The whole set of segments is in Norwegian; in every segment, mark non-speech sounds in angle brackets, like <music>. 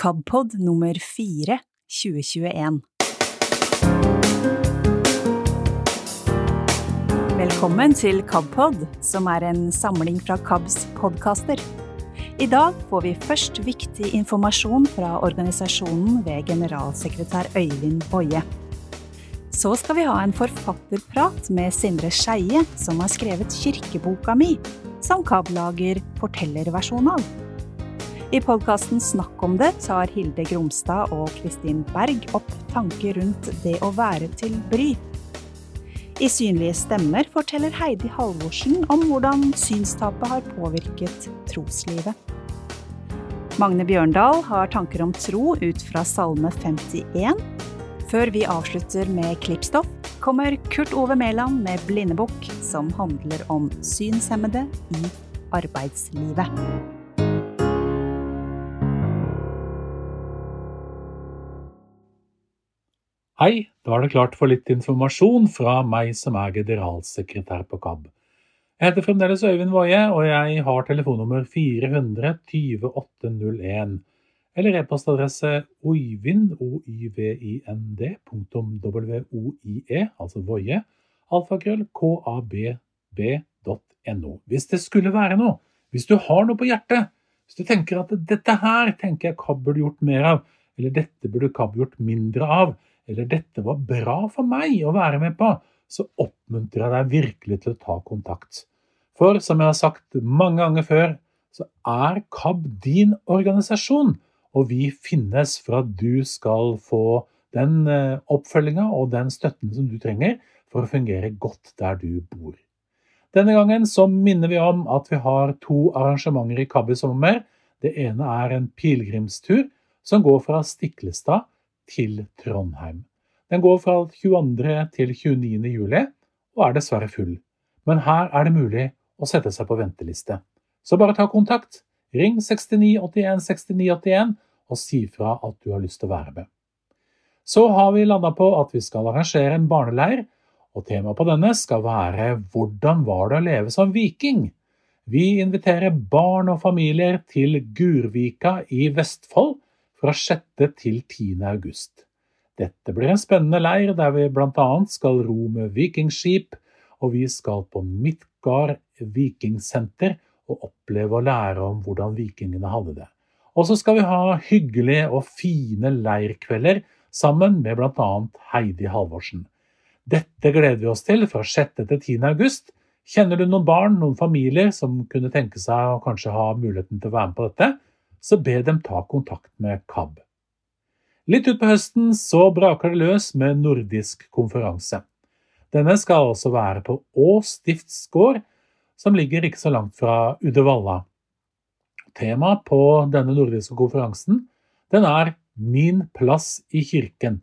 KABpod nummer 4 2021. Velkommen til KABpod, som er en samling fra KABs podkaster. I dag får vi først viktig informasjon fra organisasjonen ved generalsekretær Øyvind Boje. Så skal vi ha en forfatterprat med Sindre Skeie, som har skrevet Kirkeboka mi, som KAB lager fortellerversjon av. I podkasten Snakk om det tar Hilde Gromstad og Kristin Berg opp tanker rundt det å være til bry. I Synlige stemmer forteller Heidi Halvorsen om hvordan synstapet har påvirket troslivet. Magne Bjørndal har tanker om tro ut fra Salme 51. Før vi avslutter med klippstoff, kommer Kurt Ove Mæland med Blindebukk, som handler om synshemmede i arbeidslivet. Hei, da er det klart for litt informasjon fra meg som er generalsekretær på KAB. Jeg heter fremdeles Øyvind Woie, og jeg har telefonnummer 400 20801, eller e-postadresse oivind, o-y-v-i-n-d, w-o-i-e, altså Woie, alfakrøll, k-a-b-b.no. Hvis det skulle være noe, hvis du har noe på hjertet, hvis du tenker at dette her tenker jeg KAB burde gjort mer av, eller dette burde KAB gjort mindre av, eller 'dette var bra for meg å være med på', så oppmuntrer jeg deg virkelig til å ta kontakt. For som jeg har sagt mange ganger før, så er KAB din organisasjon, og vi finnes for at du skal få den eh, oppfølginga og den støtten som du trenger for å fungere godt der du bor. Denne gangen så minner vi om at vi har to arrangementer i KAB i sommer. Det ene er en pilegrimstur som går fra Stiklestad til Trondheim. Den går fra 22. til 29. juli, og er dessverre full. Men her er det mulig å sette seg på venteliste. Så bare ta kontakt. Ring 6981 6981 og si fra at du har lyst til å være med. Så har vi landa på at vi skal arrangere en barneleir, og temaet på denne skal være Hvordan var det å leve som viking? Vi inviterer barn og familier til Gurvika i Vestfold fra 6. til 10. august. Dette blir en spennende leir der vi bl.a. skal ro med vikingskip, og vi skal på Midtgard vikingsenter og oppleve og lære om hvordan vikingene hadde det. Og så skal vi ha hyggelige og fine leirkvelder sammen med bl.a. Heidi Halvorsen. Dette gleder vi oss til fra 6. til 10. august. Kjenner du noen barn, noen familier som kunne tenke seg å kanskje ha muligheten til å være med på dette, så be dem ta kontakt med KAB. Litt utpå høsten så braker det løs med nordisk konferanse. Denne skal altså være på Ås stiftsgård, som ligger ikke så langt fra Uddevalla. Temaet på denne nordiske konferansen den er Min plass i kirken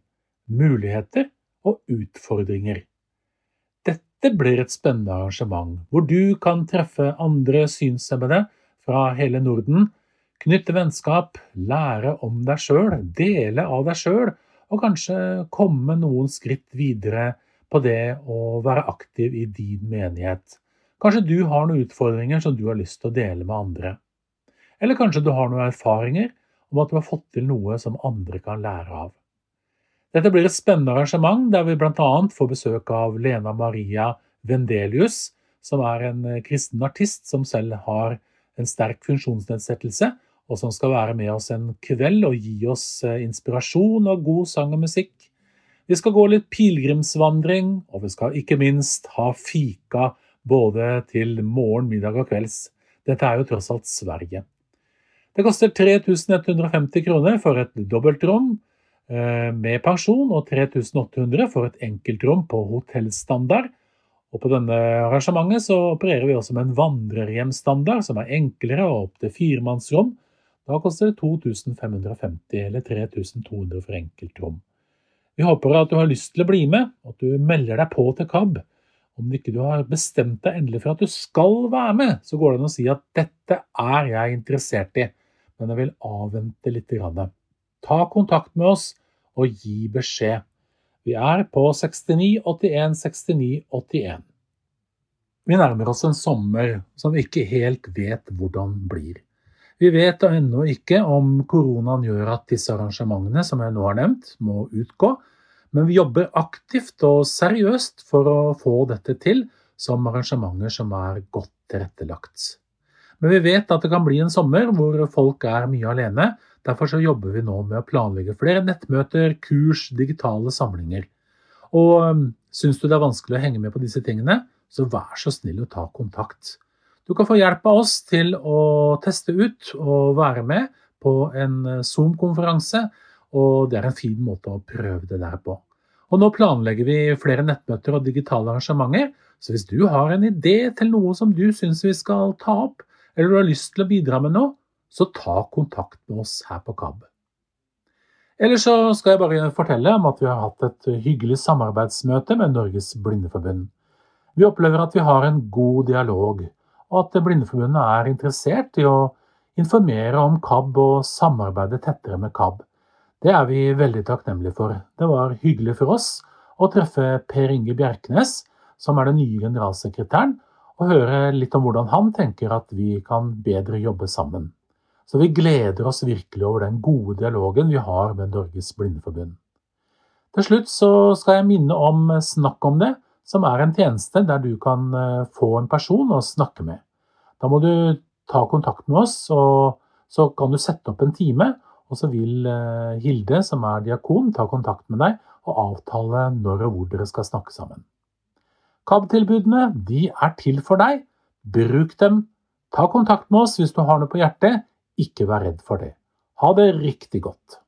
muligheter og utfordringer. Dette blir et spennende arrangement, hvor du kan treffe andre synshemmede fra hele Norden Knytte vennskap, lære om deg sjøl, dele av deg sjøl, og kanskje komme noen skritt videre på det å være aktiv i din menighet. Kanskje du har noen utfordringer som du har lyst til å dele med andre. Eller kanskje du har noen erfaringer om at du har fått til noe som andre kan lære av. Dette blir et spennende arrangement der vi bl.a. får besøk av Lena Maria Vendelius, som er en kristen artist som selv har en sterk funksjonsnedsettelse, og som skal være med oss en kveld og gi oss eh, inspirasjon og god sang og musikk. Vi skal gå litt pilegrimsvandring, og vi skal ikke minst ha fika både til morgen, middag og kvelds. Dette er jo tross alt Sverige. Det koster 3150 kroner for et dobbeltrom eh, med pensjon og 3800 for et enkeltrom på hotellstandard. Og På denne arrangementet så opererer vi også med en vandrerhjemstandard som er enklere og opptil firemannsrom da koster det 2550 eller 3200 for enkeltrom. Vi håper at du har lyst til å bli med, og at du melder deg på til KAB. Om ikke du har bestemt deg endelig for at du skal være med, så går det an å si at dette er jeg interessert i, men jeg vil avvente litt. Ta kontakt med oss og gi beskjed. Vi er på 69 81 69 81. Vi nærmer oss en sommer som vi ikke helt vet hvordan blir. Vi vet ennå ikke om koronaen gjør at disse arrangementene som jeg nå har nevnt, må utgå, men vi jobber aktivt og seriøst for å få dette til som arrangementer som er godt tilrettelagt. Men vi vet at det kan bli en sommer hvor folk er mye alene. Derfor så jobber vi nå med å planlegge flere nettmøter, kurs, digitale samlinger. Og syns du det er vanskelig å henge med på disse tingene, så vær så snill å ta kontakt. Du kan få hjelp av oss til å teste ut og være med på en uh, Zoom-konferanse, og det er en fin måte å prøve det der på. Og nå planlegger vi flere nettmøter og digitale arrangementer, så hvis du har en idé til noe som du syns vi skal ta opp, eller du har lyst til å bidra med noe, så ta kontakt med oss her på KAB. Ellers så skal jeg bare fortelle om at vi har hatt et hyggelig samarbeidsmøte med Norges Blindeforbund. Vi opplever at vi har en god dialog, og at Blindeforbundet er interessert i å informere om KAB og samarbeide tettere med KAB. Det er vi veldig takknemlige for. Det var hyggelig for oss å treffe Per Inge Bjerknes, som er den nye generalsekretæren, og høre litt om hvordan han tenker at vi kan bedre jobbe sammen. Så vi gleder oss virkelig over den gode dialogen vi har med Norges Blindeforbund. Til slutt så skal jeg minne om Snakk om det, som er en tjeneste der du kan eh, få en person å snakke med. Da må du ta kontakt med oss, og så kan du sette opp en time, og så vil eh, Hilde, som er diakon, ta kontakt med deg og avtale når og hvor dere skal snakke sammen. KAB-tilbudene de er til for deg. Bruk dem. Ta kontakt med oss hvis du har noe på hjertet. Ikke vær redd for det. Ha det riktig godt.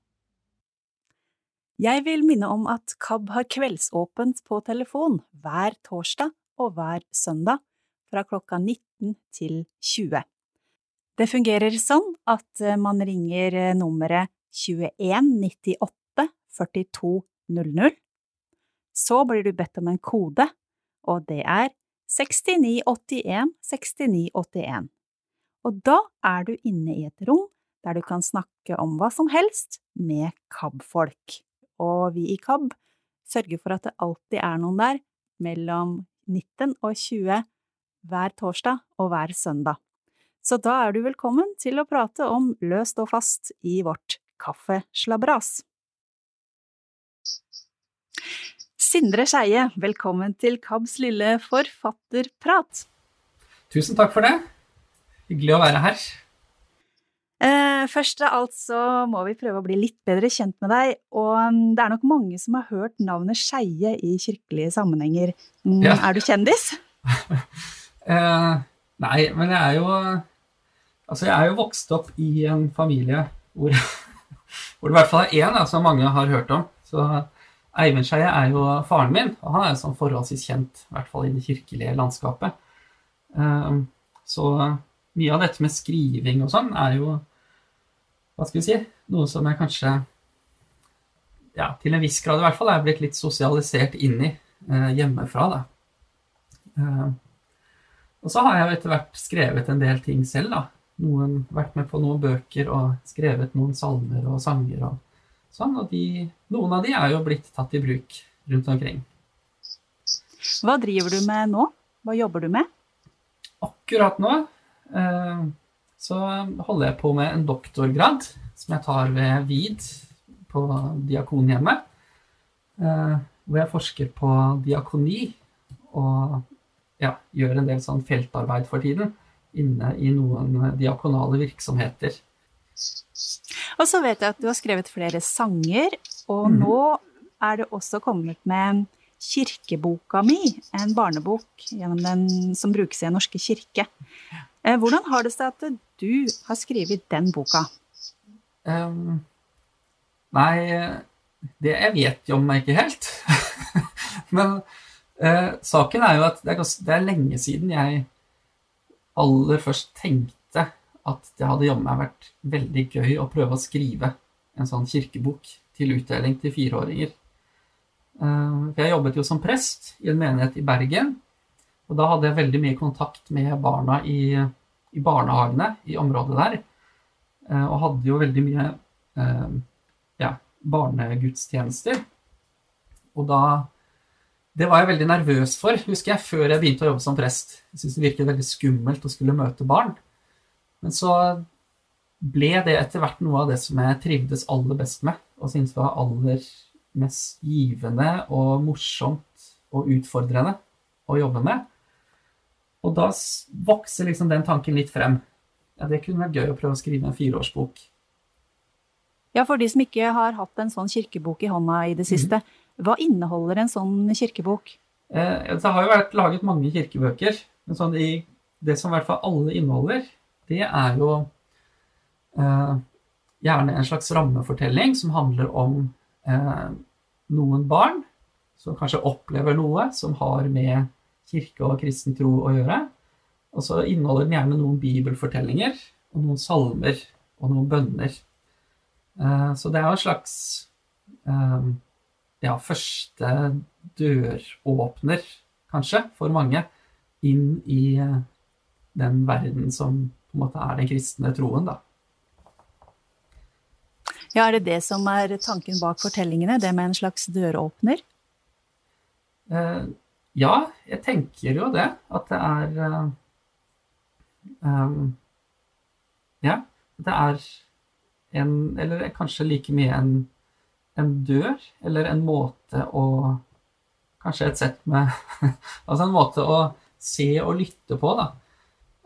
Jeg vil minne om at KAB har kveldsåpent på telefon hver torsdag og hver søndag fra klokka 19 til 20. Det fungerer sånn at man ringer nummeret 2198 4200. Så blir du bedt om en kode, og det er 6981 6981 og da er du inne i et rom der du kan snakke om hva som helst med KAB-folk. Og vi i KAB sørger for at det alltid er noen der mellom 19 og 20 hver torsdag og hver søndag. Så da er du velkommen til å prate om løst og fast i vårt kaffeslabberas. Sindre Skeie, velkommen til KABs lille forfatterprat. Tusen takk for det. Hyggelig å være her. Eh, først av alt så må vi prøve å bli litt bedre kjent med deg. Og um, det er nok mange som har hørt navnet Skeie i kirkelige sammenhenger. Mm, ja. Er du kjendis? <laughs> eh, nei, men jeg er jo Altså, jeg er jo vokst opp i en familie hvor, <laughs> hvor det i hvert fall er én som mange har hørt om. Så Eivind Skeie er jo faren min, og han er sånn forholdsvis kjent, i hvert fall i det kirkelige landskapet. Eh, så mye av dette med skriving og sånn er jo Hva skal vi si Noe som jeg kanskje ja, til en viss grad i hvert fall er blitt litt sosialisert inn i eh, hjemmefra. Eh, og så har jeg jo etter hvert skrevet en del ting selv. da. Noen, vært med på noen bøker og skrevet noen salmer og sanger og sånn. Og de, noen av de er jo blitt tatt i bruk rundt omkring. Hva driver du med nå? Hva jobber du med? Akkurat nå Eh, så holder jeg på med en doktorgrad som jeg tar ved VID på Diakonhjemmet. Eh, hvor jeg forsker på diakoni og ja, gjør en del sånn feltarbeid for tiden inne i noen diakonale virksomheter. Og så vet jeg at du har skrevet flere sanger, og mm. nå er det også kommet med Kirkeboka mi, en barnebok den, som brukes i Den norske kirke. Eh, hvordan har det seg at du har skrevet den boka? Um, nei, det jeg vet jo om meg ikke helt. <laughs> Men uh, saken er jo at det er, det er, lenge siden jeg aller først tenkte at det hadde jammen vært veldig gøy å prøve å skrive en sånn kirkebok til utdeling til fireåringer. Uh, jeg jobbet jo som prest i en menighet i Bergen. Og da hadde jeg veldig mye kontakt med barna i, i barnehagene i området der. Eh, og hadde jo veldig mye eh, ja, barnegudstjenester. Og da Det var jeg veldig nervøs for, husker jeg, før jeg begynte å jobbe som prest. Jeg syntes det virket veldig skummelt å skulle møte barn. Men så ble det etter hvert noe av det som jeg trivdes aller best med, og syntes var aller mest givende og morsomt og utfordrende å jobbe med. Og da vokser liksom den tanken litt frem. Ja, det kunne vært gøy å prøve å skrive en fireårsbok. Ja, for de som ikke har hatt en sånn kirkebok i hånda i det siste, mm. hva inneholder en sånn kirkebok? Eh, det har jo vært laget mange kirkebøker, men sånn i, det som i hvert fall alle inneholder, det er jo eh, gjerne en slags rammefortelling som handler om eh, noen barn som kanskje opplever noe som har med kirke og kristen tro å gjøre. Og så inneholder den gjerne noen bibelfortellinger og noen salmer og noen bønner. Eh, så det er jo en slags eh, ja, første døråpner, kanskje, for mange inn i eh, den verden som på en måte er den kristne troen, da. Ja, Er det det som er tanken bak fortellingene? Det med en slags døråpner? Ja, jeg tenker jo det. At det er um, Ja, det er en Eller kanskje like mye en, en dør, eller en måte å Kanskje et sett med <laughs> Altså en måte å se og lytte på, da.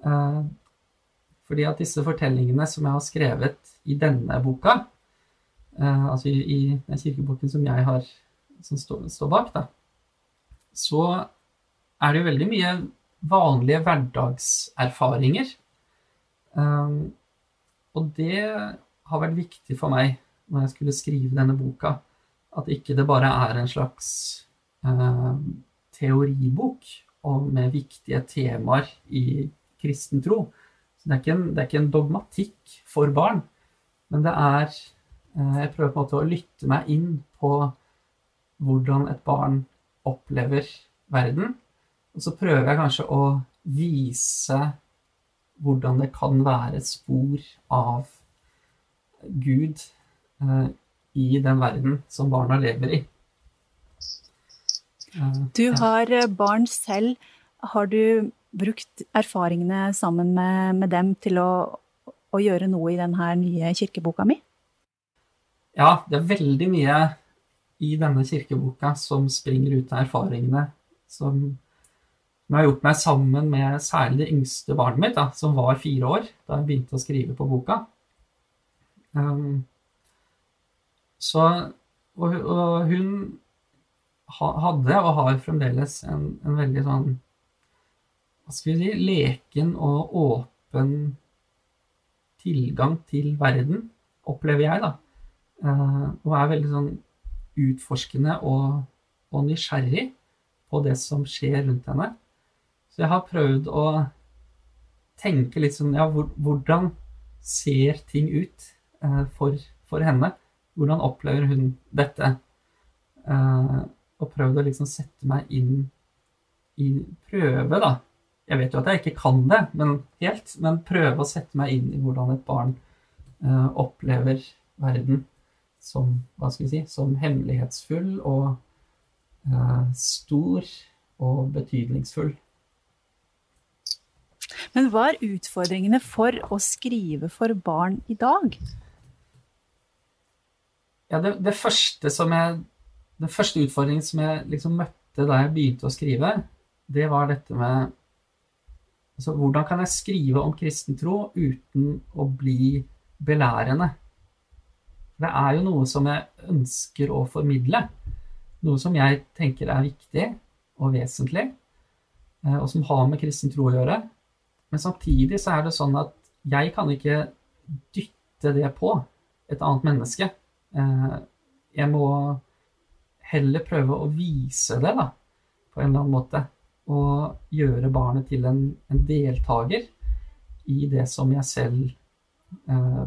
Uh, fordi at disse fortellingene som jeg har skrevet i denne boka, uh, altså i, i, den kirkeboken som jeg har som står, står bak, da, så er det jo veldig mye vanlige hverdagserfaringer. Um, og det har vært viktig for meg når jeg skulle skrive denne boka, at ikke det bare er en slags uh, teoribok med viktige temaer i kristen tro. Så det er, en, det er, ikke en, dogmatikk for barn, men det er uh, Jeg prøver på en måte å lytte meg inn på hvordan et barn opplever verden. Og så prøver jeg kanskje å vise hvordan det kan være et spor av Gud eh, i den verden som barna lever i. Eh, du har. Eh, barn selv. Har du brukt erfaringene sammen med, med dem til å, å, gjøre noe i denne nye kirkeboka mi? Ja, det er veldig mye i denne kirkeboka som springer ut av erfaringene som, jeg har gjort meg sammen med særlig det yngste barnet mitt, da, som var fire år da jeg begynte å skrive på boka. Um, så, og, og, hun hadde og har fremdeles en, en, veldig sånn Hva skal vi si leken og åpen tilgang til verden, opplever jeg, da. Uh, og er veldig sånn utforskende og, og, nysgjerrig på det som skjer rundt henne. Så jeg har prøvd å tenke litt sånn Ja, hvordan ser ting ut eh, for, for, henne? Hvordan opplever hun dette? Eh, og prøvd å liksom sette meg inn i Prøve, da. Jeg vet jo at jeg ikke kan det men helt, men prøve å sette meg inn i hvordan et barn eh, opplever verden som, hva skal vi si, som hemmelighetsfull og eh, stor og betydningsfull. Men hva er utfordringene for å skrive for barn i dag? Ja, det, det første som jeg, Den første utfordringen som jeg liksom møtte da jeg begynte å skrive, det var dette med altså, Hvordan kan jeg skrive om kristen tro uten å bli belærende? Det er jo noe som jeg ønsker å formidle. Noe som jeg tenker er viktig og vesentlig, eh, og som har med kristen tro å gjøre. Men samtidig så er det sånn at jeg kan ikke dytte det på et annet menneske. Eh, jeg må heller prøve å vise det, da, på en eller annen måte. Og gjøre barnet til en, en deltaker i det som jeg selv eh,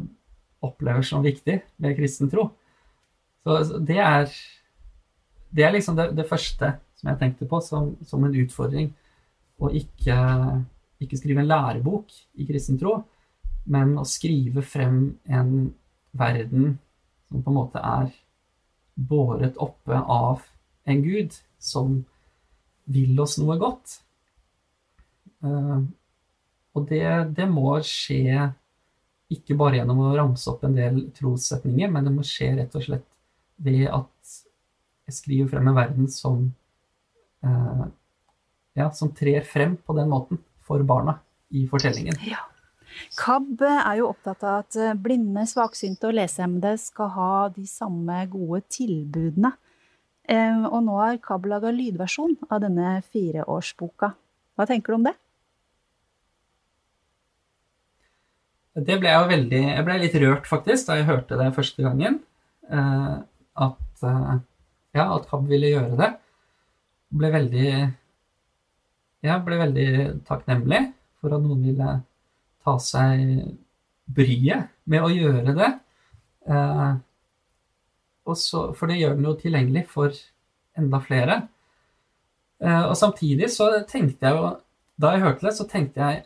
opplever som viktig med kristen tro. Så det er, det er liksom det, det, første som jeg tenkte på som, som en utfordring. Å ikke, ikke, skrive en lærebok i kristen tro, men å skrive frem en verden som på en måte er båret oppe av en gud som vil oss noe godt. Uh, og det, det, må skje ikke bare gjennom å ramse opp en del trossetninger, men det må skje rett og slett ved at jeg skriver frem en verden som eh, ja, som trer frem på den måten for barna i fortellingen. Ja. KAB er jo opptatt av at eh, blinde, svaksynte og lesehemmede skal ha de samme gode tilbudene. Eh, og nå har KAB laga lydversjon av denne fireårsboka. Hva tenker du om det? Det ble jeg jo veldig Jeg ble litt rørt, faktisk, da jeg hørte det første gangen. Eh, at, ja, at KAB ville gjøre det. Ble veldig Ja, ble veldig takknemlig for at noen ville ta seg bryet med å gjøre det. Og så, for det gjør den jo tilgjengelig for enda flere. Eh, og samtidig så tenkte jeg jo Da jeg hørte det, så tenkte jeg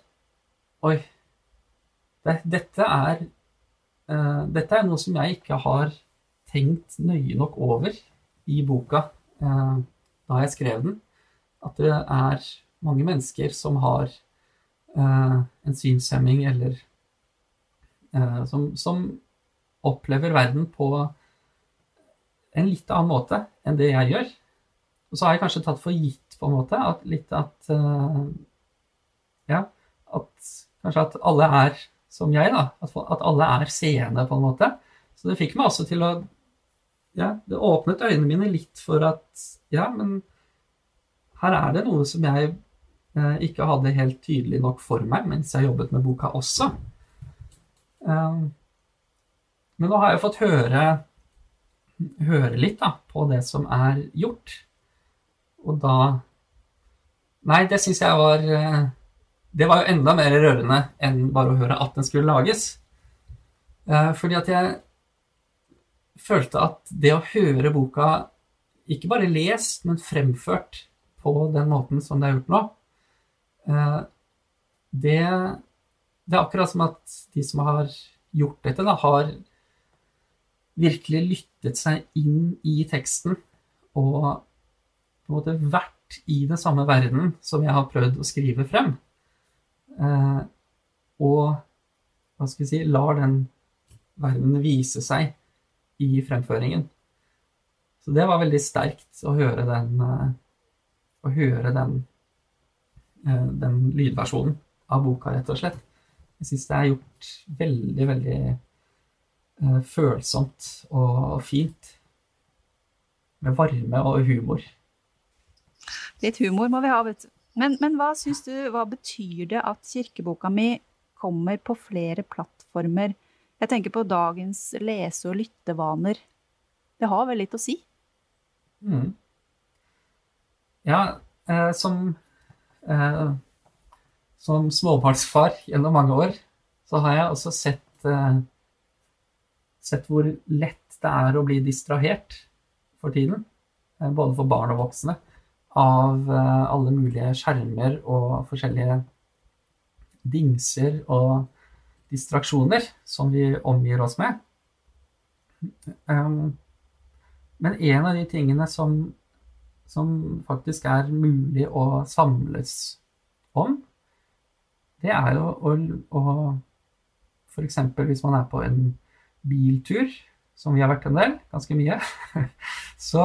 Oi, dette er eh, Dette er noe som jeg ikke har tenkt nøye nok over i boka eh, da jeg skrev den. At det er mange mennesker som har uh, en synshemming eller som, som, opplever verden på en litt annen måte enn det jeg gjør. Og så har jeg kanskje tatt for gitt på en måte at litt at Ja, at kanskje at alle er som jeg, da. At, at alle er seende, på en måte. Så det fikk meg også til å Ja, det åpnet øynene mine litt for at Ja, men her er det noe som jeg Eh, ikke hadde helt tydelig nok for meg mens jeg jobbet med boka også. Eh, men nå har jeg fått høre, høre litt da, på det som er gjort. Og da Nei, det syns jeg var eh, Det var jo enda mer rørende enn bare å høre at den skulle lages. Fordi at jeg følte at det å høre boka ikke bare lest, men fremført på den måten som det er gjort nå, Eh, det, det, er akkurat som at de som har gjort dette, da, har virkelig lyttet seg inn i teksten og på en måte vært i den samme verden som jeg har prøvd å skrive frem. Eh, og hva skal vi si lar den verden vise seg i fremføringen. Så det var veldig sterkt å høre den, eh, å høre den Eh, den lydversjonen av boka, rett og slett. Jeg syns det er gjort veldig, veldig følsomt og fint. Med varme og humor. Litt humor må vi ha, vet du. Men, men hva syns du, hva betyr det at kirkeboka mi kommer på flere plattformer? Jeg tenker på dagens lese- og lyttevaner. Det har vel litt å si? Mm. Ja, eh, som Eh, som småbarnsfar gjennom mange år, så har jeg også sett, eh, sett hvor lett det er å bli distrahert for tiden, eh, både for barn og voksne, av alle mulige skjermer og forskjellige dingser og distraksjoner som vi omgir oss med. Men en av de tingene som som faktisk er mulig å samles om, det er jo å, å F.eks. hvis man er på en biltur, som vi har vært en del, ganske mye, <laughs> så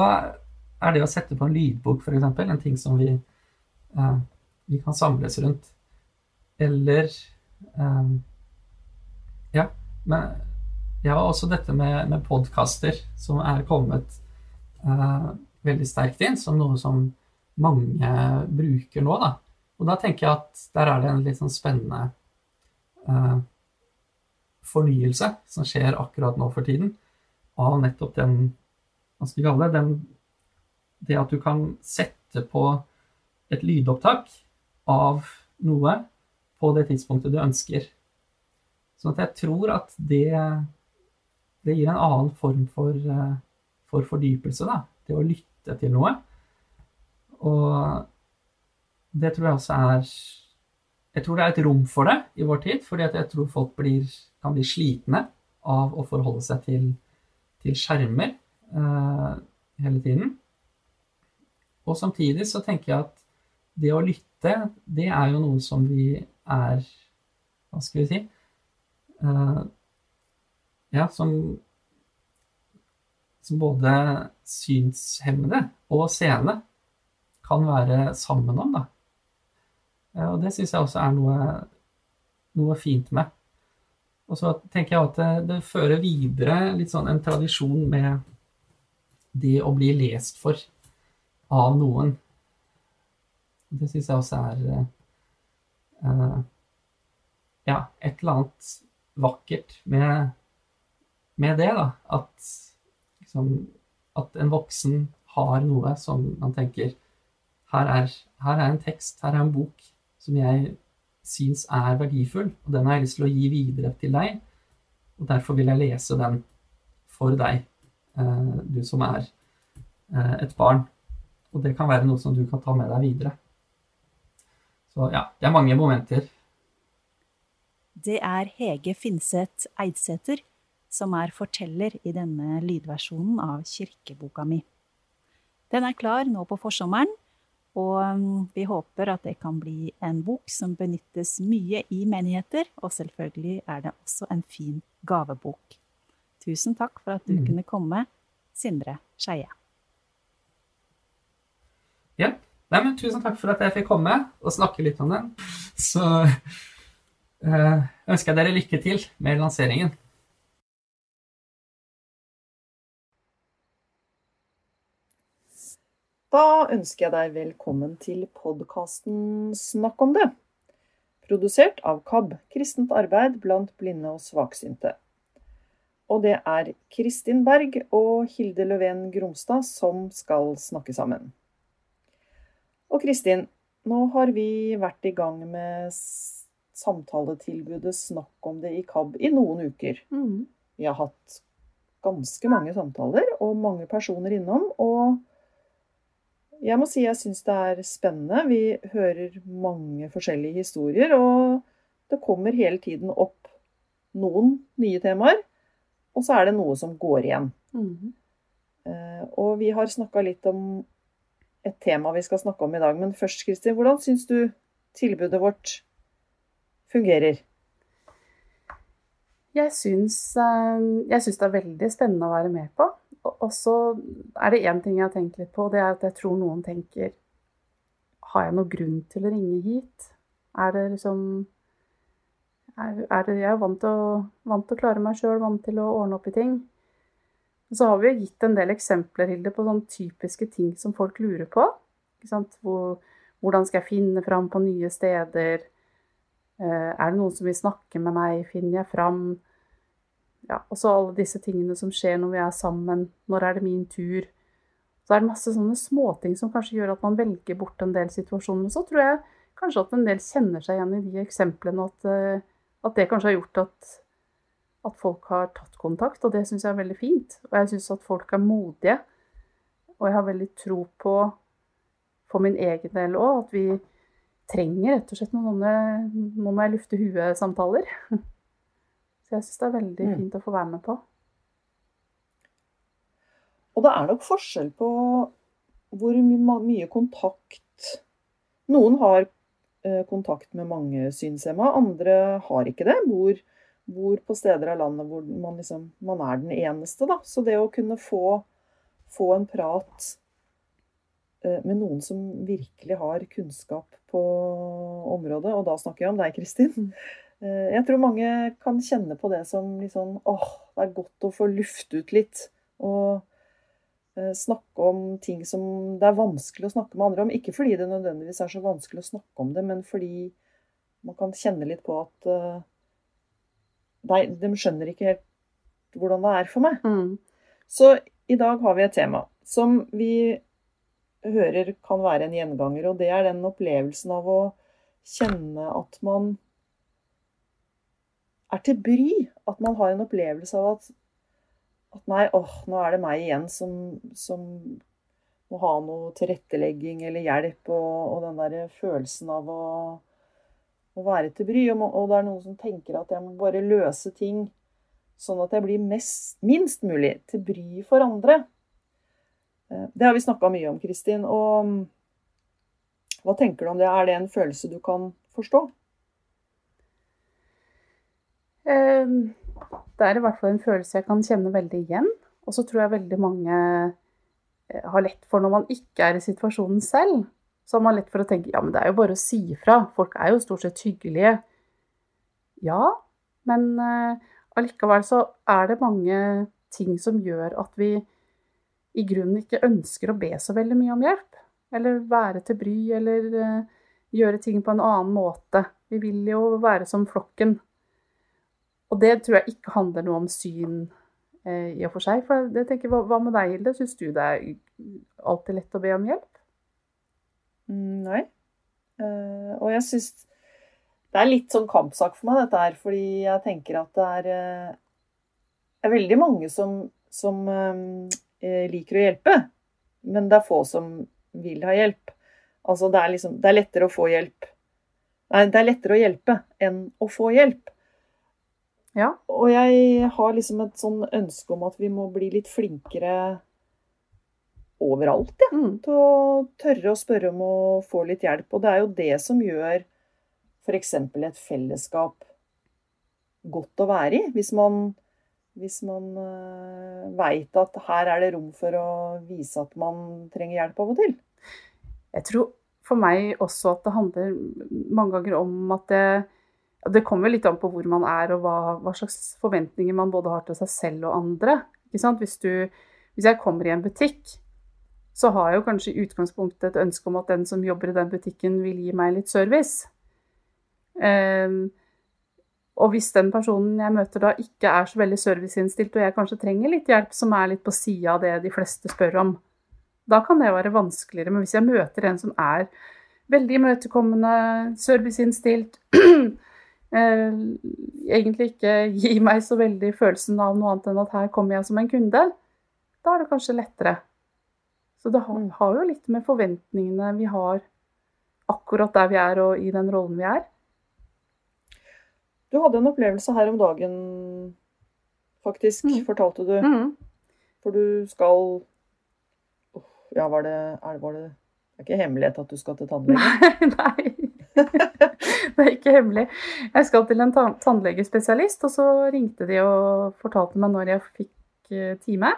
er det å sette på en lydbok, f.eks., en ting som vi, eh, vi kan samles rundt. Eller eh, Ja. Men ja, også dette med, med podkaster som er kommet eh, veldig sterkt inn som noe som mange bruker nå. Da. Og da tenker jeg at der er det en litt sånn spennende uh, fornyelse som skjer akkurat nå for tiden, av nettopp den Hva skal vi kalle det? Den, det at du kan sette på et lydopptak av noe på det tidspunktet du ønsker. Så at jeg tror at det, det gir en annen form for, uh, for fordypelse. Da. Det å lytte til noe. Og det tror jeg også er Jeg tror det er et rom for det i vår tid, fordi jeg tror folk blir, kan bli slitne av å forholde seg til, til skjermer uh, hele tiden. Og samtidig så tenker jeg at det å lytte, det er jo noe som vi er Hva skal vi si? uh, ja, som, som både synshemmede og seende kan være sammen om. Da. Og det syns jeg også er noe, noe, fint med. Og så tenker jeg at det, det, fører videre litt sånn en tradisjon med det å bli lest for av noen. Det syns jeg også er uh, Ja, et eller annet vakkert med, med det, da. At, liksom, at en voksen har noe som man tenker her er, her er en tekst, her er en bok som jeg syns er verdifull, og den har jeg lyst til å gi videre til deg. Og derfor vil jeg lese den for deg, eh, du som er et barn. Og det kan være noe som du kan ta med deg videre. Så ja, det er mange momenter. Det er Hege Finseth Eidsæter som er forteller i denne lydversjonen av kirkeboka mi. Den er klar nå på forsommeren, og um, vi håper at det kan bli en bok som benyttes mye i menigheter, og selvfølgelig er det også en fin gavebok. Tusen takk for at du mm. kunne komme, Sindre Skeie. Ja. Nei, men tusen takk for at jeg fikk komme og snakke litt om den. Så øh, ønsker jeg dere lykke til med lanseringen. Da ønsker jeg deg velkommen til podkasten Snakk om det. Produsert av KAB, kristent arbeid blant blinde og svaksynte. Og det er Kristin Berg og Hilde Løven Gromstad som skal snakke sammen. Og Kristin, nå har vi vært i gang med samtaletilbudet Snakk om det i KAB i noen uker. Mm. Vi har hatt ganske mange samtaler og mange personer innom. og jeg må si jeg syns det er spennende. Vi hører mange forskjellige historier, og det kommer hele tiden opp noen nye temaer. Og så er det noe som går igjen. Mm. Og vi har snakka litt om et tema vi skal snakke om i dag. Men først, Kristin, hvordan syns du tilbudet vårt fungerer? Jeg syns, eh, jeg syns det er veldig spennende å være med på. Og så er det én ting jeg har tenkt litt på, det er at jeg tror noen tenker Har jeg noen grunn til å ringe hit? Er det liksom er det, Jeg er vant til å, vant til å klare meg sjøl, vant til å ordne opp i ting. Så har vi jo gitt en del eksempler Hilde, på sånne typiske ting som folk lurer på. Hvor, hvordan skal jeg finne fram på nye steder? Eh, er det noen som vil snakke med meg? Finner jeg fram? ja, og så alle disse tingene som skjer når vi er sammen. Når er det min tur? Så er det masse sånne småting som kanskje gjør at man velger bort en del situasjoner. Så tror jeg kanskje at en del kjenner seg igjen i de eksemplene, at, eh, at det kanskje har gjort at, at folk har tatt kontakt. Og det syns jeg er veldig fint. Og jeg syns at folk er modige. Og jeg har veldig tro på, for min egen del òg, at vi trenger rett og slett noen sånne nå må jeg lufte huet-samtaler. <laughs> Så jeg syns det er veldig mm. fint å få være med på. Og det er nok forskjell på hvor mye kontakt Noen har eh, kontakt med mange synshemma, andre har ikke det. Bor, bor på steder av landet hvor man, liksom, man er den eneste. Da. Så det å kunne få, få en prat eh, med noen som virkelig har kunnskap på området, og da snakker jeg om deg, Kristin, mm. Eh, jeg tror mange kan kjenne på det som sånn åh, det er godt å få lufte ut litt. Og eh, snakke om ting som det er vanskelig å snakke med andre om. Ikke fordi det nødvendigvis er så vanskelig å snakke om det, men fordi man kan kjenne litt på at nei, de skjønner ikke helt hvordan det er for meg. Mm. Så i dag har vi et tema som vi hører kan være en gjenganger, og det er den opplevelsen av å kjenne at man er til bry. At man har en opplevelse av at, at nei, åh, nå er det meg igjen som, som må ha noe tilrettelegging eller hjelp, og, og den der følelsen av å, å være til bry. Og, og, det er noen som tenker at jeg må bare løse ting sånn at jeg blir mest, minst mulig til bry for andre. Eh, det har vi snakka mye om, Kristin. Og hva tenker du om det? Er det en følelse du kan forstå? Eh, det er i hvert fall en følelse jeg kan kjenne veldig igjen. Og så tror jeg veldig mange eh, har lett for når man ikke er i situasjonen selv, så har man lett for å tenke ja, men det er jo bare å si ifra. Folk er jo stort sett hyggelige. Ja, men uh, allikevel så er det mange ting som gjør at vi i grunnen ikke ønsker å be så veldig mye om hjelp. Eller være til bry, eller uh, gjøre ting på en annen måte. Vi vil jo være som flokken. Og det tror jeg ikke handler noe om syn eh, i og for seg. For jeg tenker, hva, hva med deg, Hilde? Syns du det er alltid lett å be om hjelp? Mm, nei. Uh, og jeg syns det er litt sånn kampsak for meg, dette her. Fordi jeg tenker at det er, uh, er veldig mange som, som uh, liker å hjelpe. Men det er få som vil ha hjelp. Altså det er liksom Det er lettere å få hjelp Nei, det er lettere å hjelpe enn å få hjelp. Ja. Og jeg har liksom et sånn ønske om at vi må bli litt flinkere overalt, ja. Mm. Til å tørre å spørre om å få litt hjelp. Og det er jo det som gjør f.eks. et fellesskap godt å være i. Hvis man, hvis man uh, veit at her er det rom for å vise at man trenger hjelp av og til. Jeg tror for meg også at det handler mange ganger om at det, det kommer litt an på hvor man er og hva, hva, slags forventninger man både har til seg selv og andre. Hvis, du, hvis jeg kommer i en butikk så har jeg jo kanskje i utgangspunktet et ønske om at den som jobber i den butikken, vil gi meg litt service. Um, og hvis den personen jeg møter da ikke er så veldig serviceinnstilt, og jeg kanskje trenger litt hjelp som er litt på sida av det de fleste spør om, da kan det være vanskeligere. Men hvis jeg møter en som er veldig imøtekommende, serviceinnstilt, <clears throat> eh, egentlig ikke gir meg så veldig følelsen av noe annet enn at her kommer jeg som en kunde, da er det kanskje lettere. Så det har, har, jo litt med forventningene vi har akkurat der vi er og i den rollen vi er. Du hadde en opplevelse her om dagen, faktisk, mm. fortalte du. Mm. For du skal Ja, var det, er, var det Det er ikke hemmelighet at du skal til tannlege? Nei. <laughs> nei. det er ikke hemmelig. Jeg skal til en tannlegespesialist, og så ringte de og fortalte meg når jeg fikk eh, time.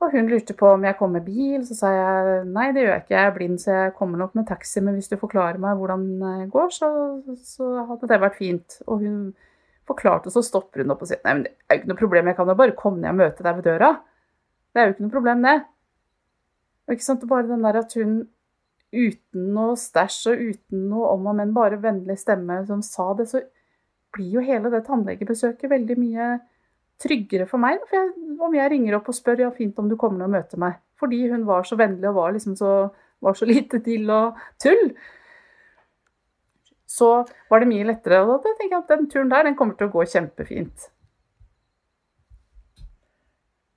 Og hun lurte på om jeg kom med bil, så sa jeg nei, det gjør jeg ikke, jeg er blind, så jeg kommer nok med taxi, men hvis du forklarer meg hvordan det går, så, så hadde det vært fint. Og hun forklarte, og så stopper hun opp og sier nei, men det er jo ikke noe problem, jeg kan jo bare komme ned og møte deg ved døra. Det er jo ikke noe problem, det. Og ikke sant, bare den der at hun uten noe stæsj og uten noe om og men, bare vennlig stemme som sa det, så blir jo hele det tannlegebesøket veldig mye tryggere for meg for jeg, om jeg ringer opp og spør ja, fint om du kommer og møter meg. Fordi hun var så vennlig og var, liksom så, var så <laughs> lite til og tull. Så var det mye lettere. Og da tenker jeg at den turen der den kommer til å gå kjempefint.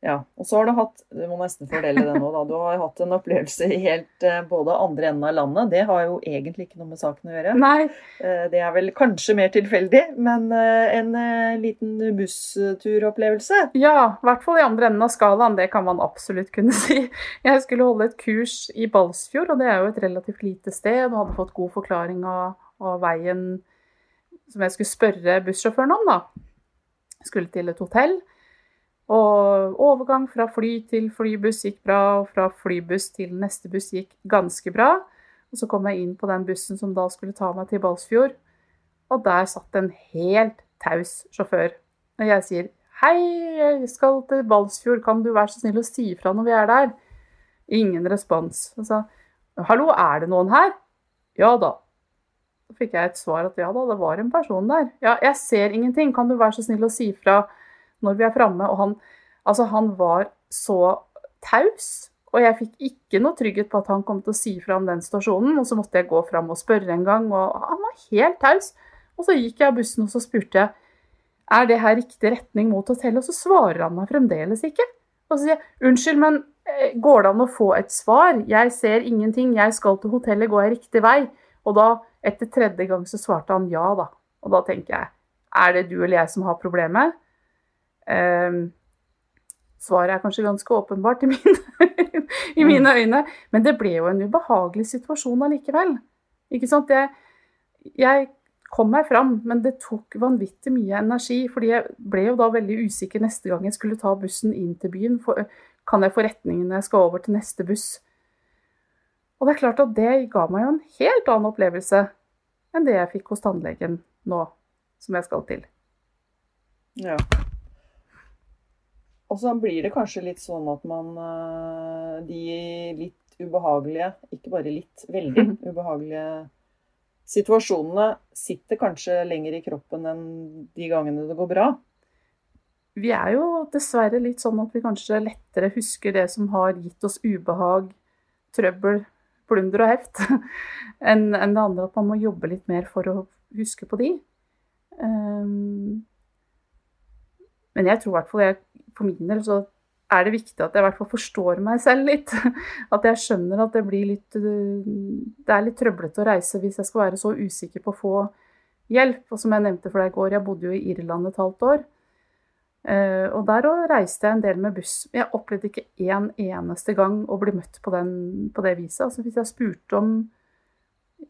Ja, og så har du hatt Du må nesten fordele det nå, da. Du har hatt en opplevelse i helt eh, både andre enden av landet. Det har jo egentlig ikke noe med saken å gjøre. Nei. Eh, det er vel kanskje mer tilfeldig, men eh, en liten bussturopplevelse. Ja, i hvert fall i andre enden av skalaen. Det kan man absolutt kunne <laughs> si. Jeg skulle holde et kurs i Balsfjord, og det er jo et relativt lite sted, og hadde fått god forklaring av, av veien som jeg skulle spørre bussjåføren om, da. Jeg skulle til et hotell. Og overgang fra fly til flybuss gikk bra, og fra flybuss til neste buss gikk ganske bra. Og så kom jeg inn på den bussen som da skulle ta meg til Balsfjord, og der satt en helt taus sjåfør. Og jeg sier 'Hei, jeg skal til Balsfjord, kan du være så snill å si ifra når vi er der?' Ingen respons. Og sa 'Hallo, er det noen her?' 'Ja da'. Så fikk jeg et svar at ja da, det var en person der. 'Ja, jeg ser ingenting, kan du være så snill å si ifra?' Når vi er framme. Og han, altså han var så taus. Og jeg fikk ikke noe trygghet på at han kom til å si fra om den stasjonen. Og så måtte jeg gå fram og spørre en gang, og han var helt taus. Og så gikk jeg av bussen og så spurte jeg er det her riktig retning mot hotellet, og så svarer han meg fremdeles ikke. Og så sier jeg unnskyld, men eh, går det an å få et svar? Jeg ser ingenting, jeg skal til hotellet, går jeg riktig vei? Og da, etter tredje gang, så svarte han ja, da. Og da tenker jeg er det du eller jeg som har problemet? Um, svaret er kanskje ganske åpenbart i mine, <laughs> i mine, mm. øyne, men det ble jo en ubehagelig situasjon allikevel. Ikke sant? Jeg, jeg kom meg fram, men det tok vanvittig mye energi. fordi jeg ble jo da veldig usikker neste gang jeg skulle ta bussen inn til byen. For, kan jeg få retningen når jeg skal over til neste buss? Og det er klart at det ga meg jo en helt annen opplevelse enn det jeg fikk hos tannlegen nå, som jeg skal til. Ja. Og så blir det kanskje litt sånn at man eh, De litt ubehagelige, ikke bare litt, veldig <laughs> ubehagelige situasjonene sitter kanskje lenger i kroppen enn de gangene det går bra. Vi er jo dessverre litt sånn at vi kanskje lettere husker det som har gitt oss ubehag, trøbbel, plunder og heft, <laughs> enn det andre. At man må jobbe litt mer for å huske på de. Um, men jeg tror i hvert fall jeg, for min del så er det viktig at jeg i hvert fall forstår meg selv litt. <laughs> At jeg skjønner at det blir litt Det er litt trøblete å reise hvis jeg skal være så usikker på å få hjelp. Og som jeg nevnte for deg i går, jeg bodde jo i Irland et halvt år. Eh, og der òg reiste jeg en del med buss. Jeg opplevde ikke en eneste gang å bli møtt på, den, på det viset. Altså hvis jeg spurte om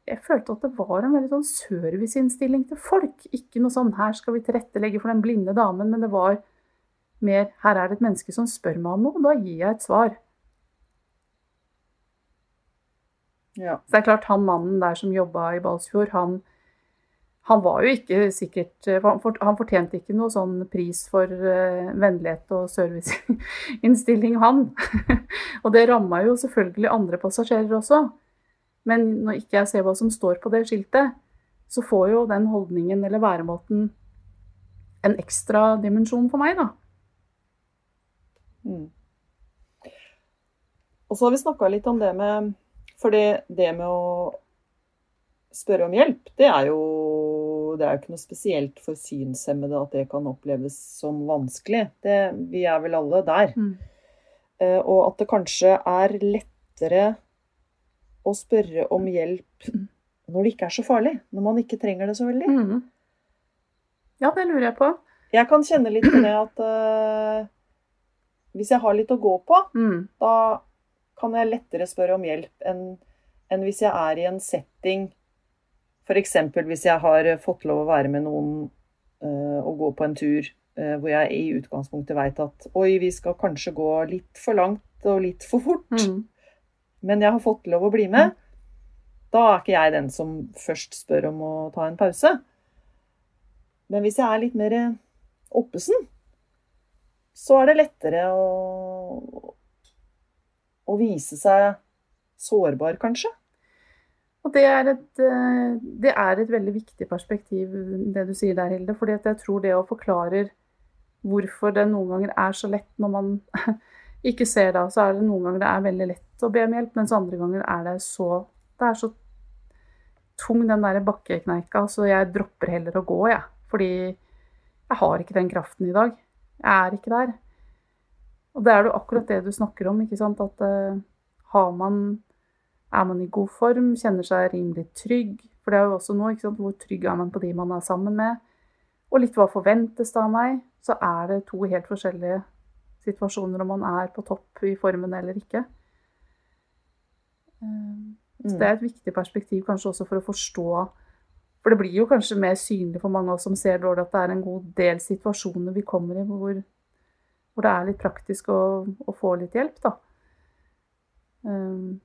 Jeg følte at det var en veldig sånn serviceinnstilling til folk. Ikke noe sånn 'her skal vi tilrettelegge for den blinde damen', men det var mer 'her er det et menneske som spør meg om noe', og da gir jeg et svar. Ja. Så det er klart, han mannen der som jobba i Balsfjord, han, han var jo ikke sikkert Han fortjente ikke noe sånn pris for uh, vennlighet og serviceinnstilling, han. <laughs> og det ramma jo selvfølgelig andre passasjerer også. Men når ikke jeg ser hva som står på det skiltet, så får jo den holdningen eller væremåten en ekstra dimensjon for meg, da. Mm. Og så har vi snakka litt om det med For det, det, med å spørre om hjelp, det er jo det er jo ikke noe spesielt for synshemmede at det kan oppleves som vanskelig. Det, vi er vel alle der. Mm. Uh, og at det kanskje er lettere å spørre om hjelp når det ikke er så farlig. Når man ikke trenger det så veldig. Mm. Ja, det lurer jeg på. Jeg kan kjenne litt på det at uh, hvis jeg har litt å gå på, mm. da kan jeg lettere spørre om hjelp enn, enn hvis jeg er i en setting F.eks. hvis jeg har fått lov å være med noen uh, og gå på en tur uh, hvor jeg i utgangspunktet veit at oi, vi skal kanskje gå litt for langt og litt for fort, Mm. Men jeg har fått lov å bli med, da er ikke jeg den som først spør om å ta en pause. Men hvis jeg er litt mer oppesen, så er det lettere å, å vise seg sårbar, kanskje. Og det er, et, eh, det er et veldig viktig perspektiv, det du sier der, Hilde. fordi jeg tror det å forklare hvorfor det noen ganger er så lett når man <laughs> ikke ser det, så er det noen ganger det er veldig lett å be om hjelp, mens andre ganger er det så Det er så tung, den der bakkekneika, så jeg dropper heller å gå, jeg. Fordi jeg har ikke den kraften i dag. Jeg er ikke der. Og det er jo akkurat det du snakker om, ikke sant. At uh, har man er man i god form, kjenner seg rimelig trygg. For det er jo også noe, ikke sant? hvor trygg er man på de man er sammen med. Og litt hva forventes det av meg. Så er det to helt forskjellige situasjoner om man er på topp i formen eller ikke. Eh, Så det er et viktig perspektiv kanskje også for å forstå For det blir jo kanskje mer synlig for mange av oss som ser dårlig, at det er en god del situasjoner vi kommer i hvor, hvor det er litt praktisk å, å få litt hjelp, da. Um,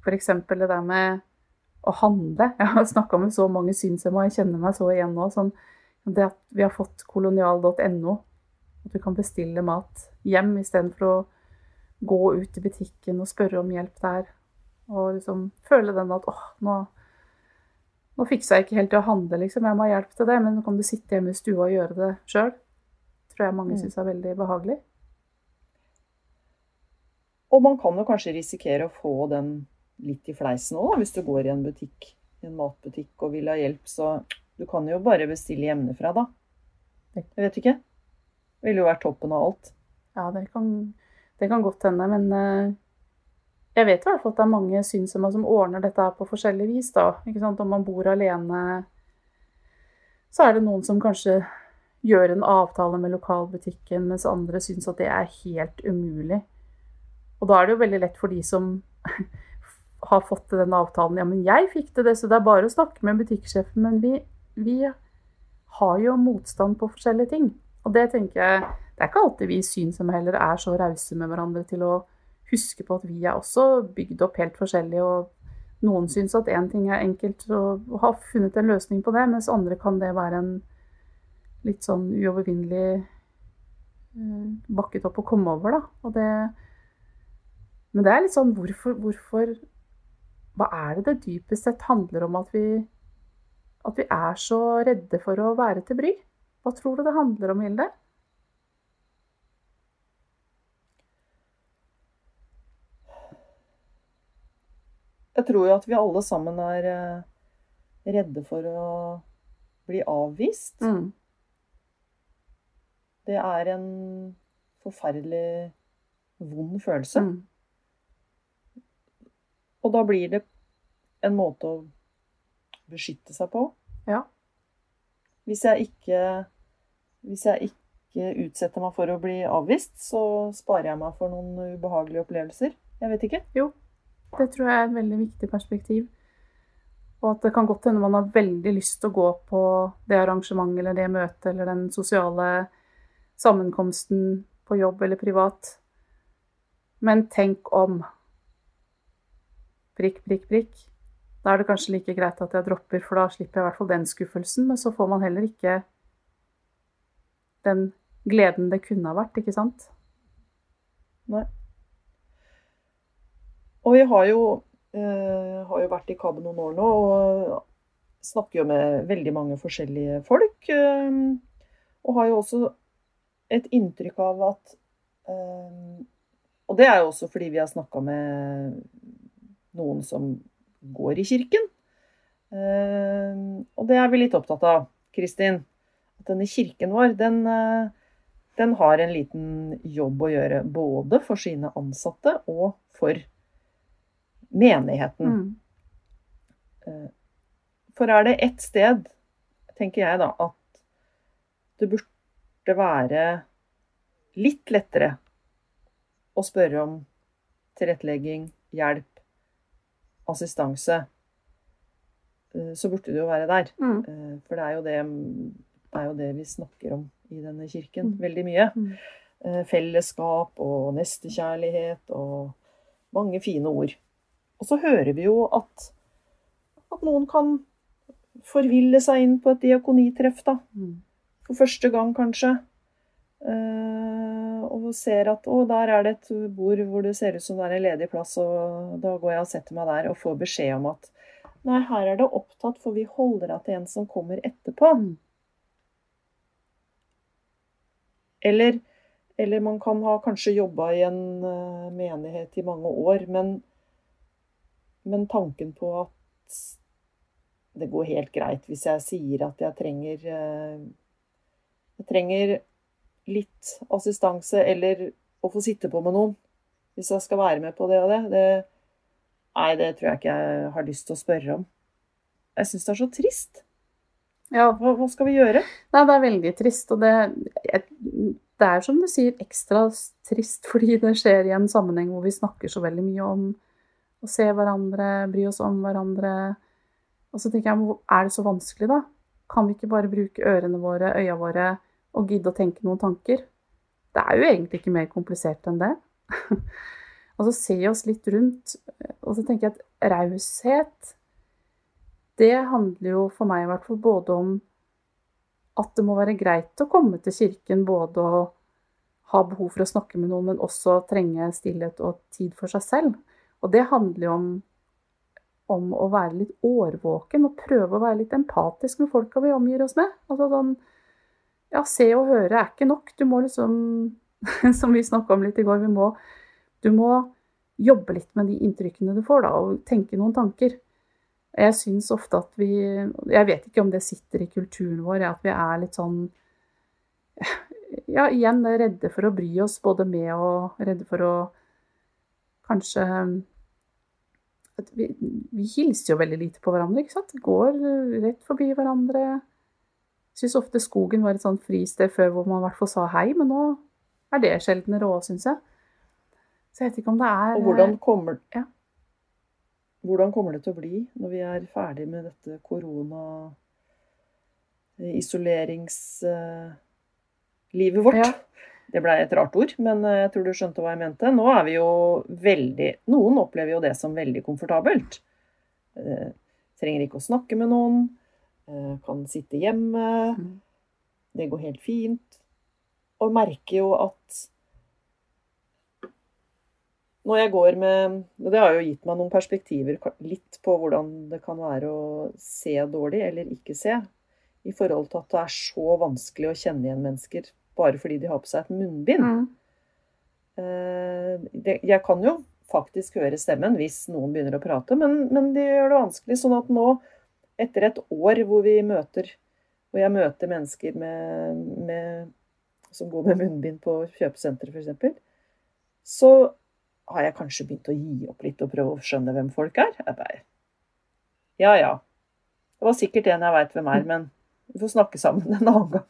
F.eks. det der med å handle. Jeg har snakka med så mange synshemma, jeg kjenner meg så igjen nå. Sånn, det at vi har fått kolonial.no, at du kan bestille mat hjem istedenfor å gå ut i butikken og spørre om hjelp der. Og liksom føle den at åh, nå, nå fiksa jeg ikke helt til å handle, liksom. Jeg må ha hjelp til det. Men nå kan du sitte hjemme i stua og gjøre det sjøl. Tror jeg mange Mm. syns er veldig behagelig. Og man kan jo kanskje risikere å få den litt i fleisen òg, hvis du går i en butikk, i en matbutikk og vil ha hjelp. Så du kan jo bare bestille hjemmefra, da. Jeg vet ikke. Det ville jo vært toppen av alt. Ja, det kan, det kan godt hende, men eh, jeg vet i hvert fall at det er mange synshemma som ordner dette på forskjellig vis. da. Om man bor alene, så er det noen som kanskje gjør en avtale med lokalbutikken, mens andre syns at det er helt umulig. Og da er det jo veldig lett for de som <laughs> har fått til den avtalen. Ja, men jeg fikk til det, så det er bare å snakke med butikksjefen. Men vi, vi har jo motstand på forskjellige ting. Og det tenker jeg Det er ikke alltid vi syn som heller er så rause med hverandre til å huske på at vi er også bygd opp helt forskjellig. og noen syns at én ting er enkelt og har funnet en løsning på det, mens andre kan det være en litt sånn uovervinnelig eh, bakket opp å komme over, da. Det, men det er litt sånn hvorfor, hvorfor Hva er det det dypest sett handler om at vi, at vi er så redde for å være til bry? Hva tror du det handler om, Hilde? Jeg tror jo at vi alle sammen er eh, redde for å bli avvist. Mm. Det er en forferdelig vond følelse. Mm. Og da blir det en måte å beskytte seg på. Ja. Hvis jeg ikke, hvis jeg ikke utsetter meg for å bli avvist, så sparer jeg meg for noen ubehagelige opplevelser. Jeg vet ikke. Jo, det tror jeg er et veldig viktig perspektiv. Og at det kan godt hende man har veldig lyst til å gå på det arrangementet eller det møtet eller den sosiale sammenkomsten på jobb eller privat. Men tenk om. Prikk, prikk, prikk. Da er det kanskje like greit at jeg dropper, for da slipper jeg i hvert fall den skuffelsen. Men så får man heller ikke den gleden det kunne ha vært, ikke sant? Nei. Og vi har jo, eh, har jo vært i KAB noen år nå og snakker jo med veldig mange forskjellige folk. Eh, og har jo også et inntrykk av at eh, Og det er jo også fordi vi har snakka med noen som går i kirken. Eh, og det er vi litt opptatt av, Kristin. At denne kirken vår, den, eh, den har en liten jobb å gjøre. Både for sine ansatte og for menigheten. Mm. Eh, For er det ett sted, tenker jeg da, at det burde være litt lettere å spørre om tilrettelegging, hjelp, assistanse, eh, så burde det jo være der. Mm. Eh, For det er jo det, det, er jo det vi snakker om i denne kirken Mm. veldig mye. Mm. Fellesskap og nestekjærlighet og mange fine ord. Og så hører vi jo at, at noen kan forville seg inn på et diakonitreff, da. Mm. For første gang, kanskje. Eh, og ser at å, der er det et bord hvor det ser ut som det er en ledig plass, og da går jeg og setter meg der og får beskjed om at nei, her er det opptatt, for vi holder av til en som kommer etterpå. Mm. Eller, eller man kan ha kanskje jobba i en eh, menighet i mange år, men, men tanken på at det går helt greit hvis jeg sier at jeg trenger eh, Jeg trenger litt assistanse eller å få sitte på med noen hvis jeg skal være med på det og det. det nei, det tror jeg ikke jeg har lyst til å spørre om. Jeg syns det er så trist. Ja, Hva, hva skal vi gjøre? Nei, det er veldig trist. Og det, det er som du sier, ekstra trist fordi det skjer i en sammenheng hvor vi snakker så veldig mye om å se hverandre, bry oss om hverandre. Og så tenker jeg, er det så vanskelig, da? Kan vi ikke bare bruke ørene våre, øya våre, og gidde å tenke noen tanker? Det er jo egentlig ikke mer komplisert enn det. <laughs> og så se oss litt rundt. Og så tenker jeg at raushet, det handler jo for meg i hvert fall både om at det må være greit å komme til kirken både å ha behov for å snakke med noen, men også trenge stillhet og tid for seg selv. Og det handler jo om, om å være litt årvåken og prøve å være litt empatisk med folka vi omgir oss med. Altså sånn Ja, se og høre er ikke nok. Du må liksom <laughs> Som vi snakka om litt i går, vi må Du må jobbe litt med de inntrykkene du får, da, og tenke noen tanker. Jeg syns ofte at vi Jeg vet ikke om det sitter i kulturen vår, at vi er litt sånn Ja, igjen redde for å bry oss både med og redde for å kanskje vi, vi hilser jo veldig lite på hverandre, ikke sant? Går rett forbi hverandre. Syns ofte skogen var et sånt fristed før hvor man i hvert fall sa hei, men nå er det sjeldnere òg, syns jeg. Så jeg vet ikke om det er Og hvordan kommer, Ja. hvordan kommer det til å bli når vi er ferdig med dette korona-isoleringslivet vårt? Ja. Det blei et rart ord, men eh, jeg tror du skjønte hva jeg mente. Nå er vi jo veldig Noen opplever jo det som veldig komfortabelt. Eh, trenger ikke å snakke med noen. Eh, kan sitte hjemme. Mm. Det går helt fint. Og merker jo at når jeg går med og Det har jo gitt meg noen perspektiver litt på hvordan det kan være å se dårlig eller ikke se. I forhold til at det er så vanskelig å kjenne igjen mennesker bare fordi de har på seg et munnbind. Mm. Eh, jeg kan jo faktisk høre stemmen hvis noen begynner å prate, men, men de gjør det vanskelig. Sånn at nå, etter et år hvor vi møter hvor jeg møter mennesker med, med, som går med munnbind på kjøpesenteret f.eks., så har jeg kanskje begynt å gi opp litt og prøve å skjønne hvem folk er. Jeg bare Ja ja. Det var sikkert en jeg veit hvem er, men vi får snakke sammen en annen gang.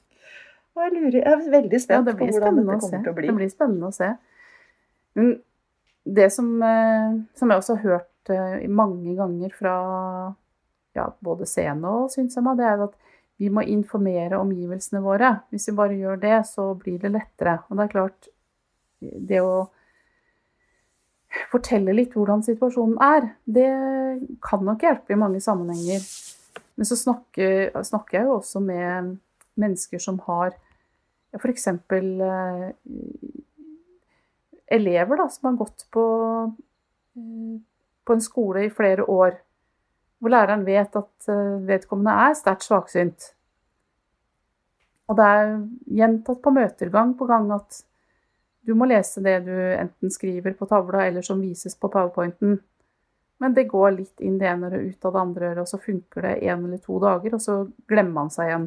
Og jeg, lurer, jeg er veldig spent ja, på hvordan dette kommer til å bli. Det blir spennende å se. Men det som, eh, som jeg også har hørt eh, mange ganger fra ja, både seende og synshemma, det er at vi må informere omgivelsene våre. Hvis vi bare gjør det, så blir det lettere. Og det er klart, det å fortelle litt hvordan situasjonen er, det kan nok hjelpe i mange sammenhenger. Men så snakker, snakker jeg jo også med mennesker som har f.eks. Eh, elever da, som har gått på, eh, på en skole i flere år, hvor læreren vet at eh, vedkommende er sterkt svaksynt. Og det er gjentatt på møter gang på gang at du må lese det du enten skriver på tavla, eller som vises på powerpointen. Men det går litt inn det ene øret ut av det andre øret, og så funker det en eller to dager, og så glemmer man seg igjen.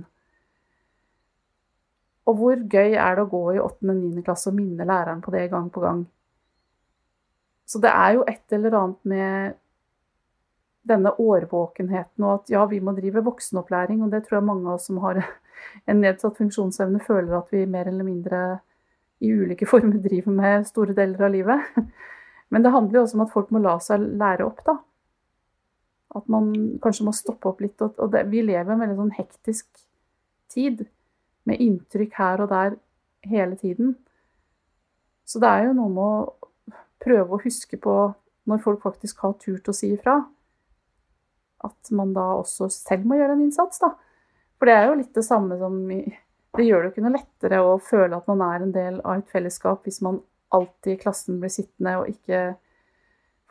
Og hvor gøy er det å gå i 8. og 9. klasse og minne læreren på det gang på gang? Så det er jo et eller annet med denne årvåkenheten og at ja, vi må drive voksenopplæring, og det tror jeg mange av oss som har <laughs> en nedsatt funksjonsevne, føler at vi mer eller mindre i ulike <laughs> former driver med store deler av livet. Men det handler jo også om at folk må la seg lære opp, da. At man kanskje må stoppe opp litt. Og det, vi lever en veldig sånn hektisk tid, med inntrykk her og der hele tiden. Så det er jo noe med å prøve å huske på, når folk faktisk har turt å si ifra, at man da også selv må gjøre en innsats, da. For det er jo litt det samme som det gjør det jo ikke noe lettere å føle at man er en del av et fellesskap hvis man alltid i klassen blir sittende og ikke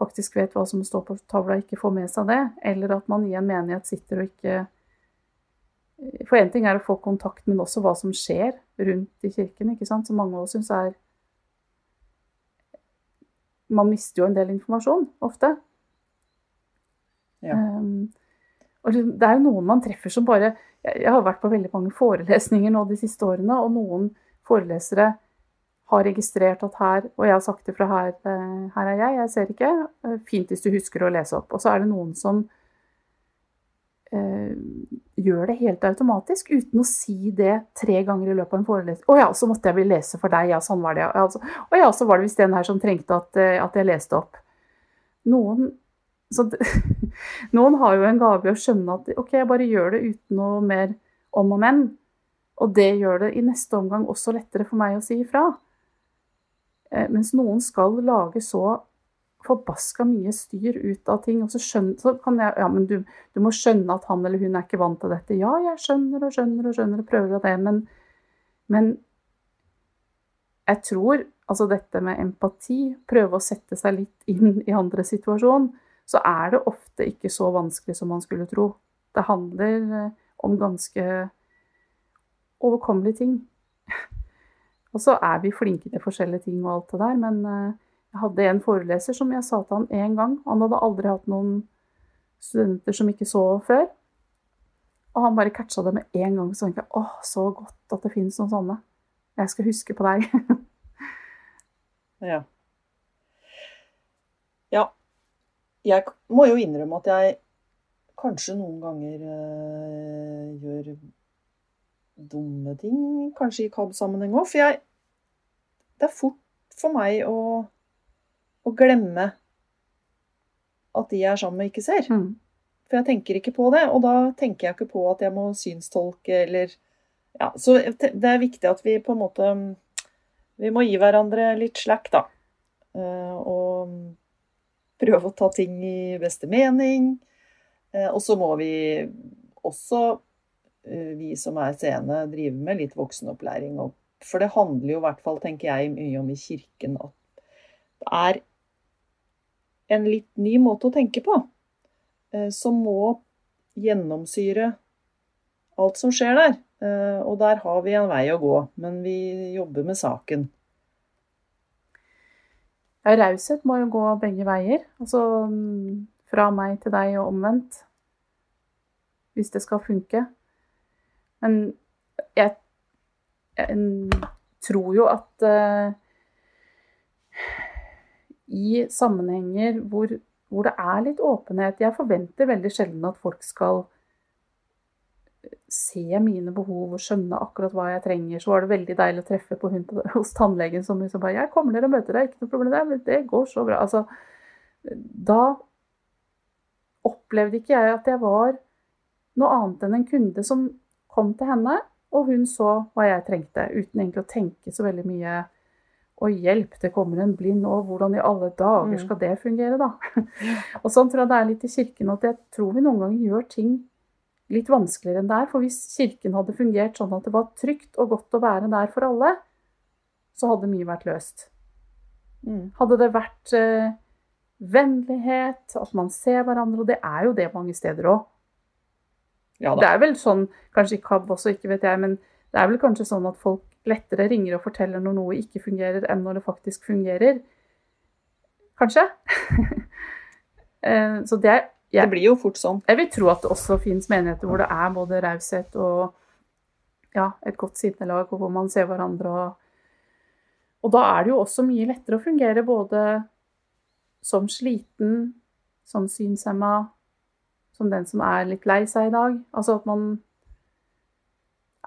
faktisk vet hva som står på tavla, ikke får med seg det. Eller at man i en menighet sitter og ikke For én ting er å få kontakt, men også hva som skjer rundt i kirken, ikke sant? som mange av oss syns er Man mister jo en del informasjon ofte. Ja. Um, og det er jo noen man treffer som bare Jeg har vært på veldig mange forelesninger nå de siste årene, og noen forelesere har registrert at her Og jeg har sagt det fra her, eh, her er jeg, jeg ser ikke. eh, Fint hvis du husker å lese opp. Og så er det noen som eh, gjør det helt automatisk, uten å si det tre ganger i løpet av en forelesning. 'Å ja, så måtte jeg vel lese for deg.' Ja, sånn var det. Altså, ja, så var det visst den her som trengte at, eh, at jeg leste opp.' Noen så <laughs> noen har jo en gave i å skjønne at ok, jeg bare gjør det uten noe mer om og men. Og det gjør det i neste omgang også lettere for meg å si ifra. Eh, mens noen skal lage så forbaska mye styr ut av ting. Og så, skjønner, så kan jeg Ja, men du, du må skjønne at han eller hun er ikke vant til dette. Ja, jeg skjønner og skjønner og skjønner og prøver av det, men, men jeg tror altså dette med empati, prøve å sette seg litt inn i andres situasjon, så er det ofte ikke så vanskelig som man skulle tro. Det handler eh, om ganske overkommelige ting. <laughs> Og så er vi flinke til forskjellige ting og alt det der, men eh, jeg hadde en foreleser som jeg sa til han én gang. Han hadde aldri hatt noen studenter som ikke så før. Og han bare catcha det med en gang. Så tenkte jeg åh, så godt at det finnes noen sånne. Jeg skal huske på deg. <laughs> Ja. ja. Jeg må jo innrømme at jeg kanskje noen ganger øh, gjør dumme ting, kanskje i KAB-sammenheng òg. For jeg Det er fort for meg å, å glemme at de er sammen og ikke ser. Mm. For jeg tenker ikke på det, og da tenker jeg ikke på at jeg må synstolke eller Ja, så det er viktig at vi på en måte Vi må gi hverandre litt slack, da. Eh, og prøve å ta ting i beste mening. Eh, og så må vi også, eh, vi som er seende, drive med litt voksenopplæring. For det handler jo i hvert fall, tenker jeg, mye om i kirken at det er en litt ny måte å tenke på. Som må gjennomsyre alt som skjer der. Og der har vi en vei å gå, men vi jobber med saken. Ja, raushet må jo gå begge veier. Altså fra meg til deg og omvendt. Hvis det skal funke. Men jeg, jeg tror jo at uh, i sammenhenger hvor, hvor, det er litt åpenhet Jeg forventer veldig sjelden at folk skal se mine behov og skjønne akkurat hva jeg trenger. Så var det veldig deilig å treffe på hun hos tannlegen som liksom bare 'Jeg kommer ned og møter deg, ikke noe problem der, det går så bra.' Altså, da opplevde ikke jeg at jeg var noe annet enn en kunde som kom til henne, og hun så hva jeg trengte, uten egentlig å tenke så veldig mye og hjelp, det kommer en blind, og hvordan i alle dager mm. skal det fungere, da? <laughs> og sånn tror jeg det er litt i kirken, at jeg tror vi noen ganger gjør ting litt vanskeligere enn det er. For hvis kirken hadde fungert sånn at det var trygt og godt å være der for alle, så hadde mye vært løst. Mm. Hadde det vært eh, vennlighet, at man ser hverandre, og det er jo det mange steder òg. Ja, det er vel sånn, kanskje i KAB også, ikke vet jeg, men det er vel kanskje sånn at folk lettere ringer og forteller når noe ikke fungerer, enn når det faktisk fungerer. Kanskje? <laughs> Eh, så det er jeg, det blir jo fort sånn. Jeg vil tro at det også finnes menigheter hvor det er både raushet og ja, et godt sinnelag, og hvor man ser hverandre. Og, og da er det jo også mye lettere å fungere både som sliten, som synshemma, som den som er litt lei seg i dag. Altså at man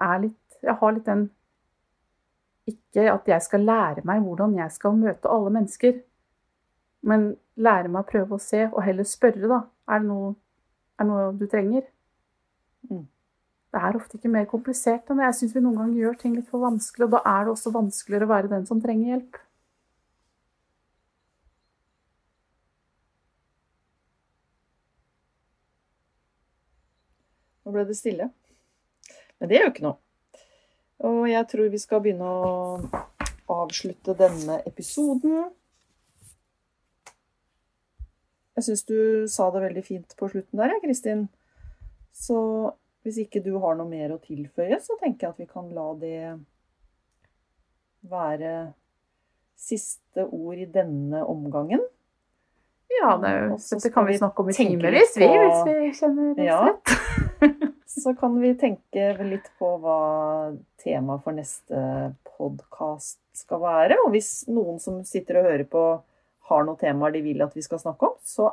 er litt Jeg har litt den Ikke at jeg skal lære meg hvordan jeg skal møte alle mennesker, men lære meg å prøve å se, og heller spørre, da. Er det noe, er det noe du trenger? Mm. Det er ofte ikke mer komplisert enn det. Jeg syns vi noen ganger gjør ting litt for vanskelig, og da er det også vanskeligere å være den som trenger hjelp. Nå ble det stille. Men det er jo ikke noe. Og jeg tror vi skal begynne å avslutte denne episoden. Jeg syns du sa det veldig fint på slutten der, Kristin. Så hvis ikke du har noe mer å tilføye, så tenker jeg at vi kan la det være siste ord i denne omgangen. Ja, det, dette kan vi snakke om i timevis, vi, hvis vi kjenner oss rett. Så kan vi tenke litt på hva temaet for neste podkast skal være. Og hvis noen som sitter og hører på, har noen temaer de vil at vi skal snakke om, så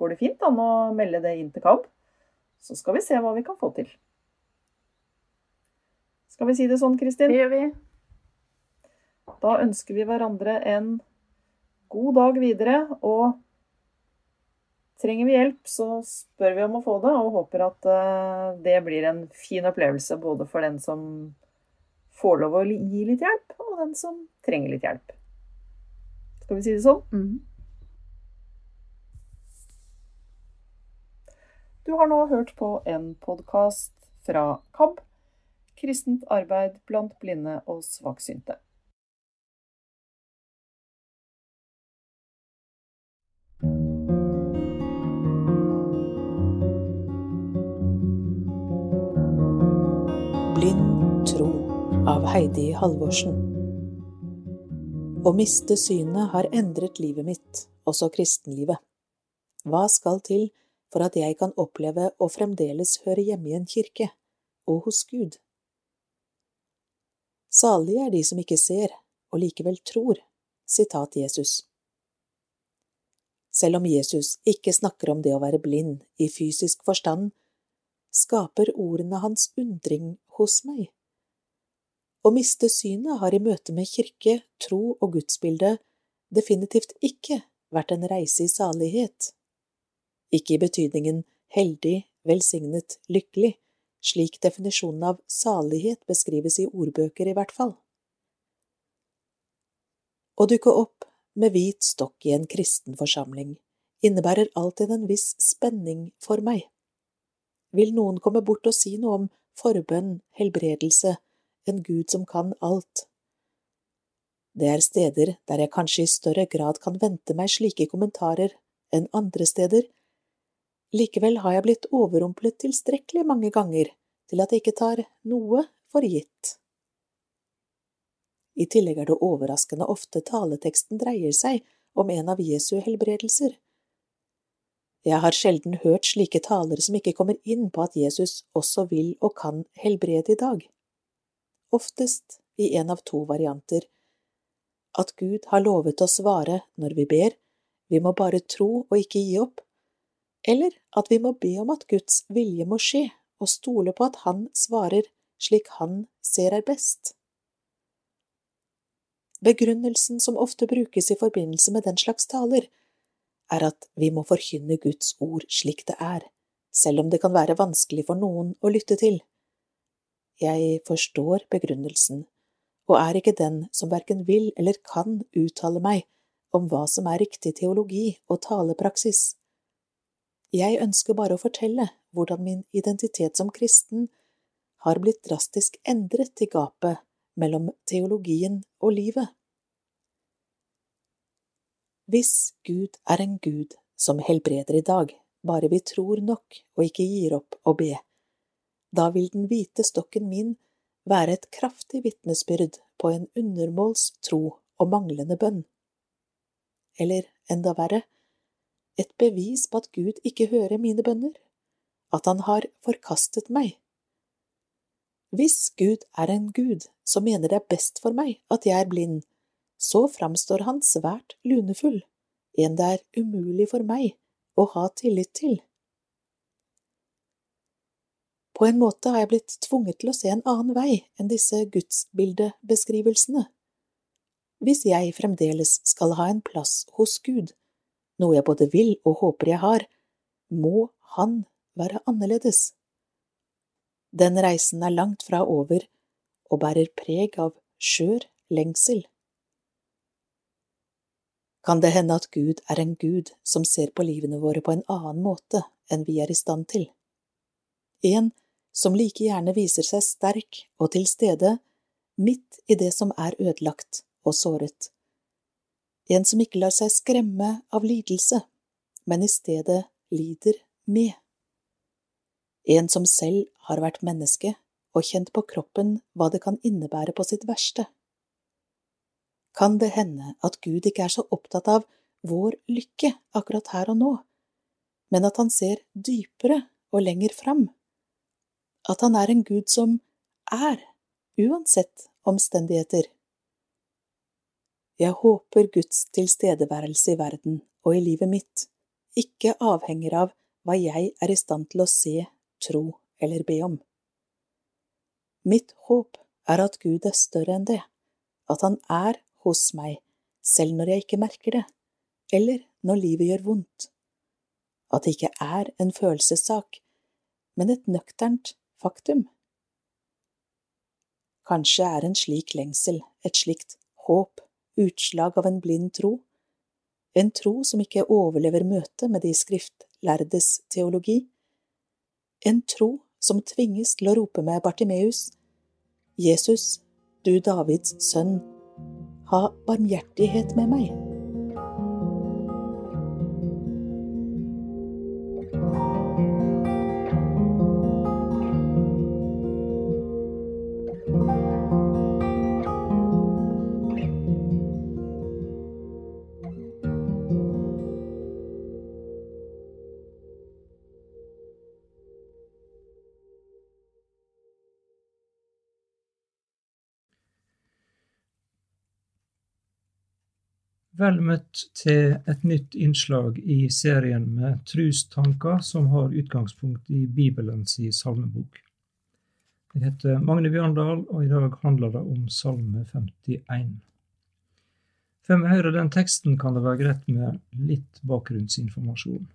går det fint an å melde det inn til KAB. Så skal vi se hva vi kan få til. Skal vi si det sånn, Kristin? Det gjør vi. Da ønsker vi hverandre en god dag videre. Og trenger vi hjelp, så spør vi om å få det, og håper at eh, det blir en fin opplevelse både for den som får lov å gi litt hjelp, og den som trenger litt hjelp. Skal vi si det sånn? Mm. Du har nå hørt på en podkast fra KAB, kristent arbeid blant blinde og svaksynte. Av Heidi Halvorsen. Å miste synet har endret livet mitt, også kristenlivet. Hva skal til for at jeg kan oppleve å fremdeles høre hjemme i en kirke, og hos Gud? Salige er de som ikke ser, og likevel tror. Sitat Jesus. Selv om Jesus ikke snakker om det å være blind i fysisk forstand, skaper ordene hans undring hos meg. Å miste synet har i møte med kirke, tro og gudsbilde definitivt ikke vært en reise i salighet, ikke i betydningen heldig, velsignet, lykkelig, slik definisjonen av salighet beskrives i ordbøker i hvert fall. Å dukke opp med hvit stokk i en kristen forsamling innebærer alltid en viss spenning for meg. Vil noen komme bort og si noe om forbønn, helbredelse, en Gud som kan alt? Det er steder der jeg kanskje i større grad kan vente meg slike kommentarer enn andre steder. Likevel har jeg blitt overrumplet tilstrekkelig mange ganger til at jeg ikke tar noe for gitt. I tillegg er det overraskende ofte taleteksten dreier seg om en av Jesu helbredelser. Jeg har sjelden hørt slike taler som ikke kommer inn på at Jesus også vil og kan helbrede i dag. Oftest i en av to varianter. At Gud har lovet å svare når vi ber, vi må bare tro og ikke gi opp, eller at vi må be om at Guds vilje må skje og stole på at Han svarer slik Han ser er best. Begrunnelsen som ofte brukes i forbindelse med den slags taler, er at vi må forkynne Guds ord slik det er, selv om det kan være vanskelig for noen å lytte til. Jeg forstår begrunnelsen, og er ikke den som verken vil eller kan uttale meg om hva som er riktig teologi og talepraksis. Jeg ønsker bare å fortelle hvordan min identitet som kristen har blitt drastisk endret i gapet mellom teologien og livet. Hvis Gud er en Gud som helbreder i dag, bare vi tror nok og ikke gir opp å be, da vil den hvite stokken min være et kraftig vitnesbyrd på en undermåls tro og manglende bønn. Eller enda verre, et bevis på at Gud ikke hører mine bønner, at han har forkastet meg. Hvis Gud er en Gud som mener det er best for meg at jeg er blind, så framstår han svært lunefull, en det er umulig for meg å ha tillit til. På en måte har jeg blitt tvunget til å se en annen vei enn disse gudsbildebeskrivelsene. Hvis jeg fremdeles skal ha en plass hos Gud, noe jeg både vil og håper jeg har, må Han være annerledes. Den reisen er langt fra over og bærer preg av skjør lengsel. Kan det hende at Gud er en Gud som ser på livene våre på en annen måte enn vi er i stand til? En som like gjerne viser seg sterk og til stede midt i det som er ødelagt og såret. En som ikke lar seg skremme av lidelse, men i stedet lider med. En som selv har vært menneske og kjent på kroppen hva det kan innebære på sitt verste kan det hende at Gud ikke er så opptatt av vår lykke akkurat her og nå, men at han ser dypere og lenger fram, at han er en Gud som er, uansett omstendigheter. Jeg håper Guds tilstedeværelse i verden og i livet mitt ikke avhenger av hva jeg er i stand til å se, tro eller be om. Mitt håp er at Gud er større enn det, at han er hos meg, selv når jeg ikke merker det, eller når livet gjør vondt. At det ikke er en følelsessak, men et nøkternt faktum. Kanskje er en slik lengsel, et slikt håp, utslag av en blind tro, en tro som ikke overlever møtet med de skriftlærdes teologi, en tro som tvinges til å rope med Bartimeus, Jesus, du Davids sønn, ha barmhjertighet med meg. Vel møtt til et nytt innslag i serien med trustanker som har utgangspunkt i Bibelens salmebok. Jeg heter Magne Bjørndal, og i dag handler det om Salme 51. Før vi hører den teksten, kan det være greit med litt bakgrunnsinformasjon.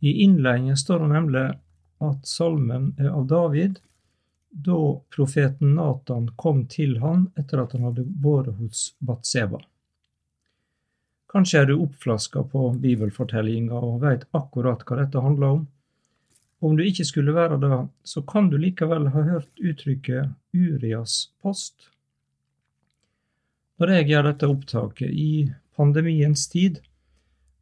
I innledningen står det nemlig at salmen er av David, da profeten Natan kom til han etter at han hadde vært hos Batseba. Kanskje er du oppflaska på bibelfortellinga og veit akkurat hva dette handler om. Om du ikke skulle være det, så kan du likevel ha hørt uttrykket Urias post. Når jeg gjør dette opptaket i pandemiens tid,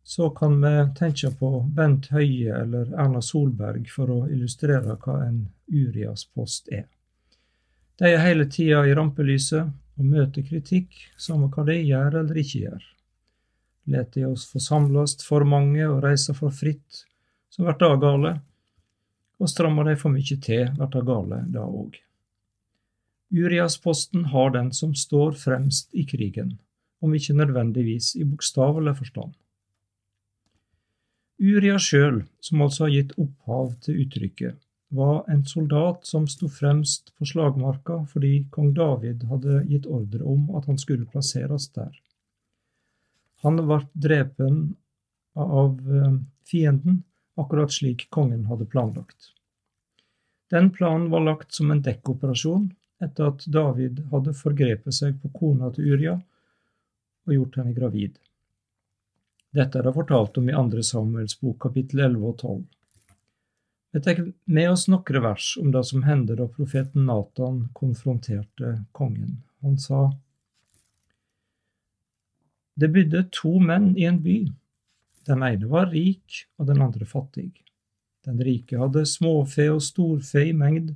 så kan vi tenke på Bent Høie eller Erna Solberg for å illustrere hva en Urias post er. De er hele tida i rampelyset og møter kritikk, samme hva de gjør eller ikke gjør. Let de oss forsamlast for mange og reise for fritt, så vert det gale, og strammer de for mykje til, vert det gale, da òg. Uriasposten har den som står fremst i krigen, om ikke nødvendigvis i bokstavelig forstand. Uria sjøl, som altså har gitt opphav til uttrykket, var en soldat som sto fremst på slagmarka fordi kong David hadde gitt ordre om at han skulle plasseres der. Han ble drepen av eh, fienden, akkurat slik kongen hadde planlagt. Den planen var lagt som en dekkoperasjon etter at David hadde forgrepet seg på kona til Uria og gjort henne gravid. Dette er det fortalt om i andre Samuels bok, kapittel 11 og 12. Vi tar med oss noen vers om det som hendte da profeten Natan konfronterte kongen. Han sa:" Det bodde to menn i en by. Den ene var rik, og den andre fattig. Den rike hadde småfe og storfe i mengd.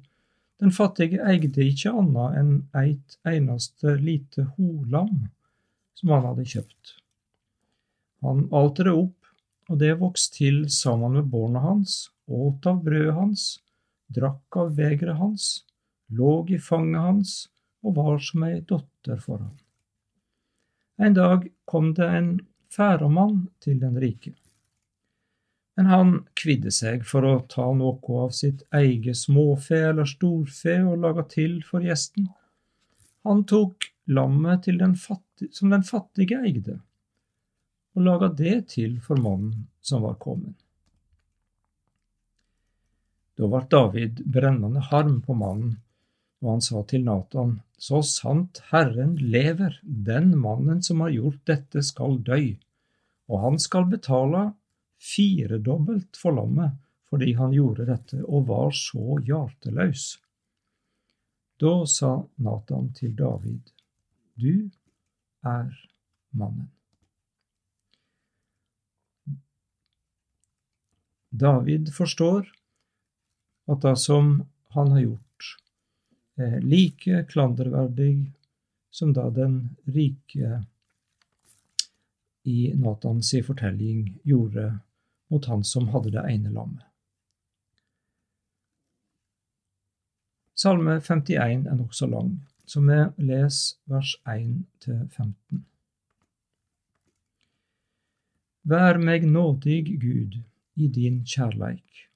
Den fattige eide ikke annet enn eit eneste lite holam som han hadde kjøpt. Han alte det opp, og det vokste til sammen med barna hans, åt av brødet hans, drakk av vegeret hans, låg i fanget hans og var som ei dotter for han. En dag kom det en færomann til den rike. Men han kvidde seg for å ta noe av sitt eget småfe eller storfe og lage til for gjesten. Han tok lammet den fattige, som den fattige eide, og laga det til for mannen som var kommet. Da ble David brennende harm på mannen, og han sa til Natan, så sant Herren lever, den mannen som har gjort dette skal dø, og han skal betale firedobbelt for lammet fordi han gjorde dette og var så hjarteløs. Da sa Natan til David, du er mannen. David forstår at det som han har gjort, like klanderverdig som da den rike i Natans fortelling gjorde mot han som hadde det ene lammet. Salme 51 er nokså lang, så vi leser vers 1 15. Vær meg nådig, Gud, i din kjærleik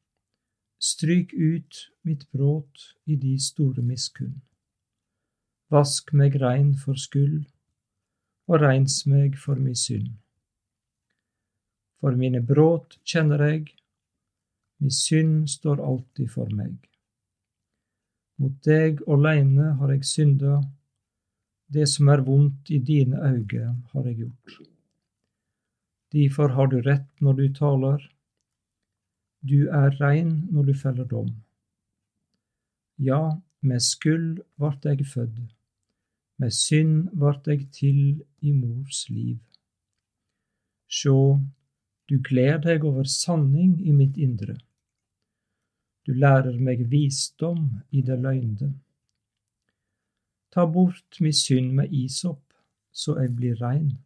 Stryk ut mitt bråt i de store miskunn. Vask meg rein for skyld, og reins meg for mi synd. For mine bråt kjenner eg, mi synd står alltid for meg. Mot deg åleine har eg synda, det som er vondt i dine auge har eg gjort. Difor har du rett når du taler, du er rein når du feller dom. Ja, med skuld vart eg fødd, med synd vart eg til i mors liv. Sjå, du gleder deg over sanning i mitt indre. Du lærer meg visdom i det løgnde. Ta bort mi synd med isopp, så eg blir rein.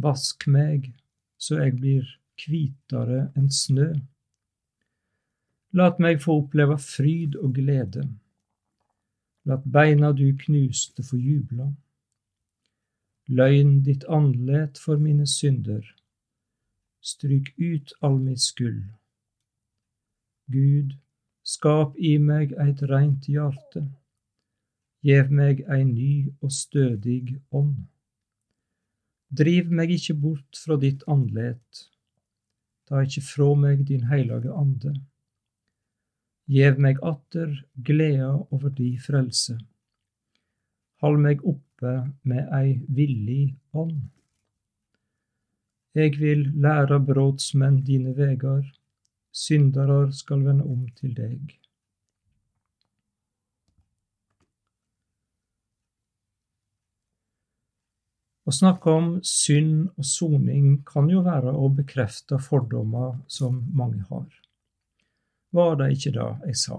Vask meg, så eg blir kvitere enn snø. Lat meg få oppleve fryd og glede. Lat beina du knuste få jubla. Løgn ditt andlet for mine synder. Stryk ut all mitt skyld. Gud, skap i meg eit reint hjarte. Gjev meg ei ny og stødig ånd. Driv meg ikke bort fra ditt andlet. ta ikke fra meg din heilage ande. Gjev meg atter gleda over di frelse. Hald meg oppe med ei villig ånd. Eg vil læra brotsmenn dine vegar, syndarar skal vende om til deg. Å snakke om synd og soning kan jo være å bekrefte fordommer som mange har. Var det ikke det jeg sa?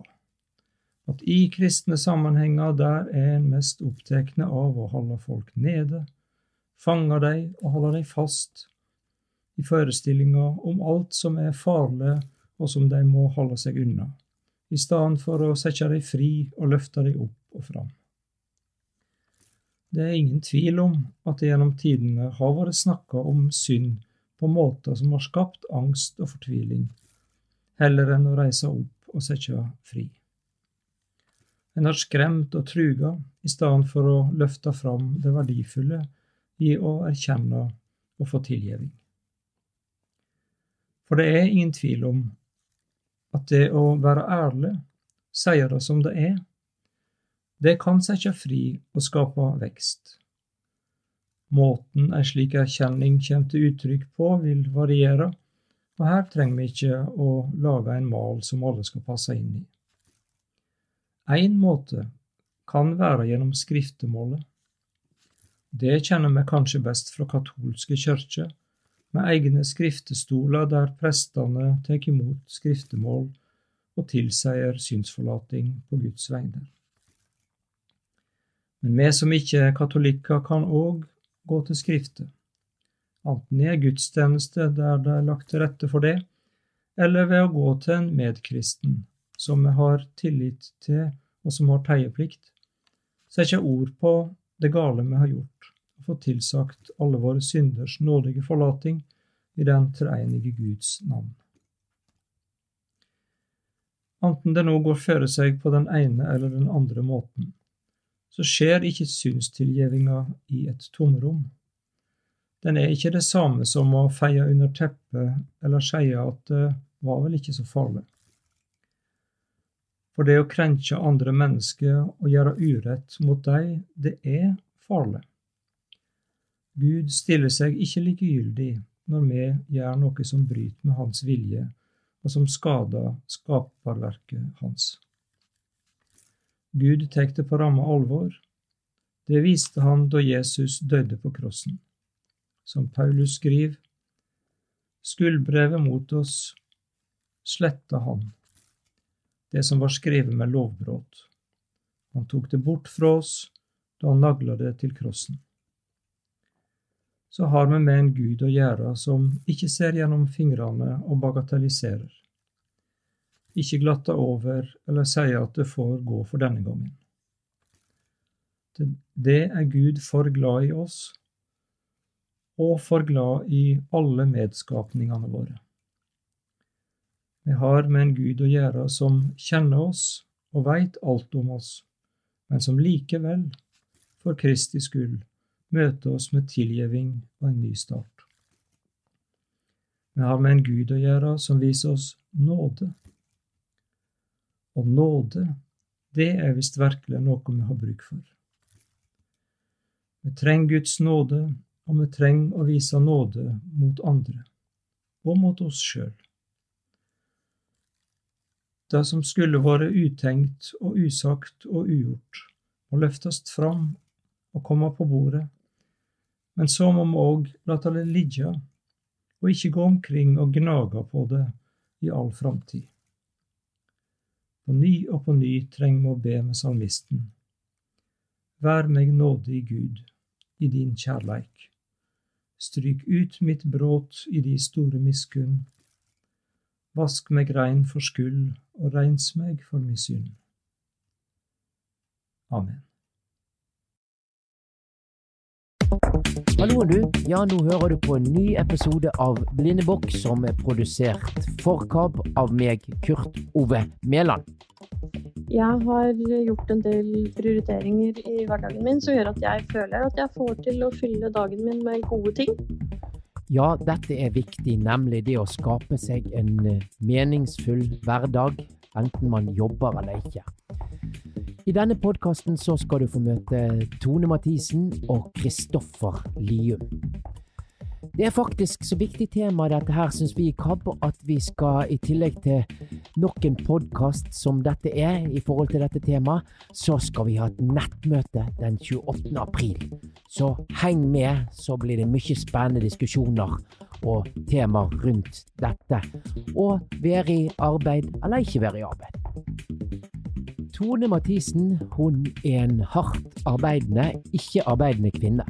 At i kristne sammenhenger der er en mest opptekne av å holde folk nede, fange dem og holde dem fast i forestillinga om alt som er farlig og som de må holde seg unna, i stedet for å sette dem fri og løfte dem opp og fram. Det er ingen tvil om at det gjennom tidene har vært snakka om synd på måter som har skapt angst og fortviling, heller enn å reise opp og sette fri. En har skremt og truga i stedet for å løfte fram det verdifulle i å erkjenne og få tilgivning. For det er ingen tvil om at det å være ærlig, sier det som det er, det kan sette fri og skape vekst. Måten ei slik erkjenning kommer til uttrykk på, vil variere, og her trenger vi ikke å lage en mal som alle skal passe inn i. Én måte kan være gjennom skriftemålet. Det kjenner vi kanskje best fra katolske kirker, med egne skriftestoler der prestene tar imot skriftemål og tilsier synsforlating på Guds vegne. Men vi som ikke er katolikker, kan òg gå til Skriftet, enten i en gudstjeneste der det er lagt til rette for det, eller ved å gå til en medkristen som vi har tillit til og som har teieplikt, setter ord på det gale vi har gjort, og få tilsagt alle våre synders nådige forlating i den treenige Guds navn. Enten det nå går føre seg på den ene eller den andre måten, så skjer ikke synstilgjevinga i et tomrom. Den er ikke det samme som å feie under teppet eller si at det var vel ikke så farlig. For det å krenke andre mennesker og gjøre urett mot dem, det er farlig. Gud stiller seg ikke likegyldig når vi gjør noe som bryter med Hans vilje, og som skader skaperverket hans. Gud tar det på ramme alvor. Det viste han da Jesus døde på krossen. Som Paulus skriver, skuldbrevet mot oss sletta han, det som var skrevet med lovbrudd. Han tok det bort fra oss da han nagla det til krossen. Så har vi med en Gud å gjøre som ikke ser gjennom fingrene og bagatelliserer ikke glatter over eller sier at det får gå for denne gangen. Det er Gud for glad i oss, og for glad i alle medskapningene våre. Vi har med en Gud å gjøre som kjenner oss og veit alt om oss, men som likevel, for Kristi skyld, møter oss med tilgjeving og en ny start. Vi har med en Gud å gjøre som viser oss nåde og nåde, det er visst virkelig noe vi har bruk for. Vi trenger Guds nåde, og vi trenger å vise nåde mot andre, og mot oss sjøl. Det som skulle være utenkt og usagt og ugjort, må løftes fram og komme på bordet, men så må vi òg la det ligge, og ikke gå omkring og gnage på det i all framtid. På ny og på ny trenger vi å be med salmisten. Vær meg nådig, Gud, i din kjærleik. Stryk ut mitt bråt i de store miskunn. Vask meg rein for skyld, og reins meg for min synd. Amen. Hallo, du. Ja, nå hører du på en ny episode av Blindebukk som er produsert for KAB av meg, Kurt Ove Mæland. Jeg har gjort en del prioriteringer i hverdagen min som gjør at jeg føler at jeg får til å fylle dagen min med gode ting. Ja, dette er viktig, nemlig det å skape seg en eh, meningsfull hverdag, enten man jobber eller ikke. I denne podkasten så skal du få møte Tone Mathisen og Kristoffer Lium. Det er faktisk så viktig tema dette her, syns vi i KAB, at vi skal i tillegg til nok en podkast som dette er i forhold til dette temaet, så skal vi ha et nettmøte den 28. april. Så heng med, så blir det mye spennende diskusjoner og temaer rundt dette. Og være i arbeid eller ikke være i arbeid. Tone Mathisen hun er en hardt arbeidende, ikke arbeidende kvinne.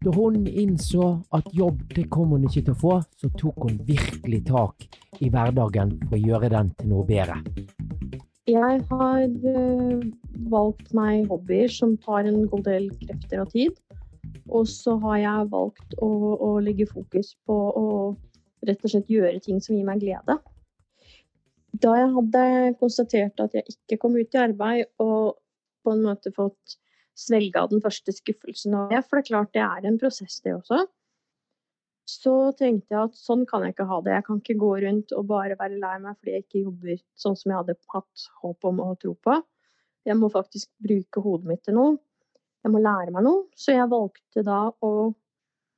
Da hun innså at jobb det kom hun ikke til å få, så tok hun virkelig tak i hverdagen for å gjøre den til noe bedre. Jeg har uh, valgt meg hobbyer som tar en god del krefter og tid. Og så har jeg valgt å, å legge fokus på å rett og slett gjøre ting som gir meg glede. Da jeg hadde konstatert at jeg ikke kom ut i arbeid og på en måte fått svelga den første skuffelsen av det. For det er klart det er en prosess, det også. Så tenkte jeg at sånn kan jeg ikke ha det. Jeg kan ikke gå rundt og bare være lei meg fordi jeg ikke jobber sånn som jeg hadde hatt håp om å tro på. Jeg må faktisk bruke hodet mitt til noe. Jeg må lære meg noe. Så jeg valgte da å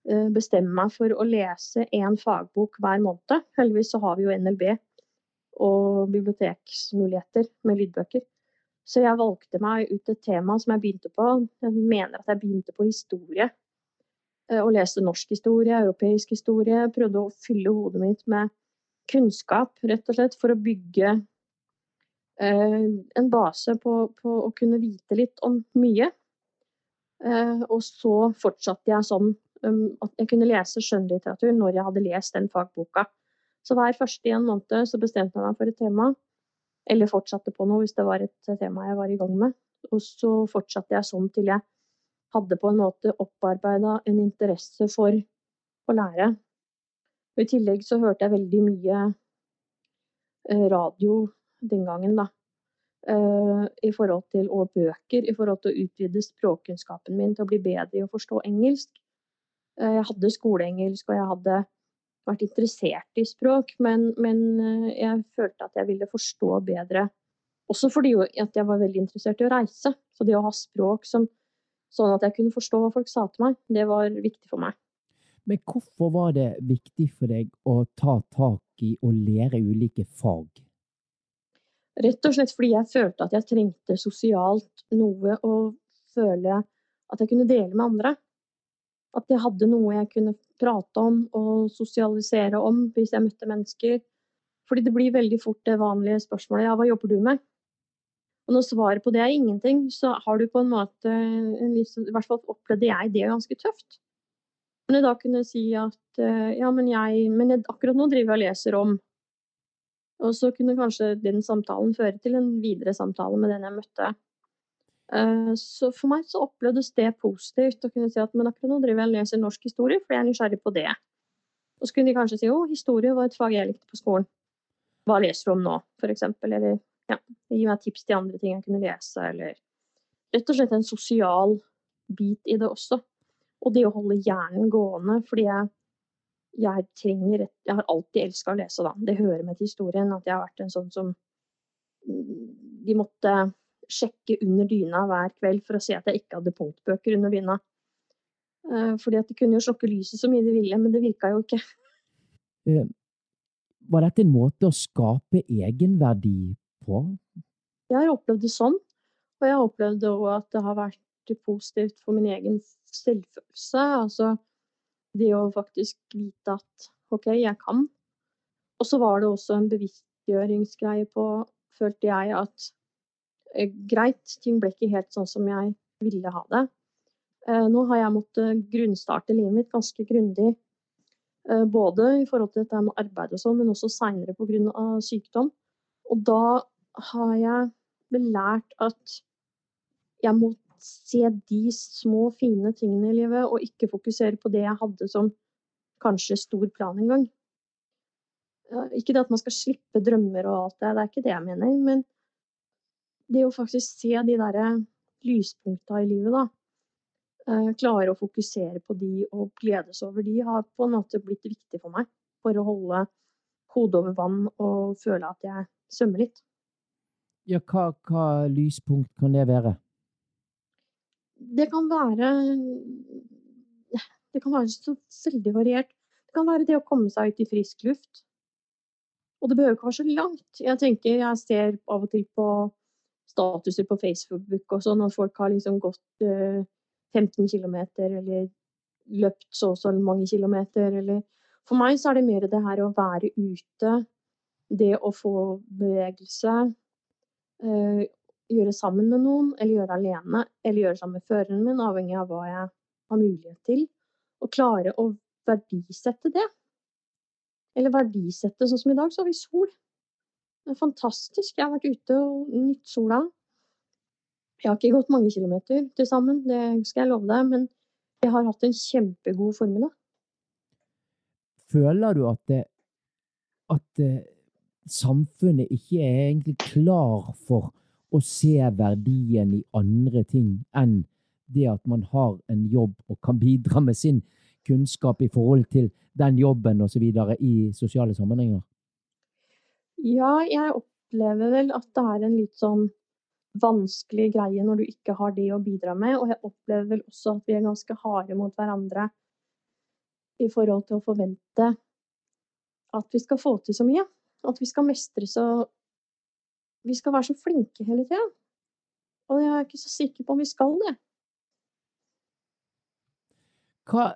eh, bestemme meg for å lese én fagbok hver måned. Heldigvis så har vi jo NLB og biblioteksmuligheter med lydbøker. Så jeg valgte meg ut et tema som jeg begynte på. Jeg mener at jeg begynte på historie. Eh, og leste norsk historie, europeisk historie. Prøvde å fylle hodet mitt med kunnskap, rett og slett, for å bygge eh, en base på, på, å kunne vite litt om mye. Eh, og så fortsatte jeg sånn um, at jeg kunne lese skjønnlitteratur når jeg hadde lest den fagboka. Så hver første i en måned så bestemte jeg meg for et tema. Eller fortsatte på noe hvis det var et tema jeg var i gang med. Og så fortsatte jeg sånn til jeg hadde på en måte opparbeida en interesse for å lære. Og I tillegg så hørte jeg veldig mye eh, radio den gangen, da. Uh, i forhold til, og bøker i forhold til å utvide språkkunnskapen min til å bli bedre i å forstå engelsk. Uh, jeg hadde skoleengelsk, og jeg hadde vært interessert i språk, men, men, eh, jeg følte at jeg ville forstå bedre. Også fordi jeg var veldig interessert i å reise. Så det å ha språk som, sånn at jeg kunne forstå hva folk sa til meg, det var viktig for meg. Men hvorfor var det viktig for deg å ta tak i å lære ulike fag? Rett og slett fordi jeg følte at jeg trengte sosialt noe å føle at jeg kunne dele med andre. At jeg hadde noe jeg kunne prate om og sosialisere om hvis jeg møtte mennesker. Fordi det blir veldig fort det vanlige spørsmålet ja, hva jobber du med? Og når svaret på det er ingenting, så har du på en måte I hvert fall opplevde jeg det ganske tøft. Men jeg da kunne si at eh, ja, men jeg Men jeg, akkurat nå driver jeg og leser om Og så kunne kanskje den samtalen føre til en videre samtale med den jeg møtte. Eh, så for meg så opplevdes det positivt å kunne si at men akkurat nå driver jeg og leser norsk historie, for jeg er nysgjerrig på det. Og så kunne de kanskje si å, historie var et fag jeg likte på skolen. Hva leser du om nå, f.eks.? Eller ja, gi meg tips til andre ting jeg kunne lese, eller Rett og slett en sosial bit i det også. Og det å holde hjernen gående, fordi jeg, jeg trenger Jeg har alltid elska å lese, da. Det hører med til historien at jeg har vært en sånn som mm, De måtte sjekke under dyna hver kveld for å se at jeg ikke hadde punktbøker under dyna. Eh, fordi at de kunne jo slokke lyset så mye de ville, men det virka jo ikke. Eh, var dette en måte å skape egenverdi på? Jeg har opplevd det sånn. Og jeg har opplevd òg at det har vært positivt for min egen selvfølelse. Altså det å faktisk vite at OK, jeg kan. Og så var det også en bevisstgjøringsgreie på, følte jeg, at greit, ting ble ikke helt sånn som jeg ville ha det. Eh, nå har jeg måttet grunnstarte livet mitt ganske grundig. Eh, både i forhold til dette med arbeid og sånn, men også seinere pga. sykdom. Og da har jeg lært at jeg må se de små, fine tingene i livet, og ikke fokusere på det jeg hadde som kanskje stor plan en gang. Ikke det at man skal slippe drømmer og alt det, det er ikke det jeg mener. men det å faktisk se de derre lyspunkta i livet, da. eh, klare å fokusere på de og gledes over de, har på en måte blitt viktig for meg. For å holde hodet over vann og føle at jeg svømmer litt. Ja, hva, hva lyspunkt kan det være? Det kan være Det kan være så veldig variert. Det kan være det å komme seg ut i frisk luft. Og det behøver ikke være så langt. Jeg tenker, jeg ser av og til på statuser på Facebook og sånn at folk har liksom gått eh, 15 km eller løpt så og så mange kilometer eller For meg så er det mer det her å være ute, det å få bevegelse, eh, gjøre sammen med noen, eller gjøre alene, eller gjøre sammen med føreren min, avhengig av hva jeg har mulighet til. Og klare å verdisette det. Eller verdisette sånn som i dag, så har vi sol. Det er fantastisk. Jeg har vært ute og nytt sola. Jeg har ikke gått mange kilometer til sammen, det skal jeg love deg, men jeg har hatt en kjempegod formiddag. Føler du at, det, at eh, samfunnet ikke er egentlig klar for å se verdien i andre ting enn det at man har en jobb og kan bidra med sin kunnskap i forhold til den jobben osv. i sosiale sammenhenger? Ja, jeg opplever vel at det er en litt sånn vanskelig greie når du ikke har det å bidra med. Og jeg opplever vel også at vi er ganske harde mot hverandre i forhold til å forvente at vi skal få til så mye. At vi skal mestre så Vi skal være så flinke hele tida. Og jeg er ikke så sikker på om vi skal det. Hva,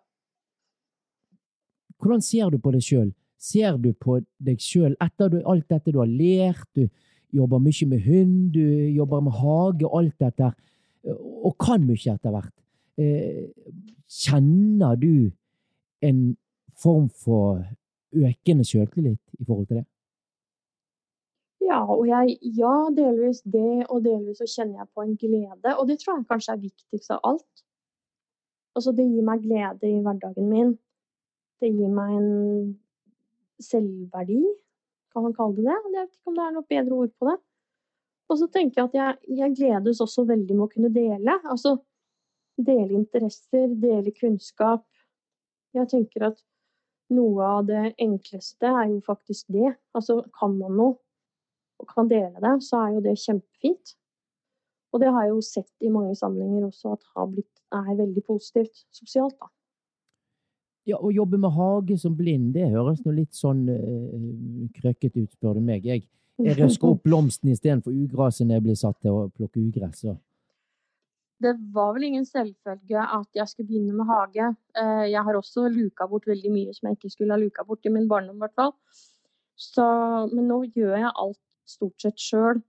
hvordan ser du på det sjøl? Ser du på deg sjøl etter du, alt dette du har lært? Du jobber mye med hund, du jobber med hage, alt dette, og kan mye etter hvert. Eh, kjenner du en form for økende sjøltillit i forhold til det? Ja, og jeg, ja, delvis det, og delvis så kjenner jeg på en glede. Og det tror jeg kanskje er viktigst av alt. Altså, det gir meg glede i hverdagen min. Det gir meg en selvverdi, kan man kalle det det? Jeg vet ikke om det er noe bedre ord på det. Og så tenker jeg at jeg, jeg gledes også veldig med å kunne dele. Altså dele interesser, dele kunnskap. Jeg tenker at noe av det enkleste er jo faktisk det. Altså kan man noe og kan dele det, så er jo det kjempefint. Og det har jeg jo sett i mange sammenhenger også at har blitt, er veldig positivt sosialt, da. Ja, Å jobbe med hage som blind, det høres nå litt sånn uh, krøkkete ut, spør du meg. Jeg, røsker opp blomsten istedenfor ugraset når jeg blir satt til å plukke ugress. Så. Det var vel ingen selvfølge at jeg skulle begynne med hage. Uh, jeg har også luka bort veldig mye som jeg ikke skulle ha luka bort i min barndom, i hvert fall. Men nå gjør jeg alt stort sett sjøl.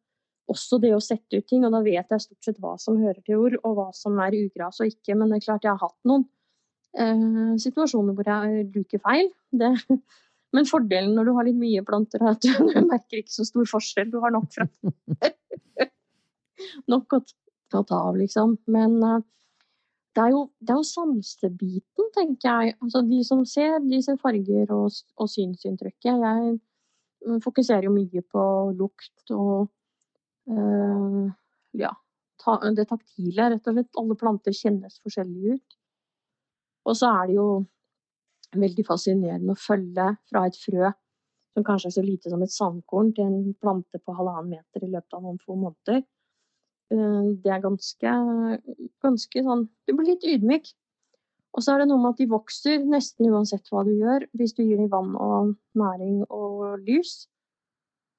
Også det å sette ut ting, og da vet jeg stort sett hva som hører til jord, og hva som er ugras og ikke. Men det er klart jeg har hatt noen eh, situasjoner hvor jeg bruker feil. Det. <laughs> Men fordelen når du har litt mye planter, er at du <laughs> merker ikke så stor forskjell. Du har nok fra <laughs> Nok å ta av, liksom. Men uh, det er jo, det er jo sansebiten, tenker jeg. Altså, de som ser, de ser farger og, og synsinntrykket. Jeg mm, fokuserer jo mye på lukt og øh, ja, ta, det taktile, rett og slett. Alle planter kjennes forskjellige ut. Og så er det jo veldig fascinerende å følge fra et frø som kanskje er så lite som et sandkorn, til en plante på halvannen meter i løpet av noen få måneder. Eh, det er ganske, ganske sånn Du blir litt ydmyk. Og så er det noe med at de vokser nesten uansett hva du gjør, hvis du gir dem vann og næring og lys.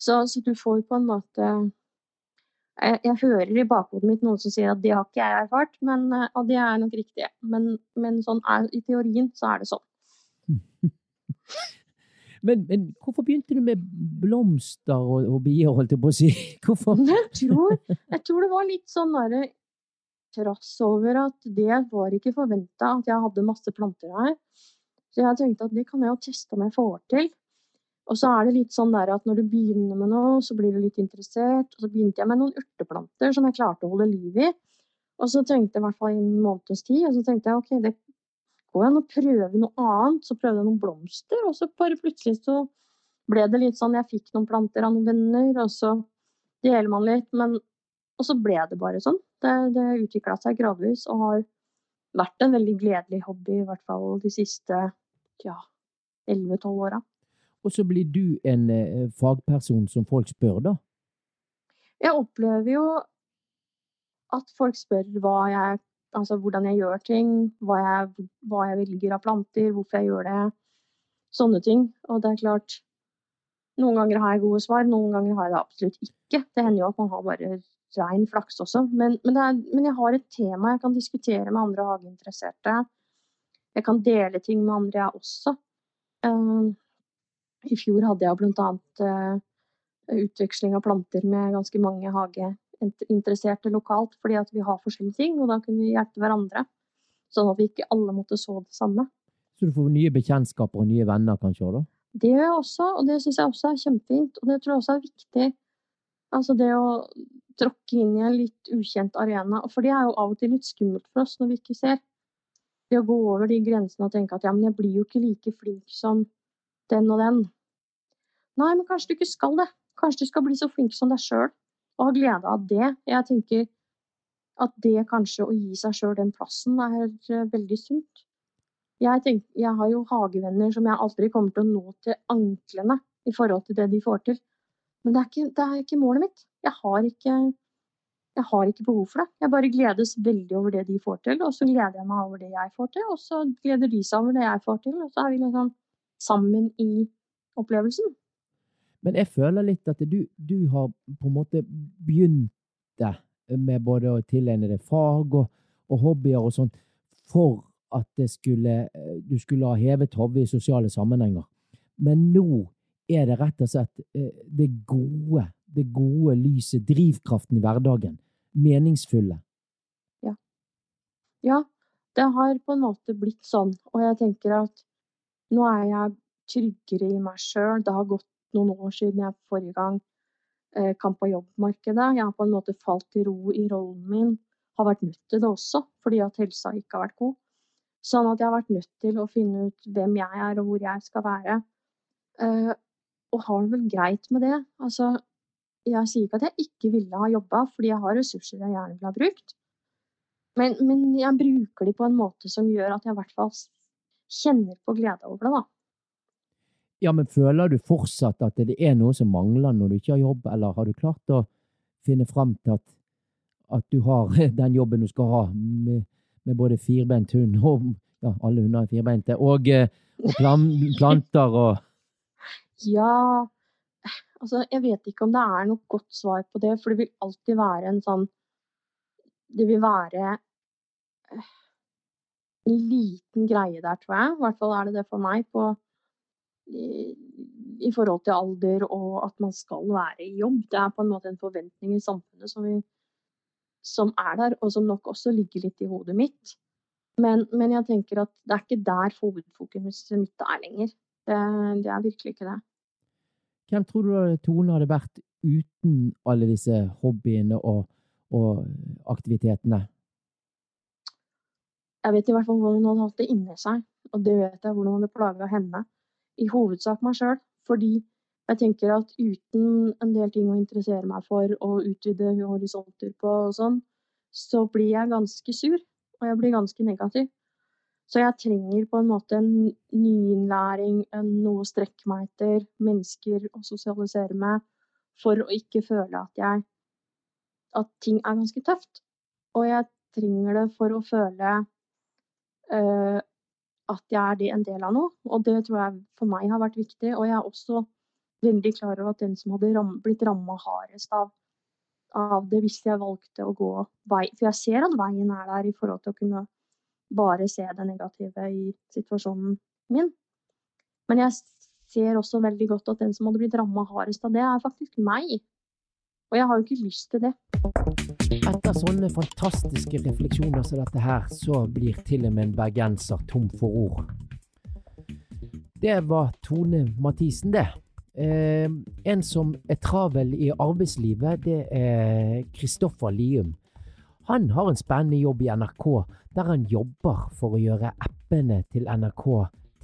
Så, så du får på en måte jeg, jeg, hører i bakhodet mitt noen som sier at det har ikke jeg erfart, men, eh, og det er nok riktig. Men, men sånn er, i teorien så er det sånn. <laughs> men, men, hvorfor begynte du med blomster og, og bier, holdt jeg på å si? <laughs> Hvorfor? Jeg tror, jeg tror det var litt sånn derre trass over at det var ikke forventa at jeg hadde masse planter her. Så jeg tenkte at det kan jeg jo teste om jeg får til. Og så er det litt sånn der at når du begynner med noe, så blir du litt interessert. Og så begynte jeg med noen urteplanter som jeg klarte å holde liv i. Og så tenkte jeg i hvert fall en måneds tid, og så tenkte jeg ok, det går an å prøve noe annet. Så prøvde jeg noen blomster, og så bare plutselig så ble det litt sånn Jeg fikk noen planter av noen venner, og så deler man litt. Men og så ble det bare sånn. Det, det utvikla seg gradvis og har vært en veldig gledelig hobby, i hvert fall de siste ja, 11-12 åra. Og så blir du en eh, fagperson som folk spør, da? Jeg opplever jo at folk spør jeg, altså hvordan jeg gjør ting, hva jeg, hva jeg velger av planter, hvorfor jeg gjør det. Sånne ting. Og det er klart Noen ganger har jeg gode svar, noen ganger har jeg det absolutt ikke. Det hender jo at man har bare rein flaks også. Men, men, er, men jeg har et tema jeg kan diskutere med andre hageinteresserte. Jeg kan dele ting med andre, jeg også. Uh, I fjor hadde jeg annet uh, utveksling av planter med ganske mange hageinteresserte lokalt, fordi at vi har forskjellige ting, og da kunne vi hjelpe hverandre. Sånn at vi ikke alle måtte så det samme. Så du får nye bekjentskaper og nye venner kanskje òg, da? Det gjør jeg også, og det syns jeg også er kjempefint. Og det tror jeg også er viktig. Altså det å tråkke inn i en litt ukjent arena. For det er jo av og til litt skummelt for oss når vi ikke ser. Det å gå over de grensene og tenke at ja, men jeg blir jo ikke like flink som den og den. Nei, men kanskje du ikke skal det. Kanskje du skal bli så flink som deg sjøl og ha glede av det. Jeg tenker at det kanskje å gi seg sjøl den plassen er eh, veldig sunt. Jeg, tenker, jeg, har jo hagevenner som jeg aldri kommer til å nå til anklene i forhold til det de får til. Men det er ikke, det er ikke målet mitt. Jeg har ikke, jeg har ikke, behov for det. Jeg bare gledes veldig over det de får til, og så gleder jeg meg over det jeg får til, og så gleder de seg over det jeg får til, og så er vi liksom sammen i opplevelsen. Men jeg føler litt at du, du har på en måte begynt det med både å tilegne deg fag og, og hobbyer og sånn for at skulle, eh, du skulle ha hevet hodet i sosiale sammenhenger. Men nå er det rett og slett eh, det gode, det gode lyset, drivkraften i hverdagen. Meningsfulle. Ja. Ja, det har på en måte blitt sånn. Og jeg tenker at nå er jeg tryggere i meg sjøl. Det har gått noen år siden jeg forrige gang eh, kom på jobbmarkedet. Jeg har på en måte falt til ro i rollen min. Har vært nødt til det også, fordi at helsa ikke har vært god. Sånn at jeg har vært nødt til å finne ut hvem jeg er og hvor jeg skal være. Uh, og har det vel greit med det. Altså, jeg sier ikke at jeg ikke ville ha jobba, fordi jeg har ressurser jeg gjerne ville ha brukt. Men, men, jeg bruker de på en måte som gjør at jeg i hvert fall kjenner på glede over det, da. Ja, men føler du fortsatt at det er noe som mangler når du ikke har jobb, eller har du klart å finne fram til at, at du har <laughs> den jobben du skal ha, med med både firbeint hund og ja, alle hunder er firbeinte, og, og plan, <laughs> planter og Ja, altså jeg vet ikke om det er noe godt svar på det, for det vil alltid være en sånn Det vil være eh, en liten greie der, tror jeg. I hvert fall er det det for meg. På, i, forhold til alder og at man skal være i jobb. Det er på en måte en forventning i samfunnet som vi som er der, og som nok også ligger litt i hodet mitt. Men, men jeg tenker at det er ikke der hovedfokuset mitt er lenger. Det, det, er virkelig ikke det. Hvem tror du Tone hadde vært uten alle disse hobbyene og, og aktivitetene? Jeg vet i hvert fall hvordan hun hadde hatt det inni seg, og det vet jeg hvordan det plaga henne. I hovedsak meg sjøl, fordi jeg tenker at uten en del ting å interessere meg for og utvide horisonter på og sånn, så blir jeg ganske sur, og jeg blir ganske negativ. Så jeg trenger på en måte en nyinnlæring, noe å strekke meg etter, mennesker å sosialisere med, for å ikke føle at jeg at ting er ganske tøft. Og jeg trenger det for å føle uh, at jeg er en del av noe. Og det tror jeg for meg har vært viktig. Og jeg er også veldig klar over at den som hadde ram, blitt ramma hardest av, av, det, hvis jeg valgte å gå vei For jeg ser at veien er der i forhold til å kunne bare se det negative i situasjonen min. Men jeg ser også veldig godt at den som hadde blitt ramma hardest av det, er faktisk meg. Og jeg har jo ikke lyst til det. Etter sånne fantastiske refleksjoner som dette her, så blir til og med en bergenser tom for ord. Det var Tone Mathisen, det. Eh, en som er travel i arbeidslivet, det er Kristoffer Lium. Han har en spennende jobb i NRK, der han jobber for å gjøre appene til NRK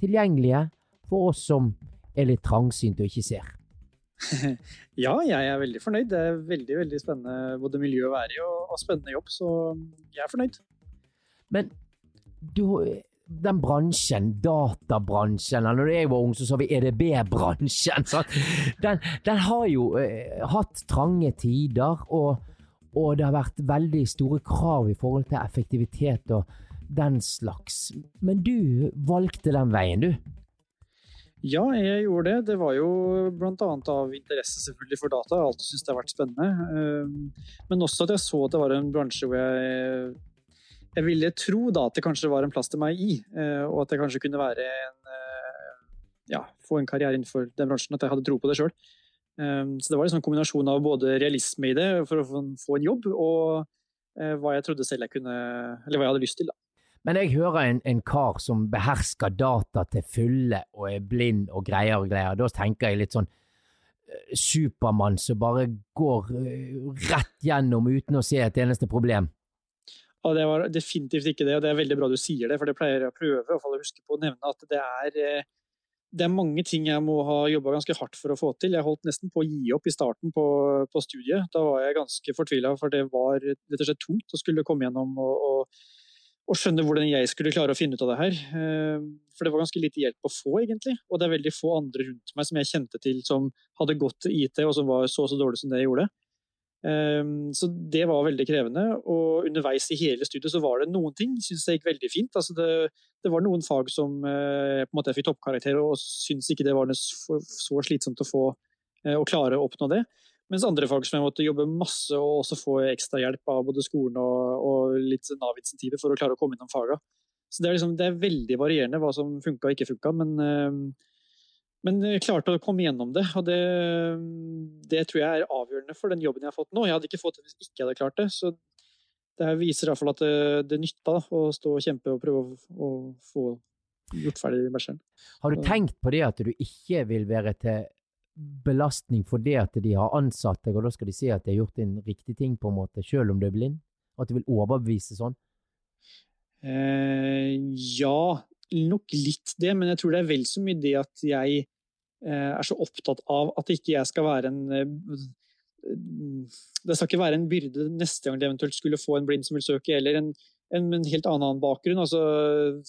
tilgjengelige for oss som er litt trangsynte og ikke ser. <laughs> ja, jeg er veldig fornøyd. Det er veldig veldig spennende både miljø å være i og, og spennende jobb, så jeg er fornøyd. Men du, den bransjen, databransjen, eller når jeg var ung, så sa vi EDB-bransjen. <laughs> Den, den, har jo eh, hatt trange tider, og, og, det har vært veldig store krav i forhold til effektivitet og den slags. Men du valgte den veien, du? Ja, jeg gjorde det. Det var jo bl.a. av interesse selvfølgelig for data. Jeg har alltid syntes det har vært spennende. Eh, men også at jeg så at det var en bransje hvor jeg jeg ville tro da at det kanskje var en plass til meg i, eh, og at jeg kanskje kunne være en eh, ja, få en karriere innenfor den bransjen, at jeg hadde tro på det sjøl. Så det var en sånn kombinasjon av både realisme i det for å få en jobb, og hva jeg trodde selv jeg kunne Eller hva jeg hadde lyst til, da. Men jeg hører en, en, kar som behersker data til fulle og er blind og greier og greier. Da tenker jeg litt sånn eh, Supermann som bare går eh, rett gjennom uten å se et eneste problem. Og det var definitivt ikke det, og det er veldig bra du sier det, for det pleier jeg å prøve å huske på å nevne at det er, eh, det er mange ting jeg må ha jobba ganske hardt for å få til. Jeg holdt nesten på å gi opp i starten på, på studiet. Da var jeg ganske fortvila, for det var rett og slett tungt å skulle komme gjennom og, og og skjønne hvordan jeg skulle klare å finne ut av det her. Eh, for det var ganske lite hjelp å få, egentlig. Og det er veldig få andre rundt meg som jeg kjente til som hadde gått IT, og som var så så dårlig som det jeg gjorde. Eh, så det var veldig krevende. Og underveis i hele studiet så var det noen ting syns jeg gikk veldig fint. Altså det, det, var noen fag som eh, på en måte jeg fikk toppkarakter, og syntes ikke det var så slitsomt å få å klare å oppnå det. Mens andre fag som jeg måtte jobbe masse og også få ekstra hjelp av både skolen og, og litt Nav-insentiver for å klare å komme innom faga. Så det er, liksom, det er veldig varierende hva som funka og ikke funka, men, øh, men jeg klarte å komme gjennom det. Og det, det, tror jeg er avgjørende for den jobben jeg har fått nå. Jeg hadde ikke fått det hvis ikke jeg hadde klart det. Så det her viser iallfall at det, det nytta å stå og kjempe og prøve å, å få gjort ferdig bæsjeren. Har du tenkt på det at du ikke vil være til belastning for det at de har ansatt deg, og da skal de si at de har gjort en riktig ting, på en måte, selv om du er blind? At du vil overbevise sånn? Eh, ja, nok litt det, men jeg tror det er vel så mye det at jeg eh, er så opptatt av at ikke jeg skal være en eh, Det skal ikke være en byrde neste gang de eventuelt skulle få en blind som vil søke, eller en, en, en helt annen bakgrunn. Altså,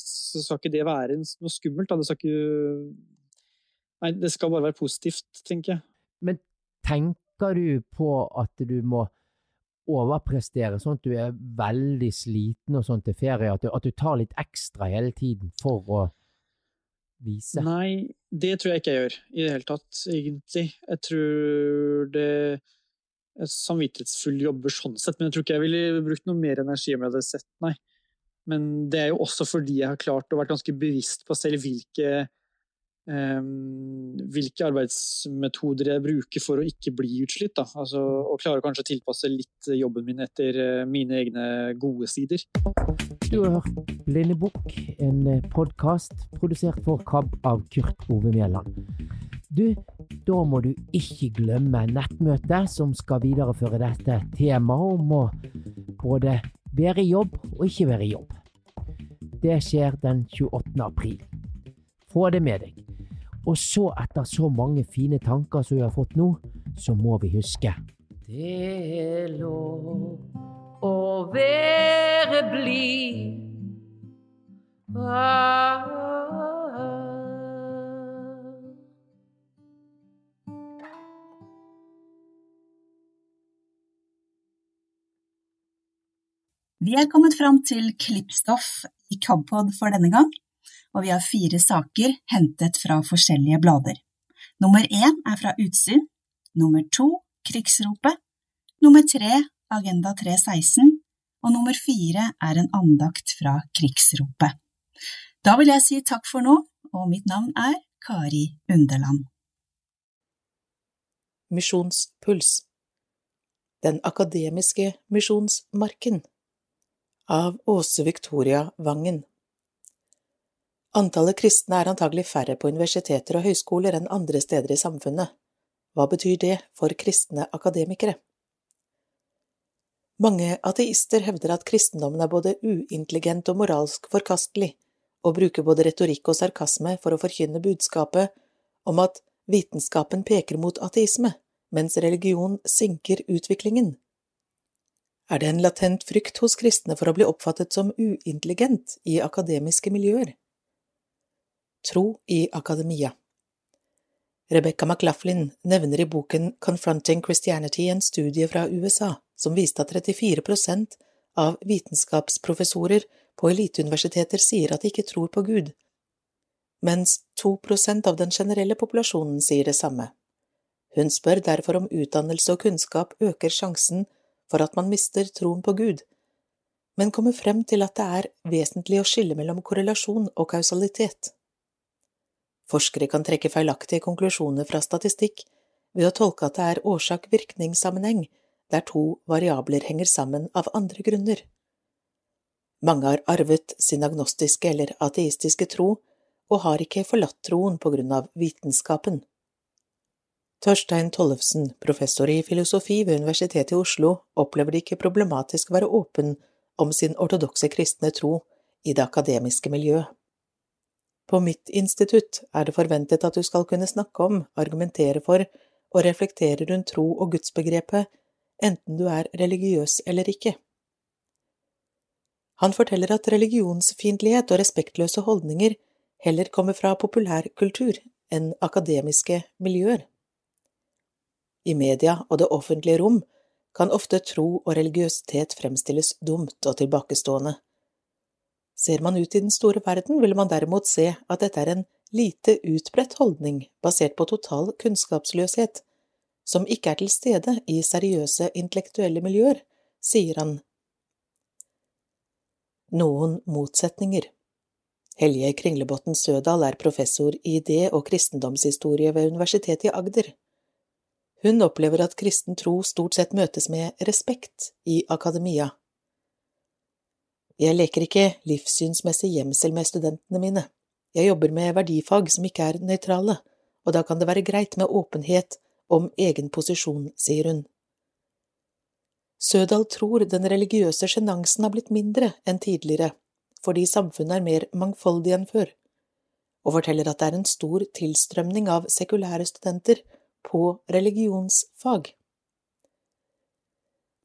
så skal ikke det være noe skummelt. Da. Det skal ikke Nei, det skal bare være positivt, tenker jeg. Men tenker du på at du må overprestere, sånn at du er veldig sliten og sånn til ferie? At du, at du tar litt ekstra hele tiden for å vise? Nei, det tror jeg ikke jeg gjør i det hele tatt, egentlig. Jeg tror det er samvittighetsfull jobber sånn sett, men jeg tror ikke jeg ville brukt noe mer energi om jeg hadde sett, nei. Men det er jo også fordi jeg har klart å være ganske bevisst på selv hvilke hvilke arbeidsmetoder jeg bruker for å ikke bli utslitt. Altså, og klarer kanskje å tilpasse litt jobben min etter eh, mine egne gode sider. Du har hørt Blindebukk, en eh, podkast produsert for KAB av Kurt Ove Mjelland. Du, da må du ikke glemme nettmøtet som skal videreføre dette temaet om å både være i jobb og ikke være i jobb. Det skjer den 28. april. Få det med deg. Og så, etter så mange fine tanker som vi har fått nå, så må vi huske Det er lov å være blid. Ah. Vi er kommet fram til klippstoff i Kabpod for denne gang og vi har fire saker hentet fra forskjellige blader. Nummer én er fra Utsyn, nummer to Krigsropet, nummer tre Agenda 316 og nummer fire er en andakt fra Krigsropet. Da vil jeg si takk for nå, og mitt navn er Kari Underland. Misjonspuls Den akademiske misjonsmarken av Åse Victoria Vangen Antallet kristne er antagelig færre på universiteter og høyskoler enn andre steder i samfunnet. Hva betyr det for kristne akademikere? Mange ateister hevder at kristendommen er både uintelligent og moralsk forkastelig, og bruker både retorikk og sarkasme for å forkynne budskapet om at vitenskapen peker mot ateisme, mens religion sinker utviklingen. er det en latent frykt hos kristne for å bli oppfattet som uintelligent i akademiske miljøer. Tro i akademia Rebecca McLaughlin nevner i boken Confronting Christianity en studie fra USA som viste at 34% av vitenskapsprofessorer på eliteuniversiteter sier at de ikke tror på Gud, mens 2% av den generelle populasjonen sier det samme. Hun spør derfor om utdannelse og kunnskap øker sjansen for at man mister troen på Gud, men kommer frem til at det er vesentlig å skille mellom korrelasjon og kausalitet. Forskere kan trekke feilaktige konklusjoner fra statistikk ved å tolke at det er årsak-virkningssammenheng der to variabler henger sammen av andre grunner. Mange har arvet sin agnostiske eller ateistiske tro og har ikke forlatt troen på grunn av vitenskapen. Torstein Tollefsen, professor i filosofi ved Universitetet i Oslo, opplever det ikke problematisk å være åpen om sin ortodokse kristne tro i det akademiske miljøet. På mitt institutt er det forventet at du skal kunne snakke om, argumentere for og reflektere rundt tro og gudsbegrepet, enten du er religiøs eller ikke. Han forteller at religionsfiendtlighet og respektløse holdninger heller kommer fra populærkultur enn akademiske miljøer. I media og det offentlige rom kan ofte tro og religiøsitet fremstilles dumt og tilbakestående. Ser man ut i den store verden, vil man derimot se at dette er en lite utbredt holdning basert på total kunnskapsløshet, som ikke er til stede i seriøse intellektuelle miljøer, sier han noen motsetninger. Helje Kringlebotn Sødal er professor i idé- og kristendomshistorie ved Universitetet i Agder. Hun opplever at kristen tro stort sett møtes med respekt i akademia. Jeg leker ikke livssynsmessig gjemsel med studentene mine. Jeg jobber med verdifag som ikke er nøytrale, og da kan det være greit med åpenhet om egen posisjon, sier hun. Sødal tror den religiøse sjenansen har blitt mindre enn tidligere, fordi samfunnet er mer mangfoldig enn før, og forteller at det er en stor tilstrømning av sekulære studenter på religionsfag.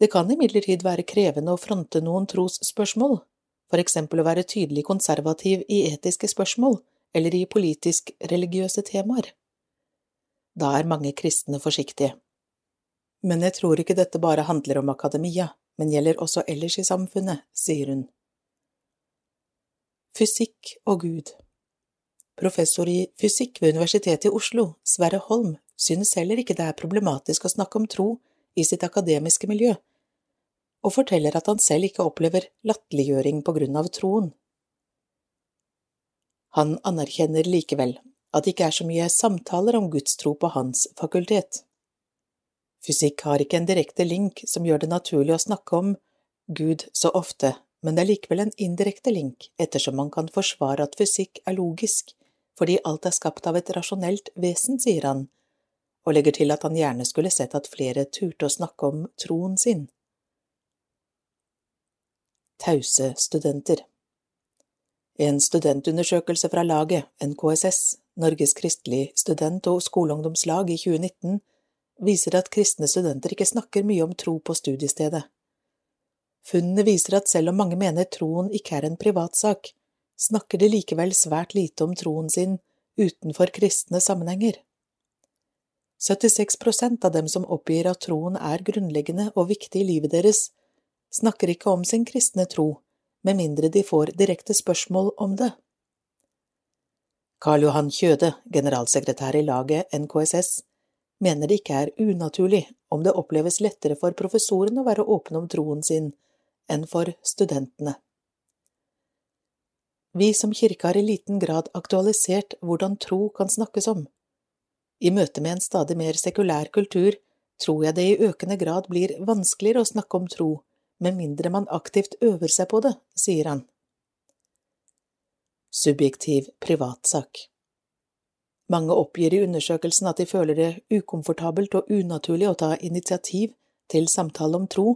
Det kan imidlertid være krevende å fronte noen trosspørsmål, for eksempel å være tydelig konservativ i etiske spørsmål eller i politisk-religiøse temaer. Da er mange kristne forsiktige. Men jeg tror ikke dette bare handler om akademia, men gjelder også ellers i samfunnet, sier hun. Fysikk og Gud Professor i fysikk ved Universitetet i Oslo, Sverre Holm, synes heller ikke det er problematisk å snakke om tro i sitt akademiske miljø, og forteller at han selv ikke opplever latterliggjøring på grunn av troen. Han anerkjenner likevel at det ikke er så mye samtaler om gudstro på hans fakultet. Fysikk har ikke en direkte link som gjør det naturlig å snakke om Gud så ofte, men det er likevel en indirekte link, ettersom man kan forsvare at fysikk er logisk, fordi alt er skapt av et rasjonelt vesen, sier han, og legger til at han gjerne skulle sett at flere turte å snakke om troen sin. Tause studenter En studentundersøkelse fra laget, NKSS, Norges Kristelig Student- og Skoleungdomslag i 2019, viser at kristne studenter ikke snakker mye om tro på studiestedet. Funnene viser at selv om mange mener troen ikke er en privatsak, snakker de likevel svært lite om troen sin utenfor kristne sammenhenger. 76% av dem som oppgir at troen er grunnleggende og viktig i livet deres, snakker ikke om sin kristne tro, med mindre de får direkte spørsmål om det. Karl Johan Kjøde, generalsekretær i laget NKSS, mener det ikke er unaturlig om det oppleves lettere for professoren å være åpne om troen sin enn for studentene. Vi som kirke har i liten grad aktualisert hvordan tro kan snakkes om. I møte med en stadig mer sekulær kultur tror jeg det i økende grad blir vanskeligere å snakke om tro, med mindre man aktivt øver seg på det, sier han. Subjektiv privatsak mange oppgir i undersøkelsen at de føler det ukomfortabelt og unaturlig å ta initiativ til samtale om tro,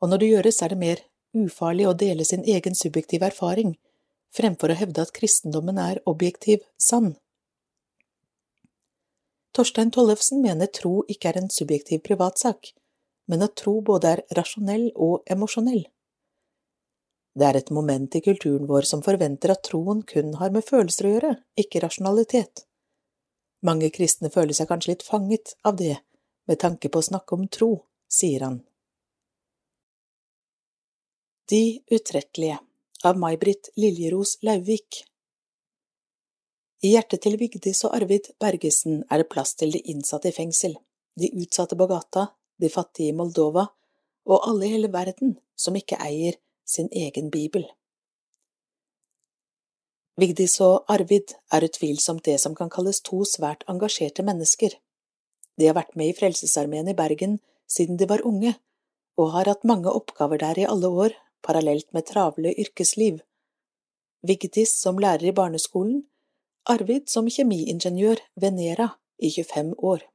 og når det gjøres er det mer ufarlig å dele sin egen subjektive erfaring, fremfor å hevde at kristendommen er objektiv sann. Torstein Tollefsen mener tro ikke er en subjektiv privatsak, men at tro både er rasjonell og emosjonell. Det er et moment i kulturen vår som forventer at troen kun har med følelser å gjøre, ikke rasjonalitet. Mange kristne føler seg kanskje litt fanget av det med tanke på å snakke om tro, sier han. De utrettelige av May-Britt Liljeros Lauvik I hjertet til Vigdis og Arvid Bergesen er det plass til de innsatte i fengsel, de utsatte på gata, de fattige i Moldova og alle i hele verden som ikke eier sin egen bibel. Vigdis og Arvid er utvilsomt det som kan kalles to svært engasjerte mennesker. De har vært med i Frelsesarmeen i Bergen siden de var unge, og har hatt mange oppgaver der i alle år, parallelt med travle yrkesliv. Vigdis som lærer i barneskolen, Arvid som kjemiingeniør ved Nera i 25 år.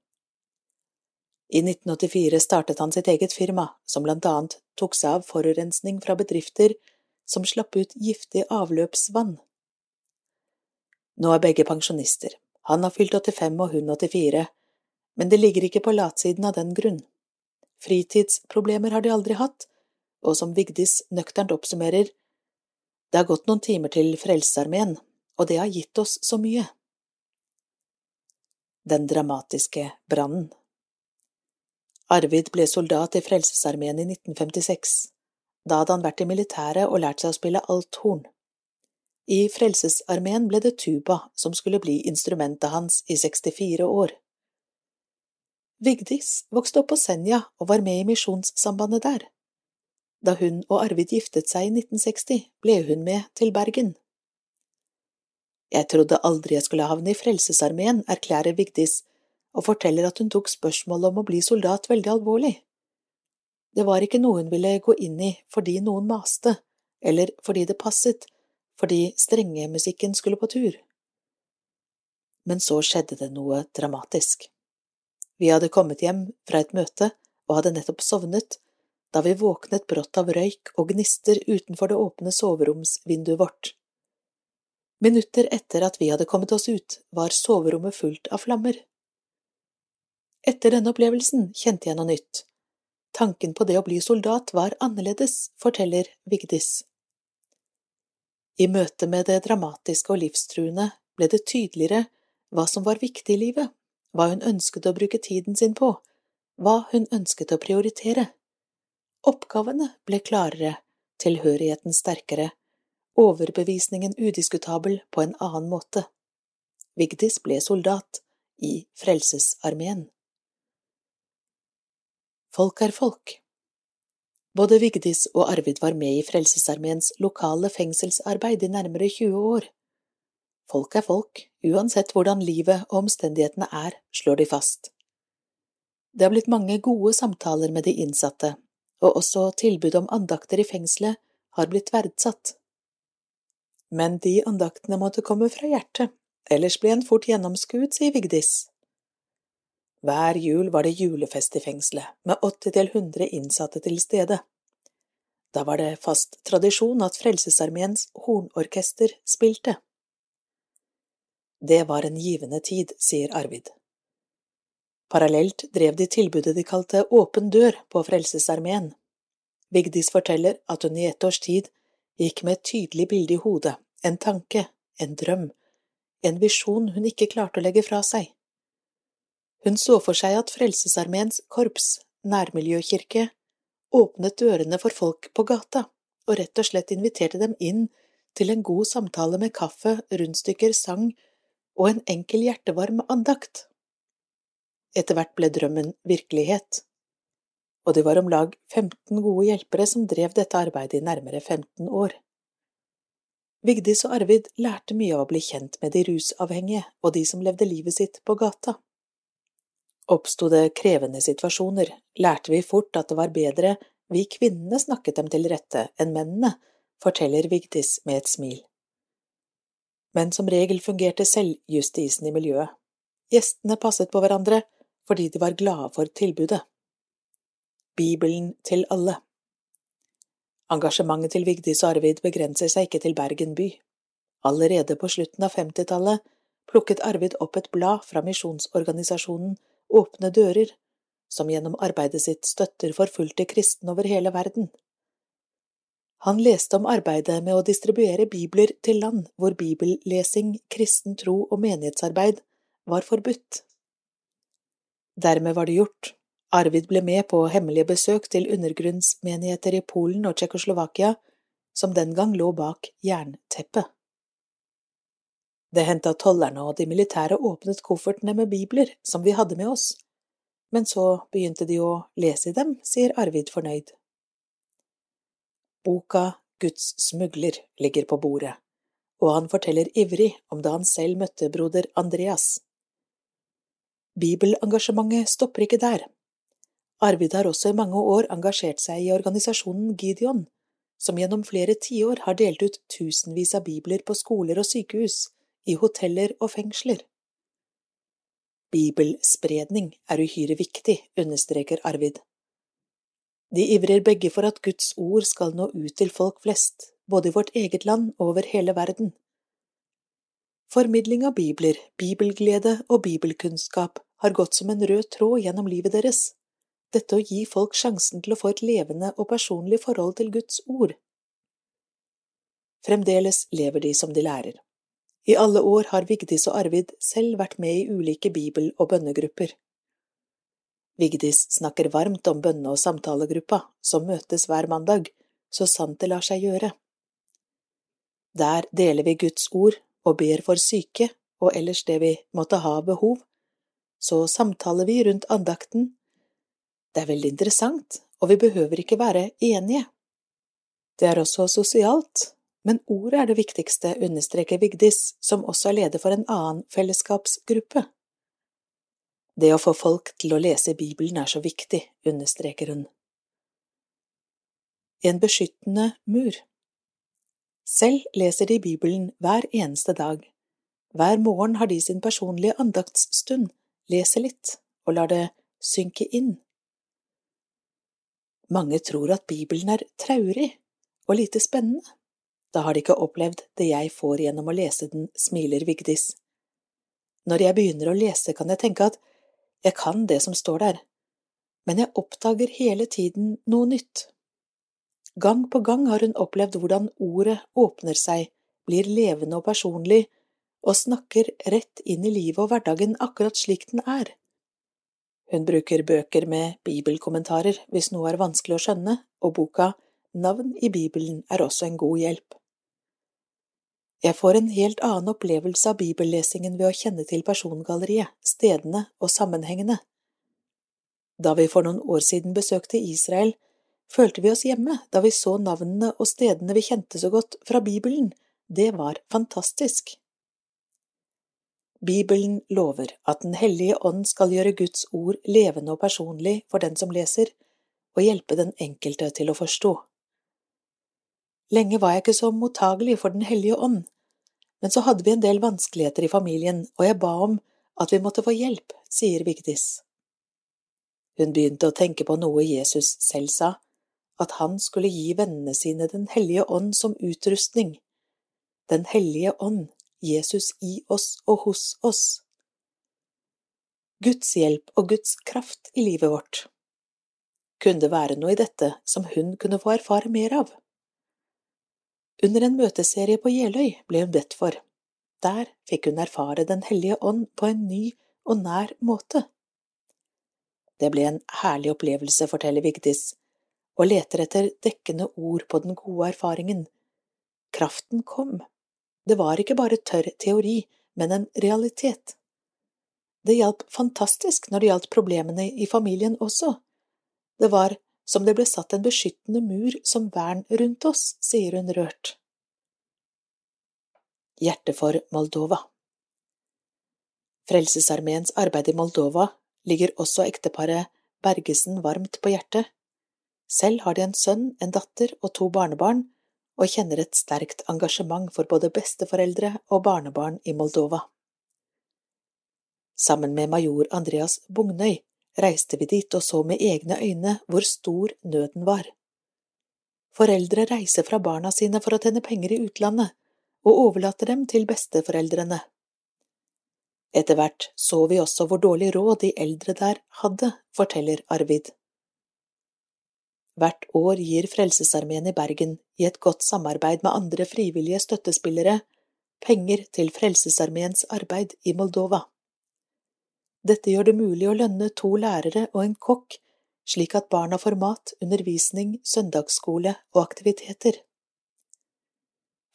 I 1984 startet han sitt eget firma, som blant annet tok seg av forurensning fra bedrifter som slapp ut giftig avløpsvann. Nå er begge pensjonister, han har fylt 85 og hun 84, men det ligger ikke på latsiden av den grunn. Fritidsproblemer har de aldri hatt, og som Vigdis nøkternt oppsummerer, det har gått noen timer til Frelsesarmeen, og det har gitt oss så mye. Den dramatiske brannen Arvid ble soldat i Frelsesarmeen i 1956. Da hadde han vært i militæret og lært seg å spille althorn. I Frelsesarmeen ble det tuba som skulle bli instrumentet hans i 64 år. Vigdis vokste opp på Senja og var med i Misjonssambandet der. Da hun og Arvid giftet seg i 1960, ble hun med til Bergen. Jeg trodde aldri jeg skulle havne i Frelsesarmeen, erklærer Vigdis og forteller at hun tok spørsmålet om å bli soldat veldig alvorlig. Det var ikke noe hun ville gå inn i fordi noen maste, eller fordi det passet, fordi strengemusikken skulle på tur. Men så skjedde det noe dramatisk. Vi hadde kommet hjem fra et møte og hadde nettopp sovnet da vi våknet brått av røyk og gnister utenfor det åpne soveromsvinduet vårt. Minutter etter at vi hadde kommet oss ut, var soverommet fullt av flammer. Etter denne opplevelsen kjente jeg noe nytt. Tanken på det å bli soldat var annerledes, forteller Vigdis. I møte med det dramatiske og livstruende ble det tydeligere hva som var viktig i livet, hva hun ønsket å bruke tiden sin på, hva hun ønsket å prioritere. Oppgavene ble klarere, tilhørigheten sterkere, overbevisningen udiskutabel på en annen måte. Vigdis ble soldat i Frelsesarmeen. Folk er folk. Både Vigdis og Arvid var med i Frelsesarmeens lokale fengselsarbeid i nærmere 20 år. Folk er folk, uansett hvordan livet og omstendighetene er, slår de fast. Det har blitt mange gode samtaler med de innsatte, og også tilbud om andakter i fengselet har blitt verdsatt. Men de andaktene måtte komme fra hjertet, ellers ble en fort gjennomskuet, sier Vigdis. Hver jul var det julefest i fengselet, med 80–100 innsatte til stede. Da var det fast tradisjon at Frelsesarmeens hornorkester spilte. Det var en givende tid, sier Arvid. Parallelt drev de tilbudet de kalte Åpen dør på Frelsesarmeen. Vigdis forteller at hun i ett års tid gikk med et tydelig bilde i hodet, en tanke, en drøm, en visjon hun ikke klarte å legge fra seg. Hun så for seg at Frelsesarmeens korps, nærmiljøkirke, åpnet dørene for folk på gata og rett og slett inviterte dem inn til en god samtale med kaffe, rundstykker, sang og en enkel hjertevarm andakt. Etter hvert ble drømmen virkelighet, og det var om lag 15 gode hjelpere som drev dette arbeidet i nærmere 15 år. Vigdis og Arvid lærte mye av å bli kjent med de rusavhengige og de som levde livet sitt på gata. Oppsto det krevende situasjoner, lærte vi fort at det var bedre vi kvinnene snakket dem til rette enn mennene, forteller Vigdis med et smil. Men som regel fungerte selvjustisen i miljøet. Gjestene passet på hverandre fordi de var glade for tilbudet. Bibelen til alle Engasjementet til Vigdis og Arvid begrenser seg ikke til Bergen by. Allerede på slutten av femtitallet plukket Arvid opp et blad fra misjonsorganisasjonen Åpne dører som gjennom arbeidet sitt støtter forfulgte kristne over hele verden. Han leste om arbeidet med å distribuere bibler til land hvor bibellesing, kristen tro og menighetsarbeid var forbudt. Dermed var det gjort. Arvid ble med på hemmelige besøk til undergrunnsmenigheter i Polen og Tsjekkoslovakia, som den gang lå bak jernteppet. Det hendte at tollerne og de militære åpnet koffertene med bibler som vi hadde med oss, men så begynte de å lese i dem, sier Arvid fornøyd. Boka Guds smugler ligger på bordet, og han forteller ivrig om da han selv møtte broder Andreas. Bibelengasjementet stopper ikke der. Arvid har også i mange år engasjert seg i organisasjonen Gideon, som gjennom flere tiår har delt ut tusenvis av bibler på skoler og sykehus, i hoteller og fengsler. Bibelspredning er uhyre viktig, understreker Arvid. De ivrer begge for at Guds ord skal nå ut til folk flest, både i vårt eget land og over hele verden. Formidling av bibler, bibelglede og bibelkunnskap har gått som en rød tråd gjennom livet deres, dette å gi folk sjansen til å få et levende og personlig forhold til Guds ord. Fremdeles lever de som de lærer. I alle år har Vigdis og Arvid selv vært med i ulike bibel- og bønnegrupper. Vigdis snakker varmt om bønne- og samtalegruppa, som møtes hver mandag, så sant det lar seg gjøre. Der deler vi Guds ord og ber for syke og ellers det vi måtte ha behov, så samtaler vi rundt andakten. Det er veldig interessant, og vi behøver ikke være enige. Det er også sosialt, men ordet er det viktigste, understreker Vigdis, som også er leder for en annen fellesskapsgruppe. Det å få folk til å lese Bibelen er så viktig, understreker hun. En beskyttende mur Selv leser de Bibelen hver eneste dag. Hver morgen har de sin personlige andaktsstund, leser litt og lar det synke inn. Mange tror at Bibelen er traurig og lite spennende. Da har de ikke opplevd det jeg får gjennom å lese den, smiler Vigdis. Når jeg begynner å lese, kan jeg tenke at jeg kan det som står der, men jeg oppdager hele tiden noe nytt. Gang på gang har hun opplevd hvordan ordet åpner seg, blir levende og personlig, og snakker rett inn i livet og hverdagen akkurat slik den er. Hun bruker bøker med bibelkommentarer hvis noe er vanskelig å skjønne, og boka Navn i Bibelen er også en god hjelp. Jeg får en helt annen opplevelse av bibellesingen ved å kjenne til persongalleriet, stedene og sammenhengene. Da vi for noen år siden besøkte Israel, følte vi oss hjemme da vi så navnene og stedene vi kjente så godt fra Bibelen. Det var fantastisk. Bibelen lover at Den hellige ånd skal gjøre Guds ord levende og personlig for den som leser, og hjelpe den enkelte til å forstå. Lenge var jeg ikke så mottagelig for Den hellige ånd, men så hadde vi en del vanskeligheter i familien, og jeg ba om at vi måtte få hjelp, sier Vigdis. Hun begynte å tenke på noe Jesus selv sa, at han skulle gi vennene sine Den hellige ånd som utrustning. Den hellige ånd Jesus i oss og hos oss. Guds hjelp og Guds kraft i livet vårt. Kunne det være noe i dette som hun kunne få erfare mer av? Under en møteserie på Jeløy ble hun bedt for. Der fikk hun erfare Den hellige ånd på en ny og nær måte. Det ble en herlig opplevelse, forteller Vigdis, og leter etter dekkende ord på den gode erfaringen. Kraften kom. Det var ikke bare tørr teori, men en realitet. Det hjalp fantastisk når det gjaldt problemene i familien også. Det var som det ble satt en beskyttende mur som vern rundt oss, sier hun rørt. Hjerte for Moldova Frelsesarmeens arbeid i Moldova ligger også ekteparet Bergesen varmt på hjertet. Selv har de en sønn, en datter og to barnebarn, og kjenner et sterkt engasjement for både besteforeldre og barnebarn i Moldova. Sammen med major Andreas Bugnøy reiste vi dit og så med egne øyne hvor stor nøden var. Foreldre reiser fra barna sine for å tjene penger i utlandet, og overlater dem til besteforeldrene. Etter hvert så vi også hvor dårlig råd de eldre der hadde, forteller Arvid. Hvert år gir Frelsesarmeen i Bergen, i et godt samarbeid med andre frivillige støttespillere, penger til Frelsesarmeens arbeid i Moldova. Dette gjør det mulig å lønne to lærere og en kokk, slik at barna får mat, undervisning, søndagsskole og aktiviteter.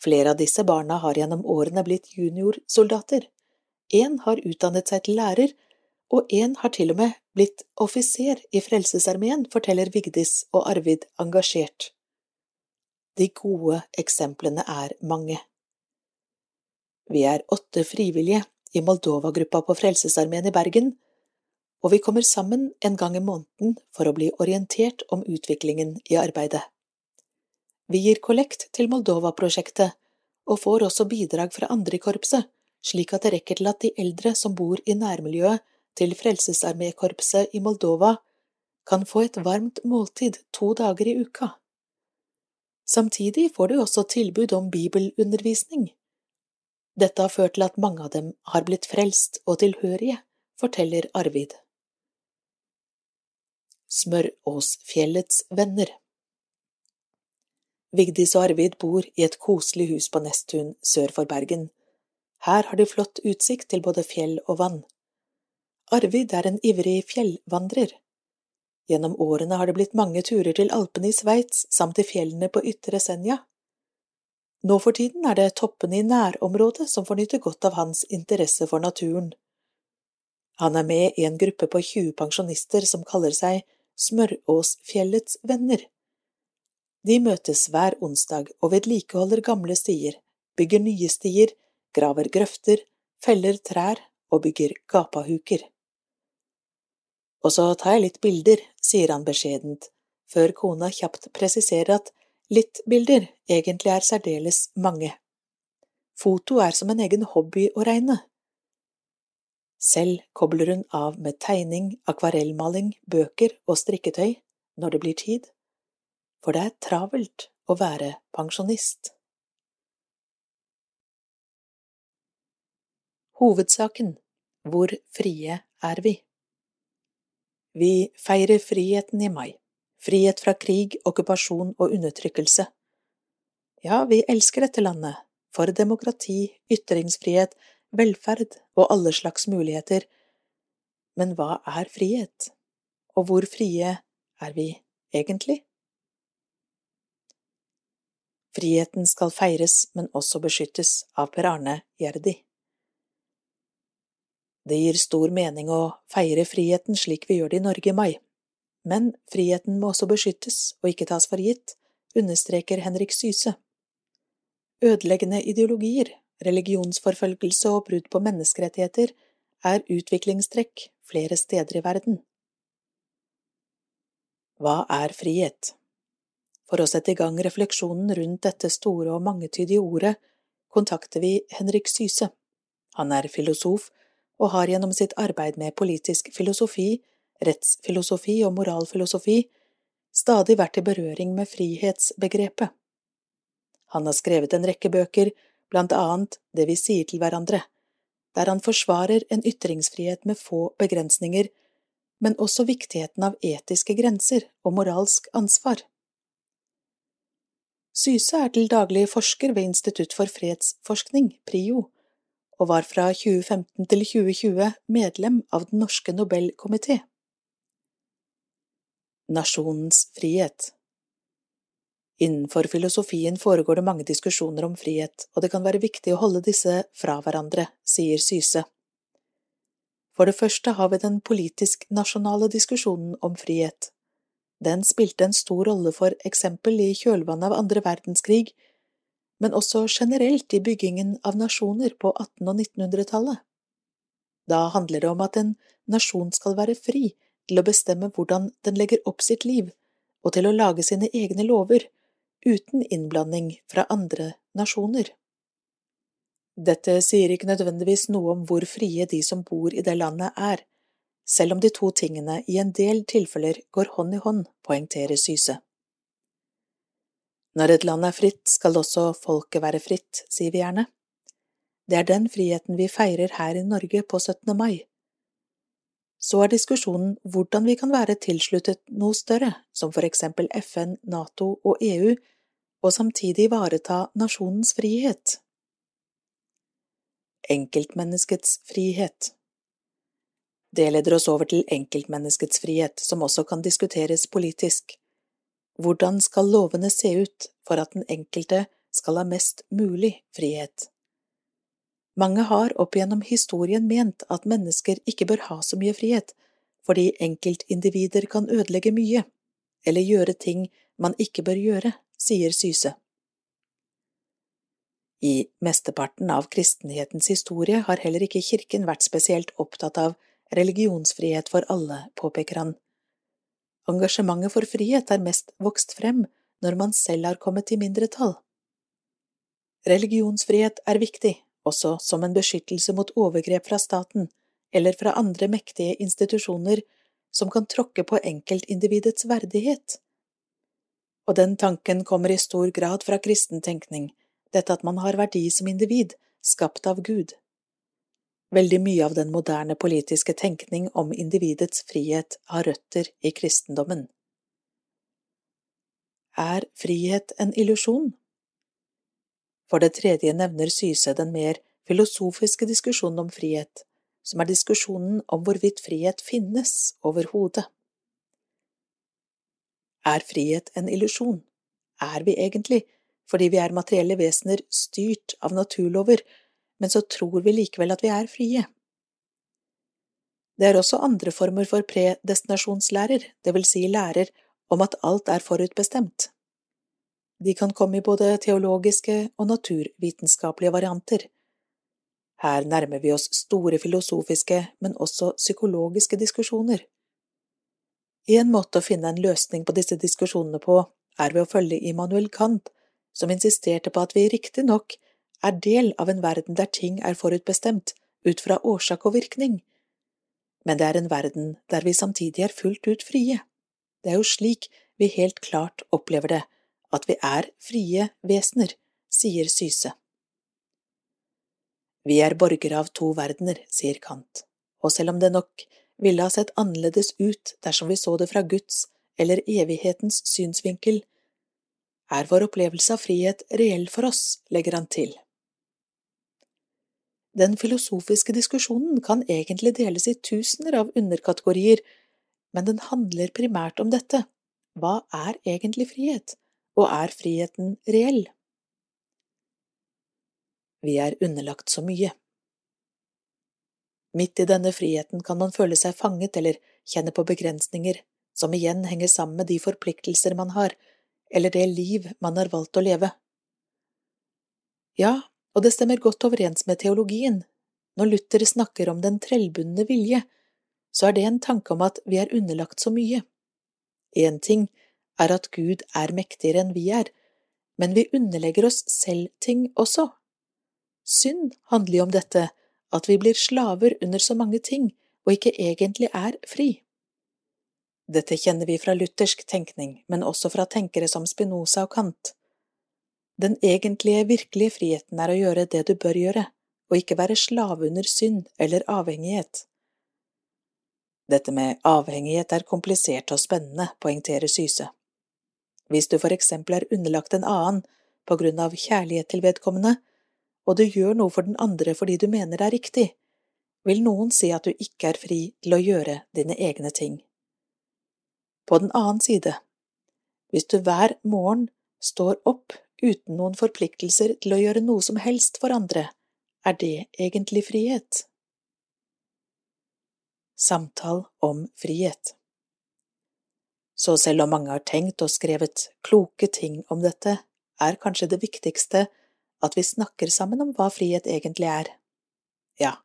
Flere av disse barna har gjennom årene blitt juniorsoldater. Én har utdannet seg til lærer, og en har til og med blitt offiser i Frelsesarmeen, forteller Vigdis og Arvid engasjert. De gode eksemplene er mange. Vi er åtte frivillige i Moldova-gruppa på Frelsesarmeen i Bergen, og vi kommer sammen en gang i måneden for å bli orientert om utviklingen i arbeidet. Vi gir kollekt til Moldova-prosjektet, og får også bidrag fra andre i korpset, slik at det rekker til at de eldre som bor i nærmiljøet, til Frelsesarmékorpset i Moldova kan få et varmt måltid to dager i uka. Samtidig får du også tilbud om bibelundervisning. Dette har ført til at mange av dem har blitt frelst og tilhørige, forteller Arvid. Smøråsfjellets venner Vigdis og Arvid bor i et koselig hus på Nesttun sør for Bergen. Her har de flott utsikt til både fjell og vann. Arvid er en ivrig fjellvandrer. Gjennom årene har det blitt mange turer til Alpene i Sveits samt til fjellene på Ytre Senja. Nå for tiden er det toppene i nærområdet som får nyte godt av hans interesse for naturen. Han er med i en gruppe på 20 pensjonister som kaller seg Smøråsfjellets venner. De møtes hver onsdag og vedlikeholder gamle stier, bygger nye stier, graver grøfter, feller trær og bygger gapahuker. Og så tar jeg litt bilder, sier han beskjedent, før kona kjapt presiserer at litt bilder egentlig er særdeles mange. Foto er som en egen hobby å regne. Selv kobler hun av med tegning, akvarellmaling, bøker og strikketøy når det blir tid, for det er travelt å være pensjonist. Hovedsaken Hvor frie er vi? Vi feirer friheten i mai. Frihet fra krig, okkupasjon og undertrykkelse. Ja, vi elsker dette landet, for demokrati, ytringsfrihet, velferd og alle slags muligheter. Men hva er frihet? Og hvor frie er vi egentlig? Friheten skal feires, men også beskyttes av Per Arne Gjerdi. Det gir stor mening å feire friheten slik vi gjør det i Norge i mai, men friheten må også beskyttes og ikke tas for gitt, understreker Henrik Syse. Ødeleggende ideologier, religionsforfølgelse og brudd på menneskerettigheter er utviklingstrekk flere steder i verden. Hva er frihet? For å sette i gang refleksjonen rundt dette store og mangetydige ordet kontakter vi Henrik Syse. Han er filosof og har gjennom sitt arbeid med politisk filosofi, rettsfilosofi og moralfilosofi stadig vært i berøring med frihetsbegrepet. Han har skrevet en rekke bøker, blant annet Det vi sier til hverandre, der han forsvarer en ytringsfrihet med få begrensninger, men også viktigheten av etiske grenser og moralsk ansvar. Syse er til daglig forsker ved Institutt for fredsforskning, PRIO, og var fra 2015 til 2020 medlem av Den norske Nobelkomité. Nasjonens frihet Innenfor filosofien foregår det mange diskusjoner om frihet, og det kan være viktig å holde disse fra hverandre, sier Syse. For det første har vi den politisk-nasjonale diskusjonen om frihet. Den spilte en stor rolle for eksempel i kjølvannet av andre verdenskrig men også generelt i byggingen av nasjoner på 1800- og 1900-tallet. Da handler det om at en nasjon skal være fri til å bestemme hvordan den legger opp sitt liv, og til å lage sine egne lover, uten innblanding fra andre nasjoner. Dette sier ikke nødvendigvis noe om hvor frie de som bor i det landet er, selv om de to tingene i en del tilfeller går hånd i hånd, poengterer Syse. Når et land er fritt, skal også folket være fritt, sier vi gjerne. Det er den friheten vi feirer her i Norge på 17. mai. Så er diskusjonen hvordan vi kan være tilsluttet noe større, som for eksempel FN, NATO og EU, og samtidig ivareta nasjonens frihet. Enkeltmenneskets frihet Det leder oss over til enkeltmenneskets frihet, som også kan diskuteres politisk. Hvordan skal lovene se ut for at den enkelte skal ha mest mulig frihet? Mange har opp gjennom historien ment at mennesker ikke bør ha så mye frihet, fordi enkeltindivider kan ødelegge mye, eller gjøre ting man ikke bør gjøre, sier Syse. I mesteparten av kristenhetens historie har heller ikke kirken vært spesielt opptatt av religionsfrihet for alle, påpeker han. Engasjementet for frihet er mest vokst frem når man selv har kommet i mindretall. Religionsfrihet er viktig, også som en beskyttelse mot overgrep fra staten eller fra andre mektige institusjoner som kan tråkke på enkeltindividets verdighet. Og den tanken kommer i stor grad fra kristen tenkning, dette at man har verdi som individ, skapt av Gud. Veldig mye av den moderne politiske tenkning om individets frihet har røtter i kristendommen. Er frihet en illusjon? For det tredje nevner Syse den mer filosofiske diskusjonen om frihet, som er diskusjonen om hvorvidt frihet finnes overhodet. Er frihet en illusjon? Er vi egentlig, fordi vi er materielle vesener styrt av naturlover, men så tror vi likevel at vi er frie? Det er også andre former for predestinasjonslærer, det vil si lærer om at alt er forutbestemt. De kan komme i både teologiske og naturvitenskapelige varianter. Her nærmer vi oss store filosofiske, men også psykologiske diskusjoner. En måte å finne en løsning på disse diskusjonene på er ved å følge Immanuel Kant, som insisterte på at vi riktignok er del av en verden der ting er forutbestemt ut fra årsak og virkning, men det er en verden der vi samtidig er fullt ut frie. Det er jo slik vi helt klart opplever det, at vi er frie vesener, sier Syse. Vi er borgere av to verdener, sier Kant, og selv om det nok ville ha sett annerledes ut dersom vi så det fra Guds eller evighetens synsvinkel, er vår opplevelse av frihet reell for oss, legger han til. Den filosofiske diskusjonen kan egentlig deles i tusener av underkategorier, men den handler primært om dette. Hva er egentlig frihet? Og er friheten reell? Vi er underlagt så mye. Midt i denne friheten kan man føle seg fanget eller kjenne på begrensninger, som igjen henger sammen med de forpliktelser man har, eller det liv man har valgt å leve. Ja, og det stemmer godt overens med teologien. Når Luther snakker om den trellbundne vilje, så er det en tanke om at vi er underlagt så mye. Én ting er at Gud er mektigere enn vi er, men vi underlegger oss selv ting også. Synd handler jo om dette, at vi blir slaver under så mange ting og ikke egentlig er fri. Dette kjenner vi fra luthersk tenkning, men også fra tenkere som Spinoza og Kant. Den egentlige, virkelige friheten er å gjøre det du bør gjøre, og ikke være slave under synd eller avhengighet. Dette med avhengighet er komplisert og spennende, poengterer Syse. Hvis du for eksempel er underlagt en annen på grunn av kjærlighet til vedkommende, og du gjør noe for den andre fordi du mener det er riktig, vil noen si at du ikke er fri til å gjøre dine egne ting. På den annen side, hvis du hver morgen står opp uten noen forpliktelser til å gjøre noe som helst for andre, er det egentlig frihet? Samtal om frihet. Så selv om mange har tenkt og skrevet kloke ting om dette, er kanskje det viktigste at vi snakker sammen om hva frihet egentlig er. Ja,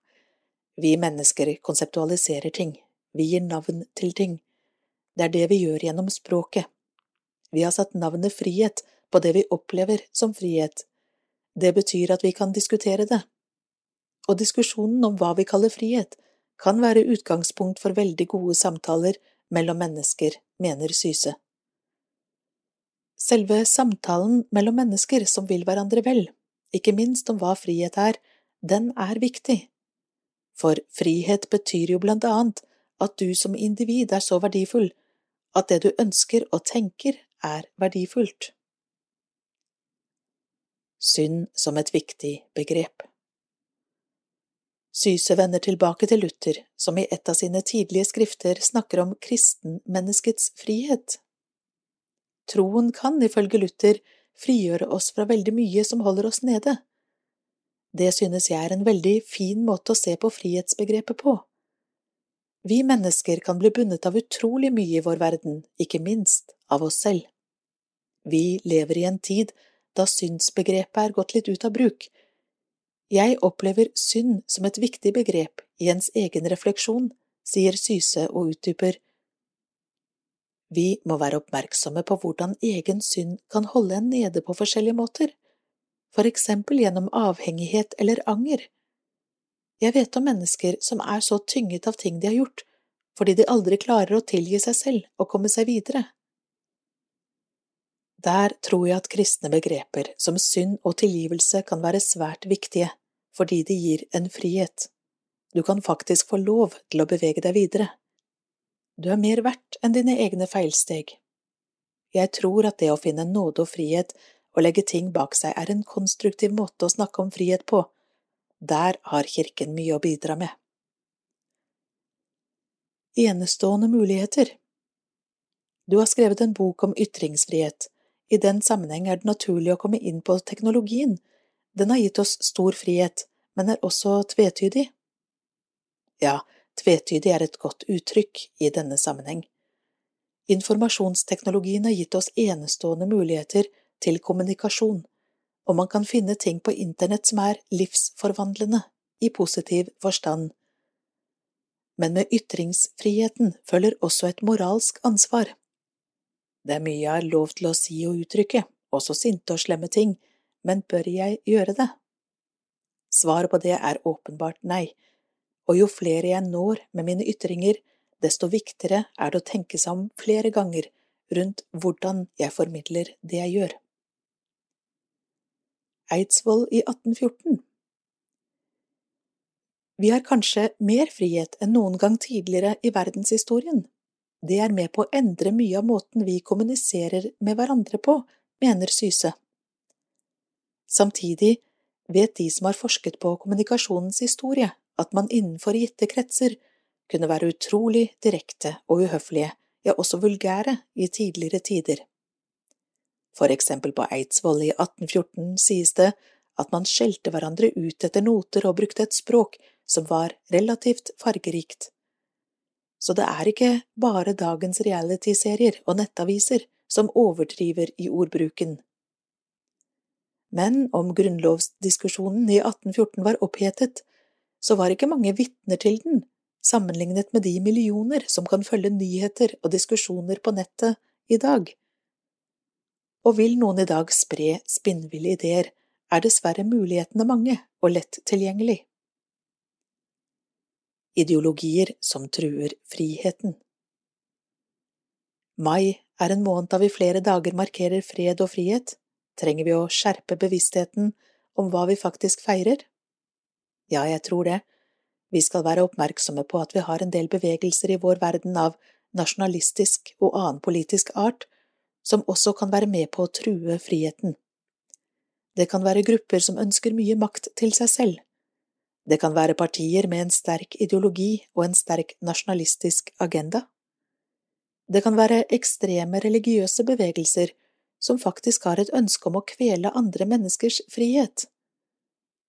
vi mennesker konseptualiserer ting, vi gir navn til ting. Det er det vi gjør gjennom språket. Vi har satt navnet frihet på det vi opplever som frihet. Det betyr at vi kan diskutere det. Og diskusjonen om hva vi kaller frihet, kan være utgangspunkt for veldig gode samtaler mellom mennesker, mener Syse. Selve samtalen mellom mennesker som vil hverandre vel, ikke minst om hva frihet er, den er viktig. For frihet betyr jo blant annet at du som individ er så verdifull at det du ønsker og tenker, er verdifullt. Synd som et viktig begrep. Syse vender tilbake til Luther, som i et av sine tidlige skrifter snakker om kristenmenneskets frihet. Troen kan, ifølge Luther, frigjøre oss fra veldig mye som holder oss nede. Det synes jeg er en veldig fin måte å se på frihetsbegrepet på. Vi mennesker kan bli bundet av utrolig mye i vår verden, ikke minst av oss selv. Vi lever i en tid da syndsbegrepet er gått litt ut av bruk. Jeg opplever synd som et viktig begrep i ens egen refleksjon, sier Syse og utdyper. Vi må være oppmerksomme på hvordan egen synd kan holde en nede på forskjellige måter, for eksempel gjennom avhengighet eller anger. Jeg vet om mennesker som er så tynget av ting de har gjort, fordi de aldri klarer å tilgi seg selv og komme seg videre. Der tror jeg at kristne begreper som synd og tilgivelse kan være svært viktige, fordi det gir en frihet. Du kan faktisk få lov til å bevege deg videre. Du er mer verdt enn dine egne feilsteg. Jeg tror at det å finne nåde og frihet og legge ting bak seg er en konstruktiv måte å snakke om frihet på, der har Kirken mye å bidra med. Enestående muligheter Du har skrevet en bok om ytringsfrihet. I den sammenheng er det naturlig å komme inn på teknologien. Den har gitt oss stor frihet, men er også tvetydig. Ja, tvetydig er et godt uttrykk i denne sammenheng. Informasjonsteknologien har gitt oss enestående muligheter til kommunikasjon og man kan finne ting på internett som er livsforvandlende, i positiv forstand. Men med ytringsfriheten følger også et moralsk ansvar. Det er mye jeg har lov til å si og uttrykke, også sinte og slemme ting, men bør jeg gjøre det? Svaret på det er åpenbart nei, og jo flere jeg når med mine ytringer, desto viktigere er det å tenke seg om flere ganger rundt hvordan jeg formidler det jeg gjør. Eidsvoll i 1814. Vi har kanskje mer frihet enn noen gang tidligere i verdenshistorien. Det er med på å endre mye av måten vi kommuniserer med hverandre på, mener Syse. Samtidig vet de som har forsket på kommunikasjonens historie, at man innenfor gitte kretser kunne være utrolig direkte og uhøflige, ja også vulgære, i tidligere tider. For eksempel på Eidsvoll i 1814 sies det at man skjelte hverandre ut etter noter og brukte et språk som var relativt fargerikt. Så det er ikke bare dagens realityserier og nettaviser som overdriver i ordbruken. Men om grunnlovsdiskusjonen i 1814 var opphetet, så var ikke mange vitner til den, sammenlignet med de millioner som kan følge nyheter og diskusjoner på nettet i dag og vil noen i dag spre spinnville ideer, er dessverre mulighetene mange og lett tilgjengelig. Ideologier som truer friheten Mai er en måned da vi flere dager markerer fred og frihet. Trenger vi å skjerpe bevisstheten om hva vi faktisk feirer? Ja, jeg tror det. Vi skal være oppmerksomme på at vi har en del bevegelser i vår verden av nasjonalistisk og annen politisk art som også kan være med på å true friheten. Det kan være grupper som ønsker mye makt til seg selv. Det kan være partier med en sterk ideologi og en sterk nasjonalistisk agenda. Det kan være ekstreme religiøse bevegelser som faktisk har et ønske om å kvele andre menneskers frihet.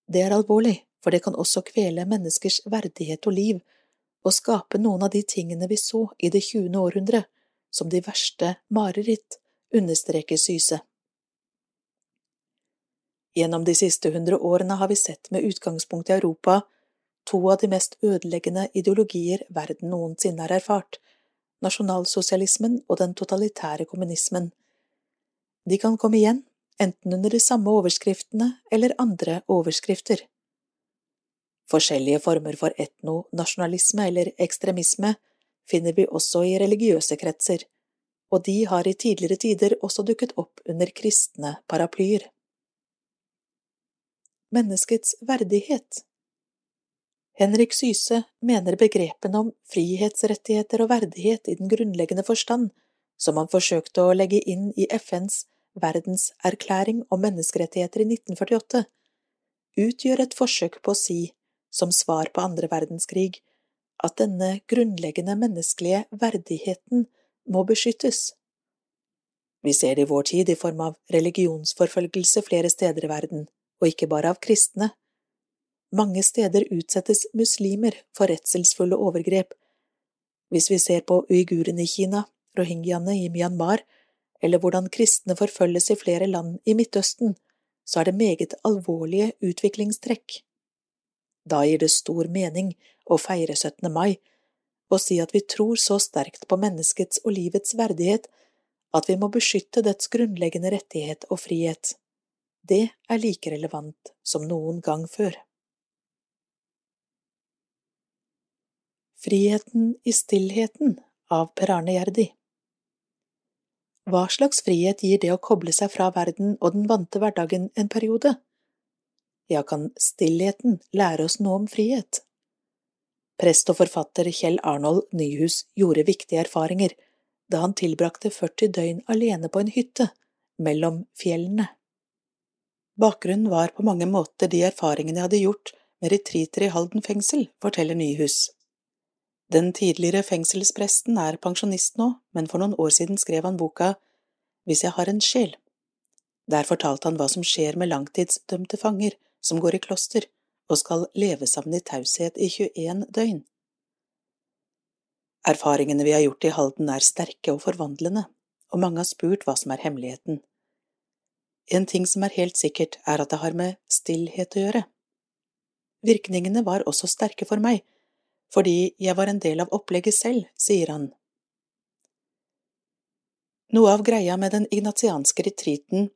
Det er alvorlig, for det kan også kvele menneskers verdighet og liv, og skape noen av de tingene vi så i det tjuende århundre, som de verste mareritt, understreker Syse. Gjennom de siste hundre årene har vi sett med utgangspunkt i Europa to av de mest ødeleggende ideologier verden noensinne har erfart, nasjonalsosialismen og den totalitære kommunismen. De kan komme igjen, enten under de samme overskriftene eller andre overskrifter. Forskjellige former for etnonasjonalisme eller ekstremisme finner vi også i religiøse kretser, og de har i tidligere tider også dukket opp under kristne paraplyer. menneskets verdighet. Henrik Syse mener begrepene om frihetsrettigheter og verdighet i den grunnleggende forstand, som han forsøkte å legge inn i FNs verdenserklæring om menneskerettigheter i 1948, utgjør et forsøk på å si, som svar på andre verdenskrig, at denne grunnleggende menneskelige verdigheten må beskyttes. Vi ser det i vår tid i form av religionsforfølgelse flere steder i verden, og ikke bare av kristne. Mange steder utsettes muslimer for redselsfulle overgrep. Hvis vi ser på uigurene i Kina, rohingyaene i Myanmar, eller hvordan kristne forfølges i flere land i Midtøsten, så er det meget alvorlige utviklingstrekk. Da gir det stor mening å feire 17. mai og si at vi tror så sterkt på menneskets og livets verdighet at vi må beskytte dets grunnleggende rettighet og frihet. Det er like relevant som noen gang før. Friheten i stillheten av Per Arne Gjerdi Hva slags frihet gir det å koble seg fra verden og den vante hverdagen en periode? Ja, kan stillheten lære oss noe om frihet? Prest og forfatter Kjell Arnold Nyhus gjorde viktige erfaringer da han tilbrakte 40 døgn alene på en hytte mellom fjellene. Bakgrunnen var på mange måter de erfaringene jeg hadde gjort med retreater i Halden fengsel, forteller Nyhus. Den tidligere fengselspresten er pensjonist nå, men for noen år siden skrev han boka Hvis jeg har en sjel. Der fortalte han hva som skjer med langtidsdømte fanger som går i kloster og skal leve sammen i taushet i 21 døgn. Erfaringene vi har gjort i Halden er sterke og forvandlende, og mange har spurt hva som er hemmeligheten. En ting som er helt sikkert, er at det har med stillhet å gjøre. Virkningene var også sterke for meg, fordi jeg var en del av opplegget selv, sier han. Noe av greia med den ignatianske retriten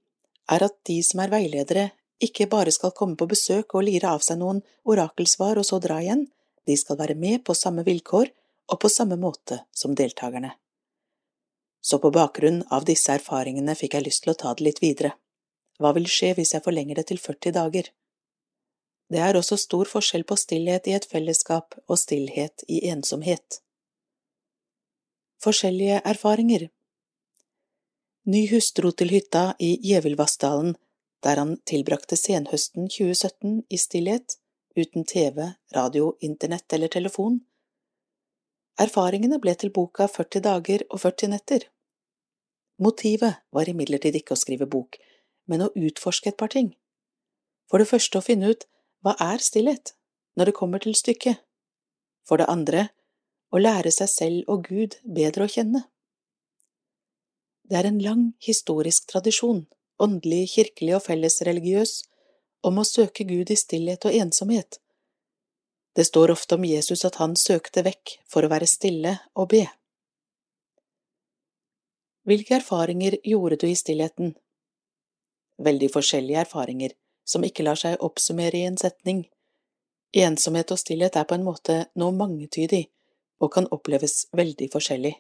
er at de som er veiledere, ikke bare skal komme på besøk og lire av seg noen orakelsvar og så dra igjen, de skal være med på samme vilkår og på samme måte som deltakerne. Så på bakgrunn av disse erfaringene fikk jeg lyst til å ta det litt videre. Hva vil skje hvis jeg forlenger det til 40 dager? Det er også stor forskjell på stillhet i et fellesskap og stillhet i ensomhet. Forskjellige erfaringer Ny hustru til hytta i Gjevilvassdalen der han tilbrakte senhøsten 2017 i stillhet, uten TV, radio, internett eller telefon. Erfaringene ble til boka 40 dager og 40 netter. Motivet var imidlertid ikke å skrive bok, men å utforske et par ting. For det første å finne ut hva er stillhet, når det kommer til stykket. For det andre å lære seg selv og Gud bedre å kjenne. Det er en lang historisk tradisjon åndelig, kirkelig og fellesreligiøs, om å søke Gud i stillhet og ensomhet. Det står ofte om Jesus at han søkte vekk for å være stille og be. Hvilke erfaringer gjorde du i stillheten? Veldig forskjellige erfaringer, som ikke lar seg oppsummere i en setning. Ensomhet og stillhet er på en måte noe mangetydig og kan oppleves veldig forskjellig.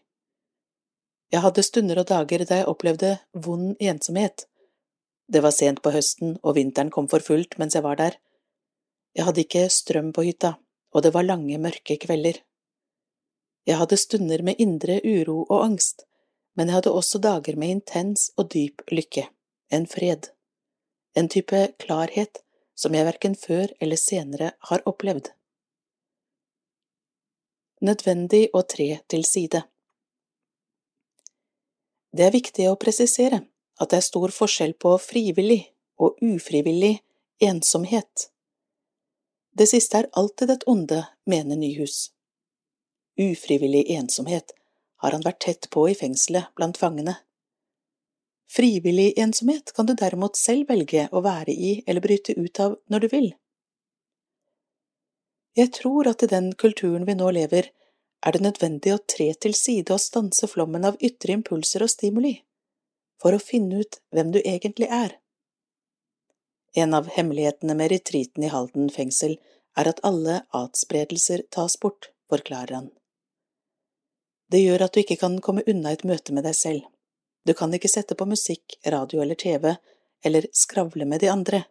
Jeg hadde stunder og dager da jeg opplevde vond ensomhet, det var sent på høsten, og vinteren kom for fullt mens jeg var der. Jeg hadde ikke strøm på hytta, og det var lange, mørke kvelder. Jeg hadde stunder med indre uro og angst, men jeg hadde også dager med intens og dyp lykke, en fred, en type klarhet som jeg verken før eller senere har opplevd. Nødvendig å tre til side Det er viktig å presisere at det er stor forskjell på frivillig og ufrivillig ensomhet. Det siste er alltid et onde, mener Nyhus. Ufrivillig ensomhet har han vært tett på i fengselet blant fangene. Frivillig ensomhet kan du derimot selv velge å være i eller bryte ut av når du vil. Jeg tror at i den kulturen vi nå lever, er det nødvendig å tre til side og stanse flommen av ytre impulser og stimuli for å finne ut hvem du egentlig er. En av hemmelighetene med retriten i Halden fengsel er at alle atspredelser tas bort, forklarer han. Det gjør at du ikke kan komme unna et møte med deg selv. Du kan ikke sette på musikk, radio eller TV, eller skravle med de andre.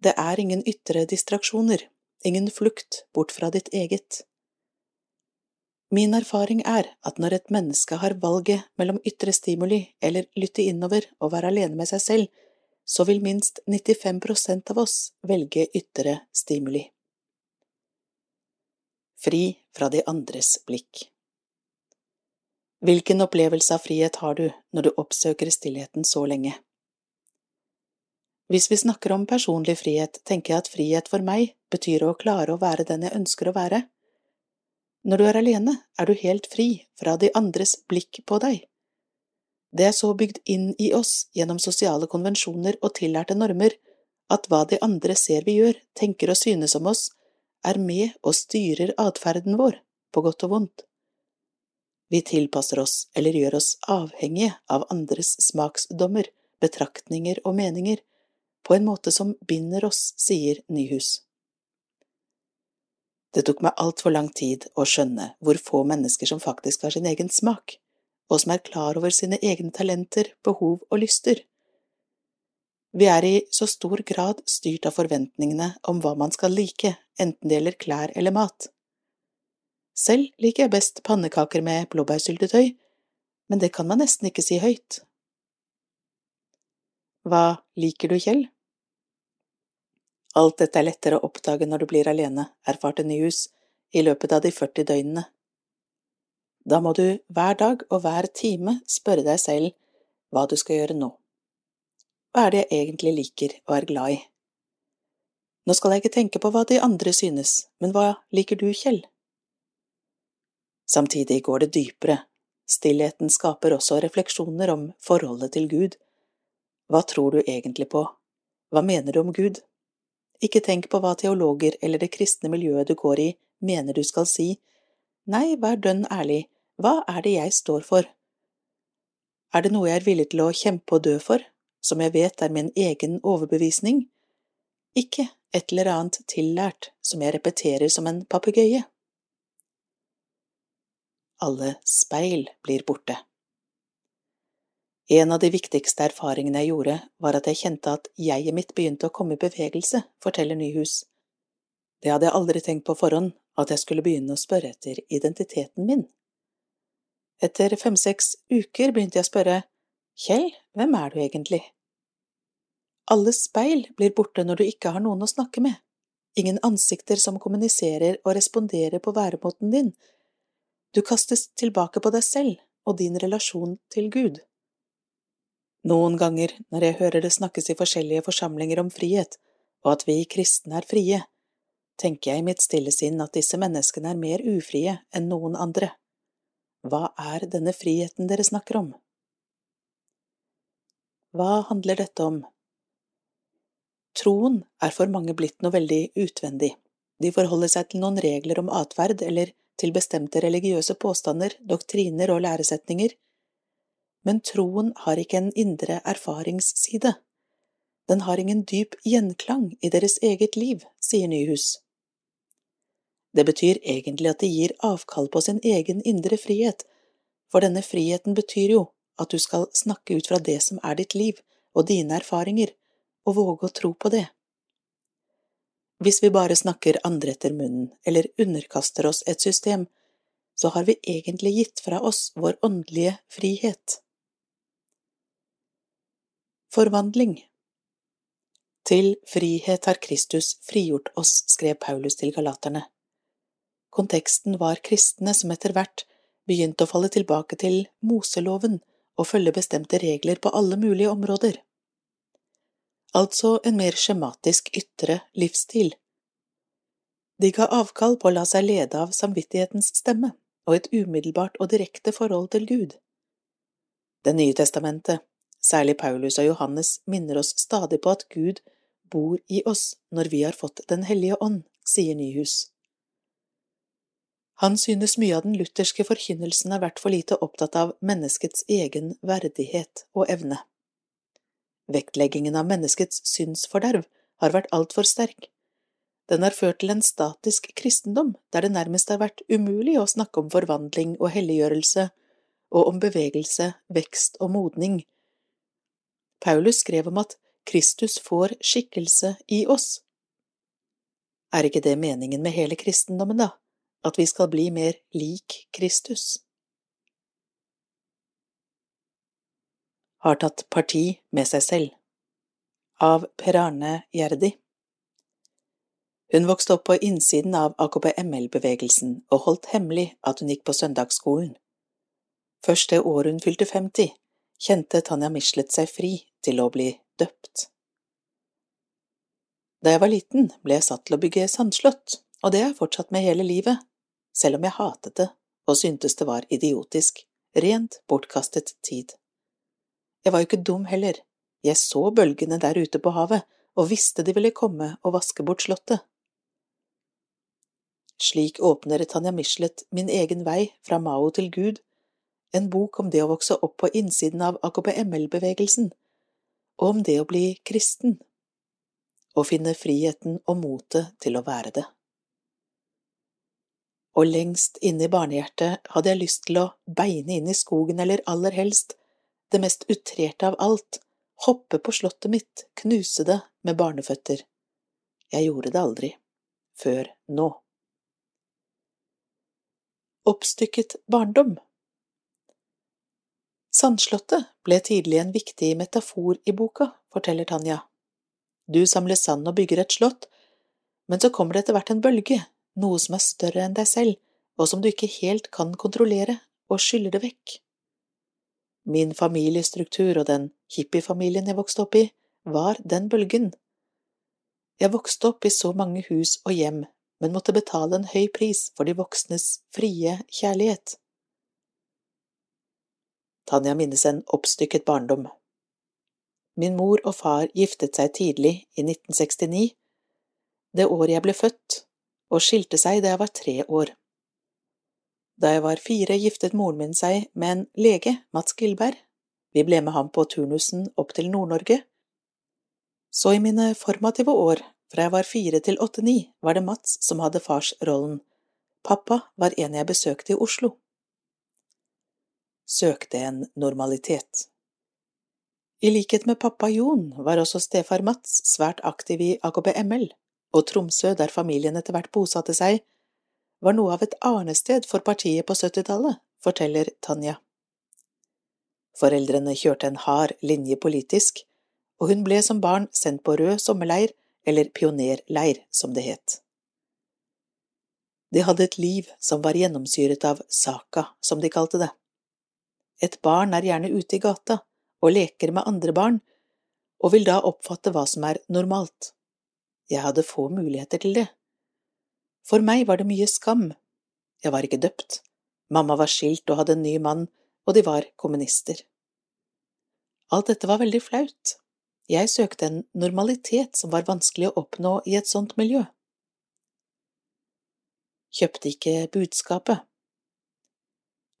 det er ingen ytre distraksjoner, ingen flukt bort fra ditt eget. Min erfaring er at når et menneske har valget mellom ytre stimuli eller lytte innover og være alene med seg selv, så vil minst 95 prosent av oss velge ytre stimuli. Fri fra de andres blikk Hvilken opplevelse av frihet har du når du oppsøker stillheten så lenge? Hvis vi snakker om personlig frihet, tenker jeg at frihet for meg betyr å klare å være den jeg ønsker å være. Når du er alene, er du helt fri fra de andres blikk på deg. Det er så bygd inn i oss gjennom sosiale konvensjoner og tillærte normer at hva de andre ser vi gjør, tenker og synes om oss, er med og styrer atferden vår, på godt og vondt. Vi tilpasser oss eller gjør oss avhengige av andres smaksdommer, betraktninger og meninger, på en måte som binder oss, sier Nyhus. Det tok meg altfor lang tid å skjønne hvor få mennesker som faktisk har sin egen smak, og som er klar over sine egne talenter, behov og lyster. Vi er i så stor grad styrt av forventningene om hva man skal like, enten det gjelder klær eller mat. Selv liker jeg best pannekaker med blåbærsyltetøy, men det kan man nesten ikke si høyt. Hva liker du, Kjell? Alt dette er lettere å oppdage når du blir alene, erfarte Nyhus i løpet av de 40 døgnene. Da må du hver dag og hver time spørre deg selv hva du skal gjøre nå. Hva er det jeg egentlig liker og er glad i? Nå skal jeg ikke tenke på hva de andre synes, men hva liker du, Kjell? Samtidig går det dypere, stillheten skaper også refleksjoner om forholdet til Gud hva tror du egentlig på? Hva mener du om Gud? Ikke tenk på hva teologer eller det kristne miljøet du går i, mener du skal si. Nei, vær dønn ærlig, hva er det jeg står for? Er det noe jeg er villig til å kjempe og dø for, som jeg vet er min egen overbevisning? Ikke et eller annet tillært som jeg repeterer som en papegøye. Alle speil blir borte. En av de viktigste erfaringene jeg gjorde, var at jeg kjente at jeget mitt begynte å komme i bevegelse, forteller Nyhus. Det hadde jeg aldri tenkt på forhånd, at jeg skulle begynne å spørre etter identiteten min. Etter fem–seks uker begynte jeg å spørre, Kjell, hvem er du egentlig? Alle speil blir borte når du ikke har noen å snakke med, ingen ansikter som kommuniserer og responderer på væremåten din, du kastes tilbake på deg selv og din relasjon til Gud. Noen ganger når jeg hører det snakkes i forskjellige forsamlinger om frihet, og at vi kristne er frie, tenker jeg i mitt stille sinn at disse menneskene er mer ufrie enn noen andre. Hva er denne friheten dere snakker om? Hva handler dette om? Troen er for mange blitt noe veldig utvendig. De forholder seg til noen regler om atferd eller til bestemte religiøse påstander, doktriner og læresetninger men troen har ikke en indre erfaringsside. Den har ingen dyp gjenklang i deres eget liv, sier Nyhus. Det betyr egentlig at de gir avkall på sin egen indre frihet, for denne friheten betyr jo at du skal snakke ut fra det som er ditt liv og dine erfaringer, og våge å tro på det. Hvis vi bare snakker andre etter munnen eller underkaster oss et system, så har vi egentlig gitt fra oss vår åndelige frihet. Forvandling Til frihet har Kristus frigjort oss, skrev Paulus til galaterne. Konteksten var kristne som etter hvert begynte å falle tilbake til Moseloven og følge bestemte regler på alle mulige områder. Altså en mer skjematisk ytre livsstil. De ga avkall på å la seg lede av samvittighetens stemme og et umiddelbart og direkte forhold til Gud. Det nye testamentet Særlig Paulus og Johannes minner oss stadig på at Gud bor i oss når vi har fått Den hellige ånd, sier Nyhus. Han synes mye av den lutherske forkynnelsen har vært for lite opptatt av menneskets egen verdighet og evne. Vektleggingen av menneskets synsforderv har vært altfor sterk. Den har ført til en statisk kristendom der det nærmest har vært umulig å snakke om forvandling og helliggjørelse, og om bevegelse, vekst og modning, Paulus skrev om at Kristus får skikkelse i oss. Er ikke det meningen med hele kristendommen, da, at vi skal bli mer lik Kristus? Har tatt parti med seg selv Av Per Arne Gjerdi Hun vokste opp på innsiden av AKP-ML-bevegelsen og holdt hemmelig at hun gikk på søndagsskolen. Først det året hun fylte 50, kjente Tanja Michelet seg fri til å bli døpt. Da jeg var liten, ble jeg satt til å bygge sandslott, og det har jeg fortsatt med hele livet, selv om jeg hatet det og syntes det var idiotisk, rent bortkastet tid. Jeg var jo ikke dum heller, jeg så bølgene der ute på havet og visste de ville komme og vaske bort slottet. Slik åpner Tanja Michelet min egen vei fra Mao til Gud, en bok om det å vokse opp på innsiden av AKPML-bevegelsen, og om det å bli kristen, og finne friheten og motet til å være det. Og lengst inne i barnehjertet hadde jeg lyst til å beine inn i skogen eller aller helst, det mest utrerte av alt, hoppe på slottet mitt, knuse det med barneføtter. Jeg gjorde det aldri, før nå. Oppstykket barndom Sandslottet ble tidlig en viktig metafor i boka, forteller Tanja. Du samler sand og bygger et slott, men så kommer det etter hvert en bølge, noe som er større enn deg selv, og som du ikke helt kan kontrollere, og skyller det vekk. Min familiestruktur og den hippiefamilien jeg vokste opp i, var den bølgen. Jeg vokste opp i så mange hus og hjem, men måtte betale en høy pris for de voksnes frie kjærlighet. Tanja minnes en oppstykket barndom. Min mor og far giftet seg tidlig, i 1969, det året jeg ble født, og skilte seg da jeg var tre år. Da jeg var fire, giftet moren min seg med en lege, Mats Gilberg. Vi ble med ham på turnusen opp til Nord-Norge. Så i mine formative år, fra jeg var fire til åtte–ni, var det Mats som hadde farsrollen. Pappa var en jeg besøkte i Oslo. Søkte en normalitet. I likhet med pappa Jon var også stefar Mats svært aktiv i AKBML, og Tromsø, der familien etter hvert bosatte seg, var noe av et arnested for partiet på 70-tallet, forteller Tanja. Foreldrene kjørte en hard linje politisk, og hun ble som barn sendt på rød sommerleir, eller pionerleir, som det het. De hadde et liv som var gjennomsyret av saka, som de kalte det. Et barn er gjerne ute i gata og leker med andre barn, og vil da oppfatte hva som er normalt. Jeg hadde få muligheter til det. For meg var det mye skam. Jeg var ikke døpt. Mamma var skilt og hadde en ny mann, og de var kommunister. Alt dette var veldig flaut. Jeg søkte en normalitet som var vanskelig å oppnå i et sånt miljø. Kjøpte ikke budskapet.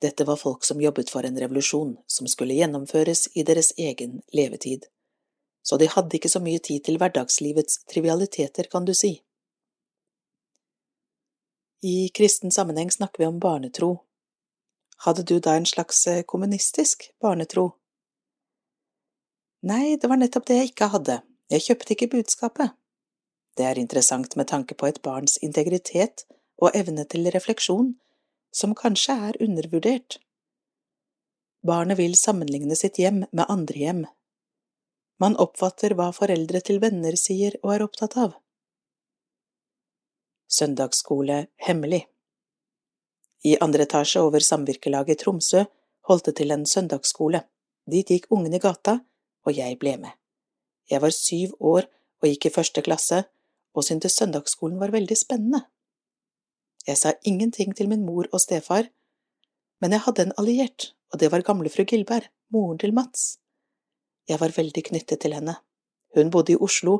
Dette var folk som jobbet for en revolusjon som skulle gjennomføres i deres egen levetid, så de hadde ikke så mye tid til hverdagslivets trivialiteter, kan du si. I kristen sammenheng snakker vi om barnetro. Hadde du da en slags eh, kommunistisk barnetro? Nei, det var nettopp det jeg ikke hadde, jeg kjøpte ikke budskapet. Det er interessant med tanke på et barns integritet og evne til refleksjon, som kanskje er undervurdert. Barnet vil sammenligne sitt hjem med andre hjem. Man oppfatter hva foreldre til venner sier og er opptatt av søndagsskole hemmelig. I andre etasje over samvirkelaget Tromsø holdt det til en søndagsskole. Dit gikk ungene i gata, og jeg ble med. Jeg var syv år og gikk i første klasse, og syntes søndagsskolen var veldig spennende. Jeg sa ingenting til min mor og stefar, men jeg hadde en alliert, og det var gamlefru Gilberg, moren til Mats. Jeg var veldig knyttet til henne. Hun bodde i Oslo,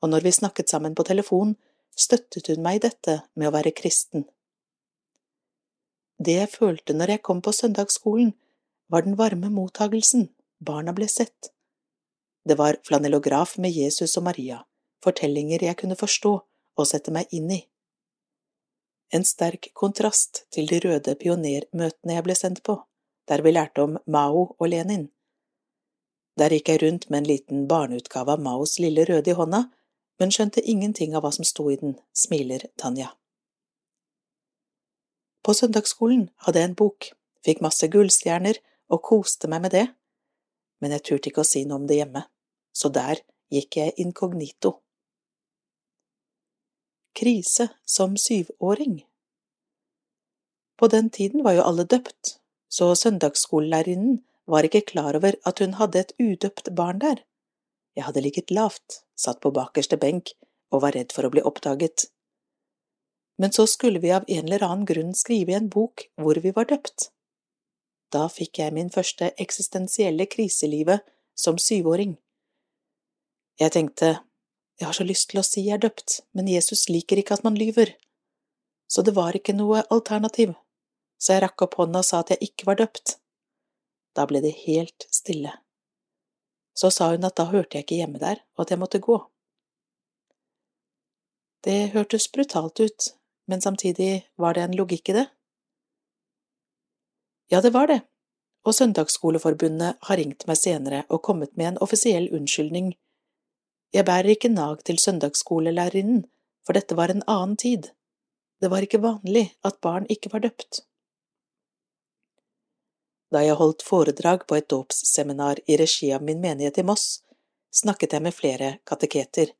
og når vi snakket sammen på telefon, støttet hun meg i dette med å være kristen. Det jeg følte når jeg kom på søndagsskolen, var den varme mottagelsen, barna ble sett. Det var flanellograf med Jesus og Maria, fortellinger jeg kunne forstå og sette meg inn i. En sterk kontrast til de røde pionermøtene jeg ble sendt på, der vi lærte om Mao og Lenin. Der gikk jeg rundt med en liten barneutgave av Maos Lille røde i hånda, men skjønte ingenting av hva som sto i den, smiler Tanja. På søndagsskolen hadde jeg en bok, fikk masse gullstjerner og koste meg med det, men jeg turte ikke å si noe om det hjemme, så der gikk jeg inkognito. Krise som syvåring På den tiden var jo alle døpt, så søndagsskolelærerinnen var ikke klar over at hun hadde et udøpt barn der. Jeg hadde ligget lavt, satt på bakerste benk og var redd for å bli oppdaget. Men så skulle vi av en eller annen grunn skrive i en bok hvor vi var døpt. Da fikk jeg min første eksistensielle krise i livet som syvåring. Jeg tenkte, jeg har så lyst til å si jeg er døpt, men Jesus liker ikke at man lyver. Så det var ikke noe alternativ, så jeg rakk opp hånda og sa at jeg ikke var døpt. Da ble det helt stille. Så sa hun at da hørte jeg ikke hjemme der, og at jeg måtte gå. Det hørtes brutalt ut, men samtidig var det en logikk i det. Ja, det var det, og Søndagsskoleforbundet har ringt meg senere og kommet med en offisiell unnskyldning. Jeg bærer ikke nag til søndagsskolelærerinnen, for dette var en annen tid. Det var ikke vanlig at barn ikke var døpt. Da jeg holdt foredrag på et dåpsseminar i regi av min menighet i Moss, snakket jeg med flere kateketer.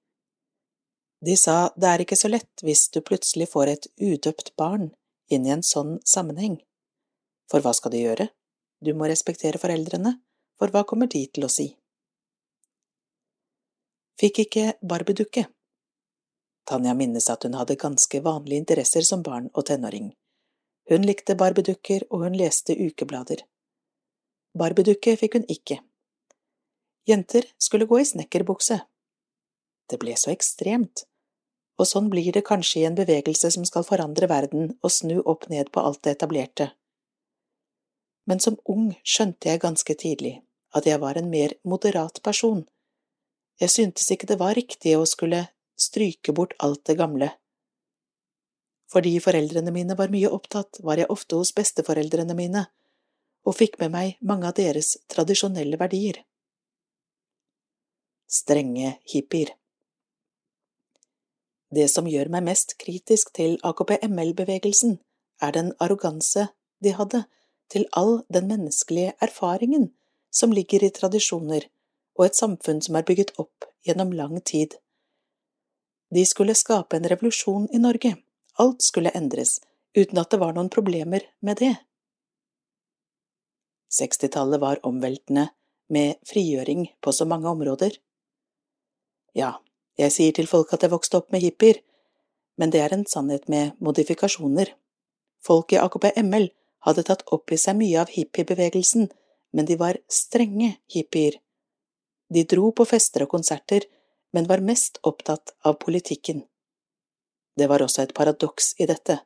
De sa det er ikke så lett hvis du plutselig får et udøpt barn inn i en sånn sammenheng. For hva skal du gjøre? Du må respektere foreldrene, for hva kommer de til å si? Fikk ikke barbiedukke. Tanja minnes at hun hadde ganske vanlige interesser som barn og tenåring. Hun likte barbiedukker, og hun leste ukeblader. Barbiedukke fikk hun ikke. Jenter skulle gå i snekkerbukse. Det ble så ekstremt, og sånn blir det kanskje i en bevegelse som skal forandre verden og snu opp ned på alt det etablerte men som ung skjønte jeg ganske tidlig at jeg var en mer moderat person. Jeg syntes ikke det var riktig å skulle stryke bort alt det gamle. Fordi foreldrene mine var mye opptatt, var jeg ofte hos besteforeldrene mine og fikk med meg mange av deres tradisjonelle verdier. Strenge hippier Det som gjør meg mest kritisk til AKP-ML-bevegelsen, er den arroganse de hadde til all den menneskelige erfaringen som ligger i tradisjoner og et samfunn som er bygget opp gjennom lang tid. De skulle skape en revolusjon i Norge, alt skulle endres, uten at det var noen problemer med det. Sekstitallet var omveltende, med frigjøring på så mange områder. Ja, jeg sier til folk at jeg vokste opp med hippier, men det er en sannhet med modifikasjoner. Folk i AKP-ML hadde tatt opp i seg mye av hippiebevegelsen, men de var strenge hippier. De dro på fester og konserter, men var mest opptatt av politikken. Det var også et paradoks i dette.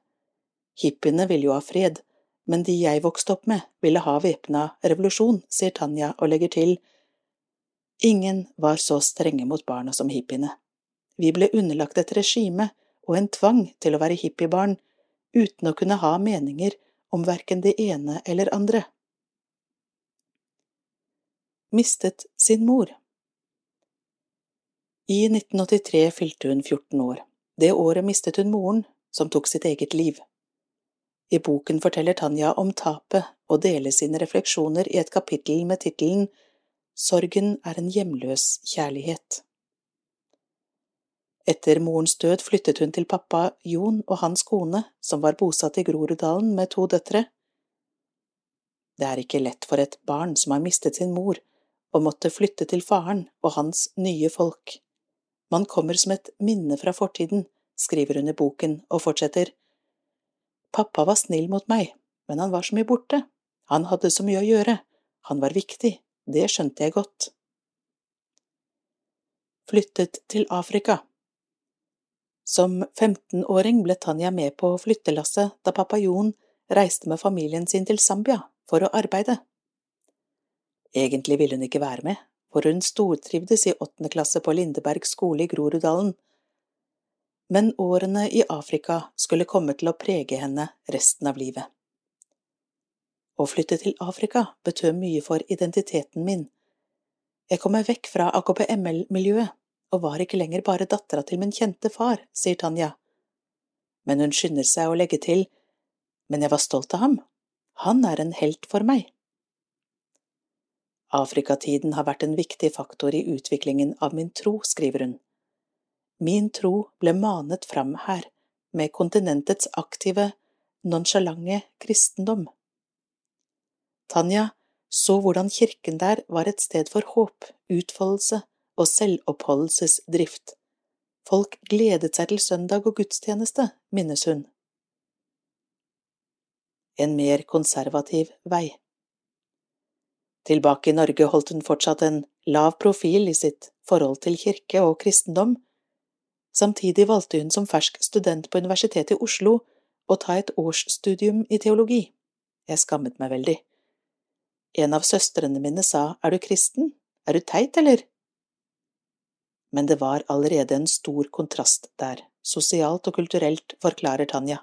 Hippiene ville jo ha fred, men de jeg vokste opp med, ville ha væpna revolusjon, sier Tanja og legger til. Ingen var så strenge mot barna som hippiene. Vi ble underlagt et regime og en tvang til å være hippiebarn, uten å kunne ha meninger om verken det ene eller andre. Mistet sin mor I 1983 fylte hun 14 år. Det året mistet hun moren, som tok sitt eget liv. I boken forteller Tanja om tapet og deler sine refleksjoner i et kapittel med tittelen Sorgen er en hjemløs kjærlighet. Etter morens død flyttet hun til pappa Jon og hans kone, som var bosatt i Groruddalen med to døtre. Det er ikke lett for et barn som har mistet sin mor, å måtte flytte til faren og hans nye folk. Man kommer som et minne fra fortiden, skriver hun i boken og fortsetter. Pappa var snill mot meg, men han var så mye borte, han hadde så mye å gjøre, han var viktig, det skjønte jeg godt. Flyttet til Afrika som 15-åring ble Tanja med på flyttelasset da pappa Jon reiste med familien sin til Zambia for å arbeide. Egentlig ville hun ikke være med, for hun stortrivdes i åttende klasse på Lindeberg skole i Groruddalen. Men årene i Afrika skulle komme til å prege henne resten av livet. Å flytte til Afrika betød mye for identiteten min. Jeg kom meg vekk fra AKP-ML-miljøet og var ikke lenger bare dattera til min kjente far, sier Tanja. Men hun skynder seg å legge til, men jeg var stolt av ham, han er en helt for meg. Afrikatiden har vært en viktig faktor i utviklingen av min tro, skriver hun. Min tro ble manet fram her, med kontinentets aktive, nonsjalante kristendom. Tanja så hvordan kirken der var et sted for håp, utfoldelse og selvoppholdelsesdrift. Folk gledet seg til søndag og gudstjeneste, minnes hun. En mer konservativ vei. Tilbake i Norge holdt hun fortsatt en lav profil i sitt forhold til kirke og kristendom. Samtidig valgte hun som fersk student på Universitetet i Oslo å ta et årsstudium i teologi. Jeg skammet meg veldig. En av søstrene mine sa er du kristen, er du teit, eller? Men det var allerede en stor kontrast der, sosialt og kulturelt, forklarer Tanja.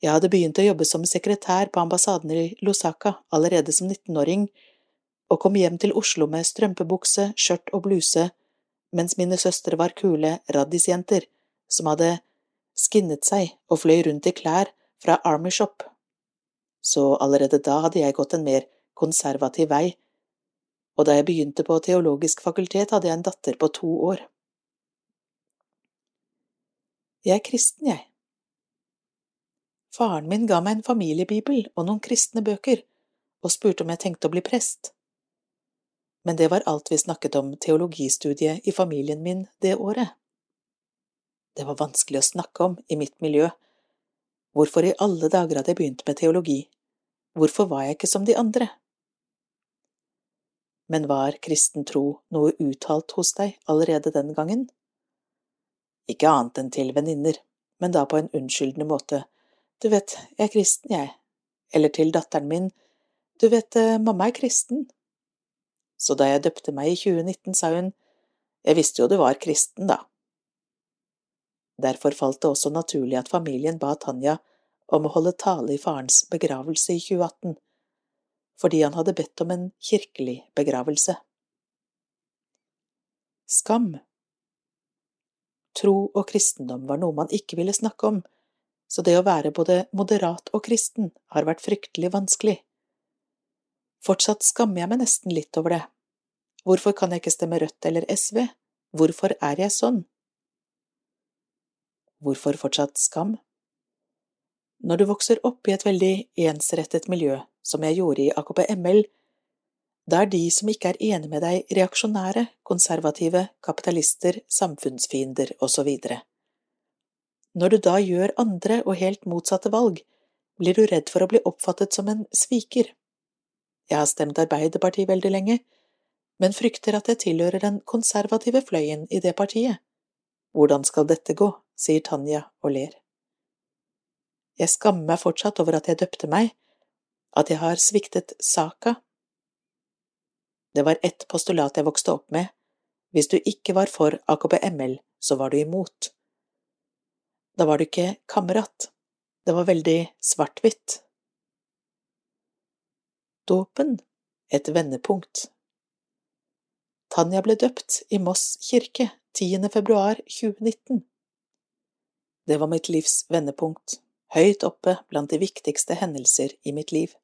Jeg hadde begynt å jobbe som sekretær på ambassaden i Lusaka allerede som 19-åring, og kom hjem til Oslo med strømpebukse, skjørt og bluse, mens mine søstre var kule raddisjenter som hadde skinnet seg og fløy rundt i klær fra Army Shop. Så allerede da hadde jeg gått en mer konservativ vei, og da jeg begynte på teologisk fakultet, hadde jeg en datter på to år. Jeg er kristen, jeg. Faren min ga meg en familiebibel og noen kristne bøker, og spurte om jeg tenkte å bli prest. Men det var alt vi snakket om teologistudiet i familien min det året. Det var vanskelig å snakke om i mitt miljø. Hvorfor i alle dager hadde jeg begynt med teologi? Hvorfor var jeg ikke som de andre? Men var kristen tro noe uttalt hos deg allerede den gangen? Ikke annet enn til venninner, men da på en unnskyldende måte du vet, jeg er kristen, jeg. Eller til datteren min, du vet, eh, mamma er kristen. Så da jeg døpte meg i 2019, sa hun, jeg visste jo du var kristen, da. Derfor falt det også naturlig at familien ba Tanja om å holde tale i farens begravelse i 2018, fordi han hadde bedt om en kirkelig begravelse. Skam Tro og kristendom var noe man ikke ville snakke om, så det å være både moderat og kristen har vært fryktelig vanskelig. Fortsatt skammer jeg meg nesten litt over det. Hvorfor kan jeg ikke stemme Rødt eller SV? Hvorfor er jeg sånn? Hvorfor fortsatt skam? Når du vokser opp i et veldig ensrettet miljø, som jeg gjorde i AKP-ML, da er de som ikke er enig med deg, reaksjonære, konservative, kapitalister, samfunnsfiender osv. Når du da gjør andre og helt motsatte valg, blir du redd for å bli oppfattet som en sviker. Jeg har stemt Arbeiderpartiet veldig lenge, men frykter at jeg tilhører den konservative fløyen i det partiet. Hvordan skal dette gå, sier Tanja og ler. Jeg skammer meg fortsatt over at jeg døpte meg, at jeg har sviktet saka. Det var ett postulat jeg vokste opp med, hvis du ikke var for AKP-ML, så var du imot. Da var du ikke kamerat. Det var veldig svart-hvitt. Dåpen et vendepunkt. Tanja ble døpt i Moss kirke 10. februar 2019. Det var mitt livs vendepunkt, høyt oppe blant de viktigste hendelser i mitt liv.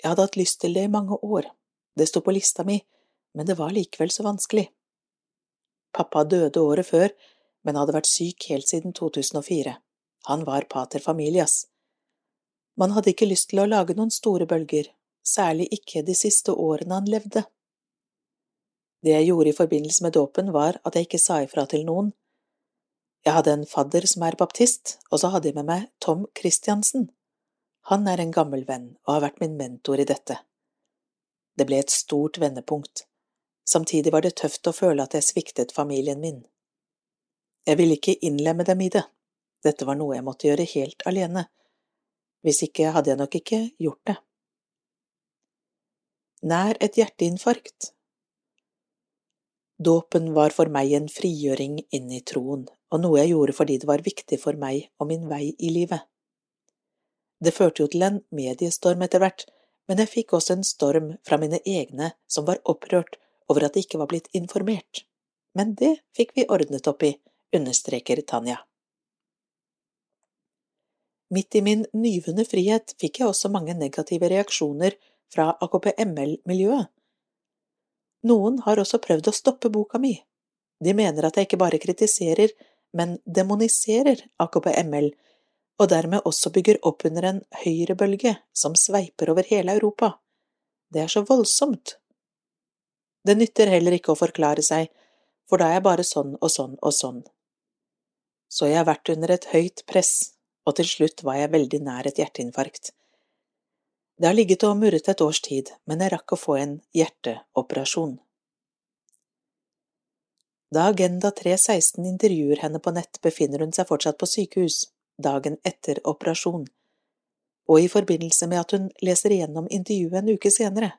Jeg hadde hatt lyst til det i mange år, det sto på lista mi, men det var likevel så vanskelig. Pappa døde året før, men hadde vært syk helt siden 2004. Han var pater familias. Man hadde ikke lyst til å lage noen store bølger, særlig ikke de siste årene han levde. Det jeg gjorde i forbindelse med dåpen, var at jeg ikke sa ifra til noen. Jeg hadde en fadder som er baptist, og så hadde jeg med meg Tom Christiansen. Han er en gammel venn og har vært min mentor i dette. Det ble et stort vendepunkt. Samtidig var det tøft å føle at jeg sviktet familien min. Jeg ville ikke innlemme dem i det, dette var noe jeg måtte gjøre helt alene, hvis ikke hadde jeg nok ikke gjort det. Nær et hjerteinfarkt Dåpen var for meg en frigjøring inn i troen, og noe jeg gjorde fordi det var viktig for meg og min vei i livet. Det førte jo til en mediestorm etter hvert, men jeg fikk også en storm fra mine egne som var opprørt over at de ikke var blitt informert. Men det fikk vi ordnet opp i, understreker Tanja. Midt i min nyvunne frihet fikk jeg også mange negative reaksjoner fra AKP-ML-miljøet. Noen har også prøvd å stoppe boka mi. De mener at jeg ikke bare kritiserer, men demoniserer AKP-ML, og dermed også bygger opp under en høyrebølge som sveiper over hele Europa. Det er så voldsomt. Det nytter heller ikke å forklare seg, for da er jeg bare sånn og sånn og sånn. Så jeg har vært under et høyt press, og til slutt var jeg veldig nær et hjerteinfarkt. Det har ligget og murret et års tid, men jeg rakk å få en hjerteoperasjon. Da Agenda 316 intervjuer henne på nett, befinner hun seg fortsatt på sykehus, dagen etter operasjon, og i forbindelse med at hun leser igjennom intervjuet en uke senere,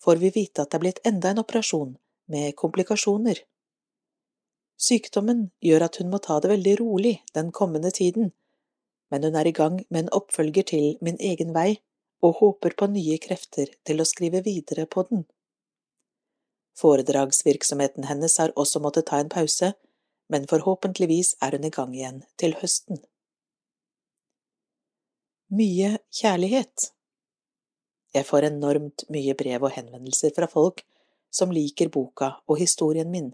får vi vite at det er blitt enda en operasjon, med komplikasjoner. Sykdommen gjør at hun må ta det veldig rolig den kommende tiden, men hun er i gang med en oppfølger til Min egen vei og håper på nye krefter til å skrive videre på den. Foredragsvirksomheten hennes har også måttet ta en pause, men forhåpentligvis er hun i gang igjen til høsten. Mye kjærlighet Jeg får enormt mye brev og henvendelser fra folk som liker boka og historien min.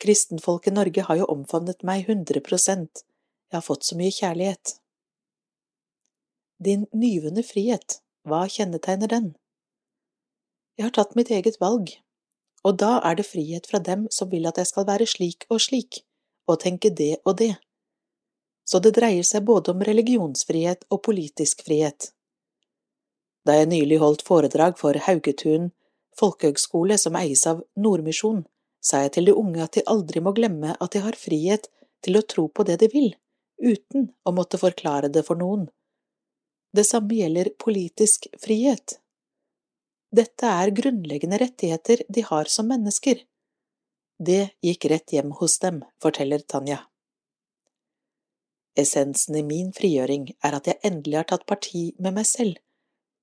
Kristenfolk i Norge har jo omfavnet meg 100% jeg har fått så mye kjærlighet. Din nyvunne frihet, hva kjennetegner den? Jeg har tatt mitt eget valg, og da er det frihet fra dem som vil at jeg skal være slik og slik, og tenke det og det. Så det dreier seg både om religionsfrihet og politisk frihet. Da jeg nylig holdt foredrag for Haugetun folkehøgskole som eies av Nordmisjon, sa jeg til de unge at de aldri må glemme at de har frihet til å tro på det de vil, uten å måtte forklare det for noen. Det samme gjelder politisk frihet. Dette er grunnleggende rettigheter de har som mennesker. Det gikk rett hjem hos dem, forteller Tanja. Essensen i min frigjøring er at jeg endelig har tatt parti med meg selv,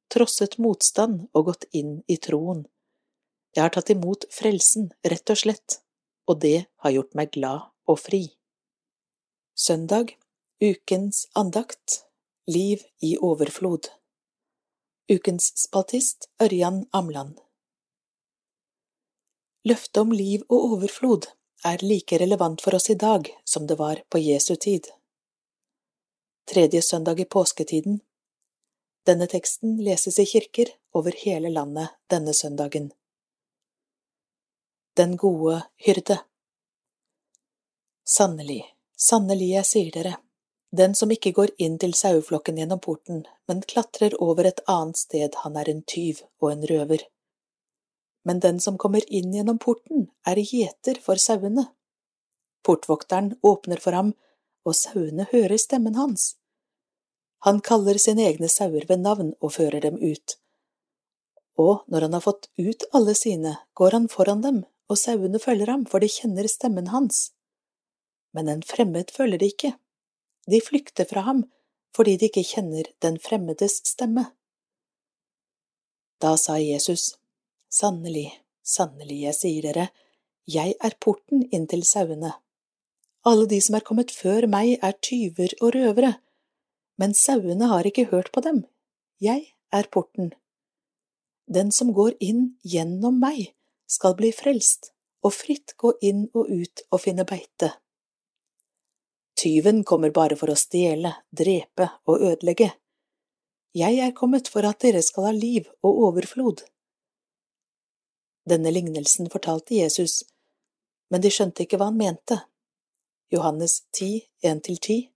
trosset motstand og gått inn i troen. Jeg har tatt imot frelsen, rett og slett, og det har gjort meg glad og fri. Søndag, ukens andakt, Liv i overflod. Ukens spaltist Ørjan Amland Løftet om liv og overflod er like relevant for oss i dag som det var på Jesu tid. Tredje søndag i påsketiden Denne teksten leses i kirker over hele landet denne søndagen. Den gode hyrde Sannelig, sannelig jeg sier dere, den som ikke går inn til saueflokken gjennom porten, men klatrer over et annet sted, han er en tyv og en røver. Men den som kommer inn gjennom porten, er gjeter for sauene. Portvokteren åpner for ham, og sauene hører stemmen hans. Han kaller sine egne sauer ved navn og fører dem ut. Og når han har fått ut alle sine, går han foran dem, og sauene følger ham, for de kjenner stemmen hans. Men en fremmed følger de ikke de flykter fra ham fordi de ikke kjenner den fremmedes stemme. Da sa Jesus, Sannelig, sannelig, jeg sier dere, jeg er porten inn til sauene. Alle de som er kommet før meg, er tyver og røvere, men sauene har ikke hørt på dem. Jeg er porten. Den som går inn gjennom meg, skal bli frelst og fritt gå inn og ut og finne beite. Tyven kommer bare for å stjele, drepe og ødelegge. Jeg er kommet for at dere skal ha liv og overflod. Denne lignelsen fortalte Jesus, men de skjønte ikke hva han mente. Johannes 10, 1–10,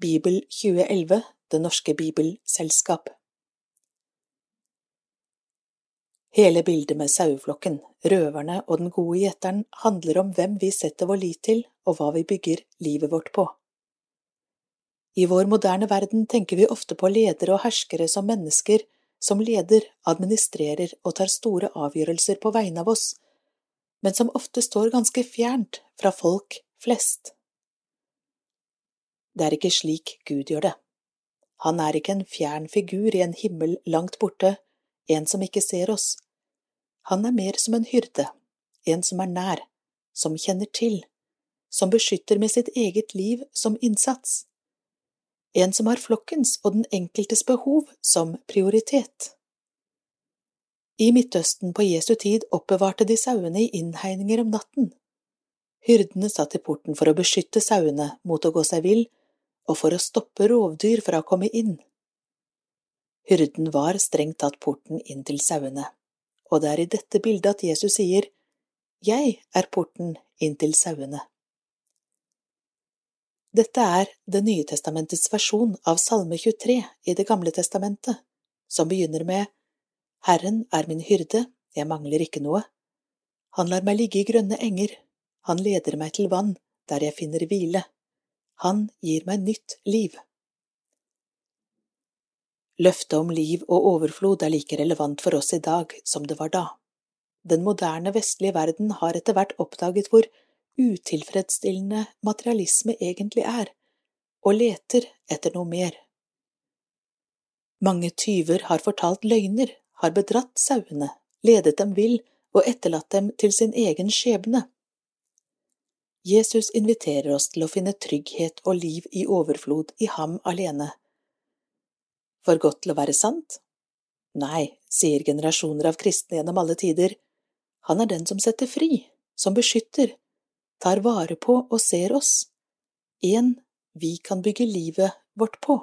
Bibel 2011, Det norske bibelselskap. Hele bildet med saueflokken, røverne og den gode gjeteren handler om hvem vi setter vår lit til og hva vi bygger livet vårt på. I vår moderne verden tenker vi ofte på ledere og herskere som mennesker som leder, administrerer og tar store avgjørelser på vegne av oss, men som ofte står ganske fjernt fra folk flest. Det er ikke slik Gud gjør det. Han er ikke en fjern figur i en himmel langt borte, en som ikke ser oss. Han er mer som en hyrde, en som er nær, som kjenner til, som beskytter med sitt eget liv som innsats. En som har flokkens og den enkeltes behov som prioritet. I Midtøsten på Jesu tid oppbevarte de sauene i innhegninger om natten. Hyrdene satt i porten for å beskytte sauene mot å gå seg vill og for å stoppe rovdyr fra å komme inn. Hyrden var strengt tatt porten inn til sauene, og det er i dette bildet at Jesus sier, Jeg er porten inn til sauene. Dette er Det nye testamentets versjon av Salme 23 i Det gamle testamentet, som begynner med Herren er min hyrde, jeg mangler ikke noe. Han lar meg ligge i grønne enger, han leder meg til vann, der jeg finner hvile. Han gir meg nytt liv. Løftet om liv og overflod er like relevant for oss i dag som det var da. Den moderne vestlige verden har etter hvert oppdaget hvor utilfredsstillende materialisme egentlig er, og leter etter noe mer. Mange tyver har fortalt løgner, har bedratt sauene, ledet dem vill og etterlatt dem til sin egen skjebne. Jesus inviterer oss til å finne trygghet og liv i overflod i ham alene for godt til å være sant? Nei, sier generasjoner av kristne gjennom alle tider, han er den som setter fri, som beskytter, tar vare på og ser oss, en vi kan bygge livet vårt på.